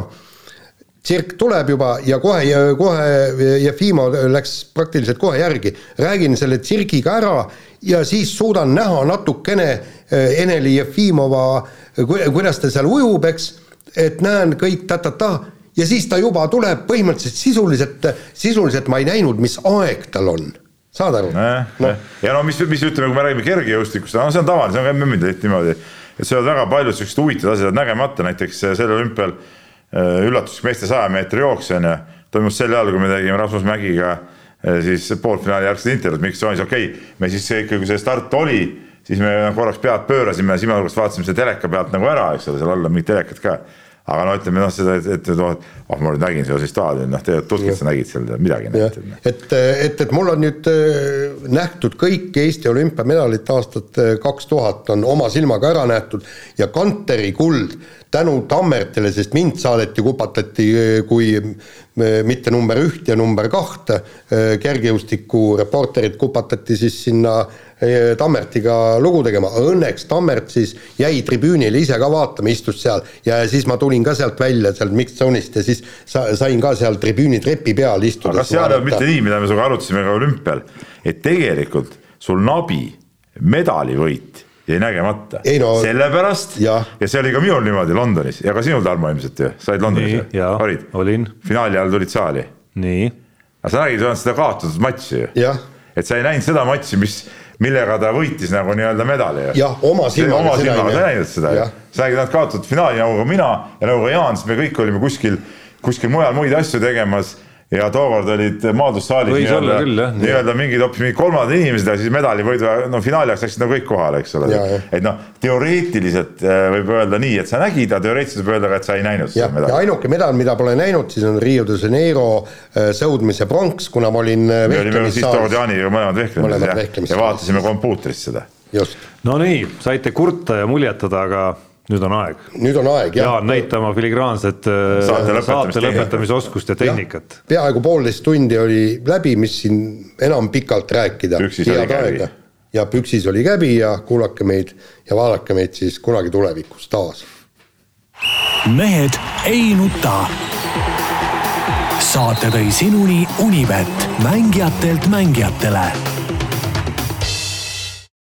Speaker 2: tsirk tuleb juba ja kohe, kohe Jefimov läks praktiliselt kohe järgi, räägin selle tsirgiga ära ja siis suudan näha natukene äh, Eneli Jefimova äh, kuidas ta seal ujub, eks, et näen kõik ta-ta-ta ja siis ta juba tuleb põhimõtteliselt sisuliselt, sisuliselt ma ei näinud, mis aeg tal on saad aru
Speaker 4: eh,? No. ja no mis, mis ütleme, kui me räägime kergejõustikust, no see on tavaline, see on ka MM-il tehti niimoodi, et seal on väga palju siukseid huvitavaid asju nägemata, näiteks sellel olümpial äh, üllatuslik meeste saja meetri jooks on ju, toimus sel ajal, kui me tegime Rasmus Mägiga äh, siis poolfinaali järgset intervjuud, miks joonis, okei okay,, me siis ikkagi, kui see start oli siis me korraks pead pöörasime silmanurgast vaatasime selle teleka pealt nagu ära, eks ole, seal all on mingid telekad ka. aga no ütleme noh, seda, et, et noh, oh, ma nüüd nägin seda staadioni, noh, tegelikult tutvunud sa nägid seal midagi.
Speaker 2: et, et, et, et mul on nüüd äh, nähtud kõik Eesti olümpiamedalid aastat äh, kaks tuhat on oma silmaga ära nähtud ja Kanteri kuld tänu Tammertile, sest mind saadeti, kupatati äh, kui mitte number üht ja number kahte, kergejõustiku reporterid kupatati siis sinna Eh, Tammertiga lugu tegema, õnneks Tammert siis jäi tribüünile ise ka vaatama, istus seal. Ja siis ma tulin ka sealt välja, sealt mixed zone'ist ja siis sa, sain ka seal tribüüni trepi peal istuda.
Speaker 4: aga kas seal ei olnud mitte nii, mida me sinuga arutasime ka olümpial, et tegelikult sul nabi medalivõit jäi nägemata. No, sellepärast ja. ja see oli ka minul niimoodi Londonis ja ka sinul, Tarmo, ilmselt ju, sa olid Londonis
Speaker 3: ju? olid? olin.
Speaker 4: finaali ajal tulid saali.
Speaker 3: nii.
Speaker 4: aga sa nägid, seda kaotatud matši ju. et sa ei näinud seda matši, mis millega ta võitis nagu nii-öelda medali.
Speaker 2: jah, oma silmaga.
Speaker 4: oma silmaga, sa ei näinud seda ju. sa nägid, nad kaotasid finaali nagu ka mina ja nagu ka Jaan, siis me kõik olime kuskil, kuskil mujal muid asju tegemas ja tookord olid maadlussaalis nii-öelda, nii-öelda mingid hoopis mingid kolmandad inimesed ja siis medali võidu, no finaali ajaks läksid nagu kõik kohale, eks ole. et noh, teoreetiliselt äh, võib öelda nii, et sa nägid, aga teoreetiliselt võib öelda ka, et sa ei näinud
Speaker 2: seda medali. ja ainuke medal, mida pole näinud, siis on Rio de Janeiro äh, sõudmise pronks, kuna ma olin.
Speaker 4: me olime siis tookord Jaaniga mõlemad vehklemises ja, ja vaatasime kompuutrist seda.
Speaker 3: no nii, saite kurta ja muljetada, aga nüüd on aeg.
Speaker 2: nüüd on aeg,
Speaker 3: jah. Jaan, näita oma filigraanset äh, saate, saate lõpetamisoskust ja tehnikat.
Speaker 2: peaaegu poolteist tundi oli läbi, mis siin enam pikalt rääkida. ja püksis oli käbi ja kuulake meid ja vaadake meid siis kunagi tulevikus taas.
Speaker 1: mehed ei nuta. saate tõi sinuni Univet, mängijatelt mängijatele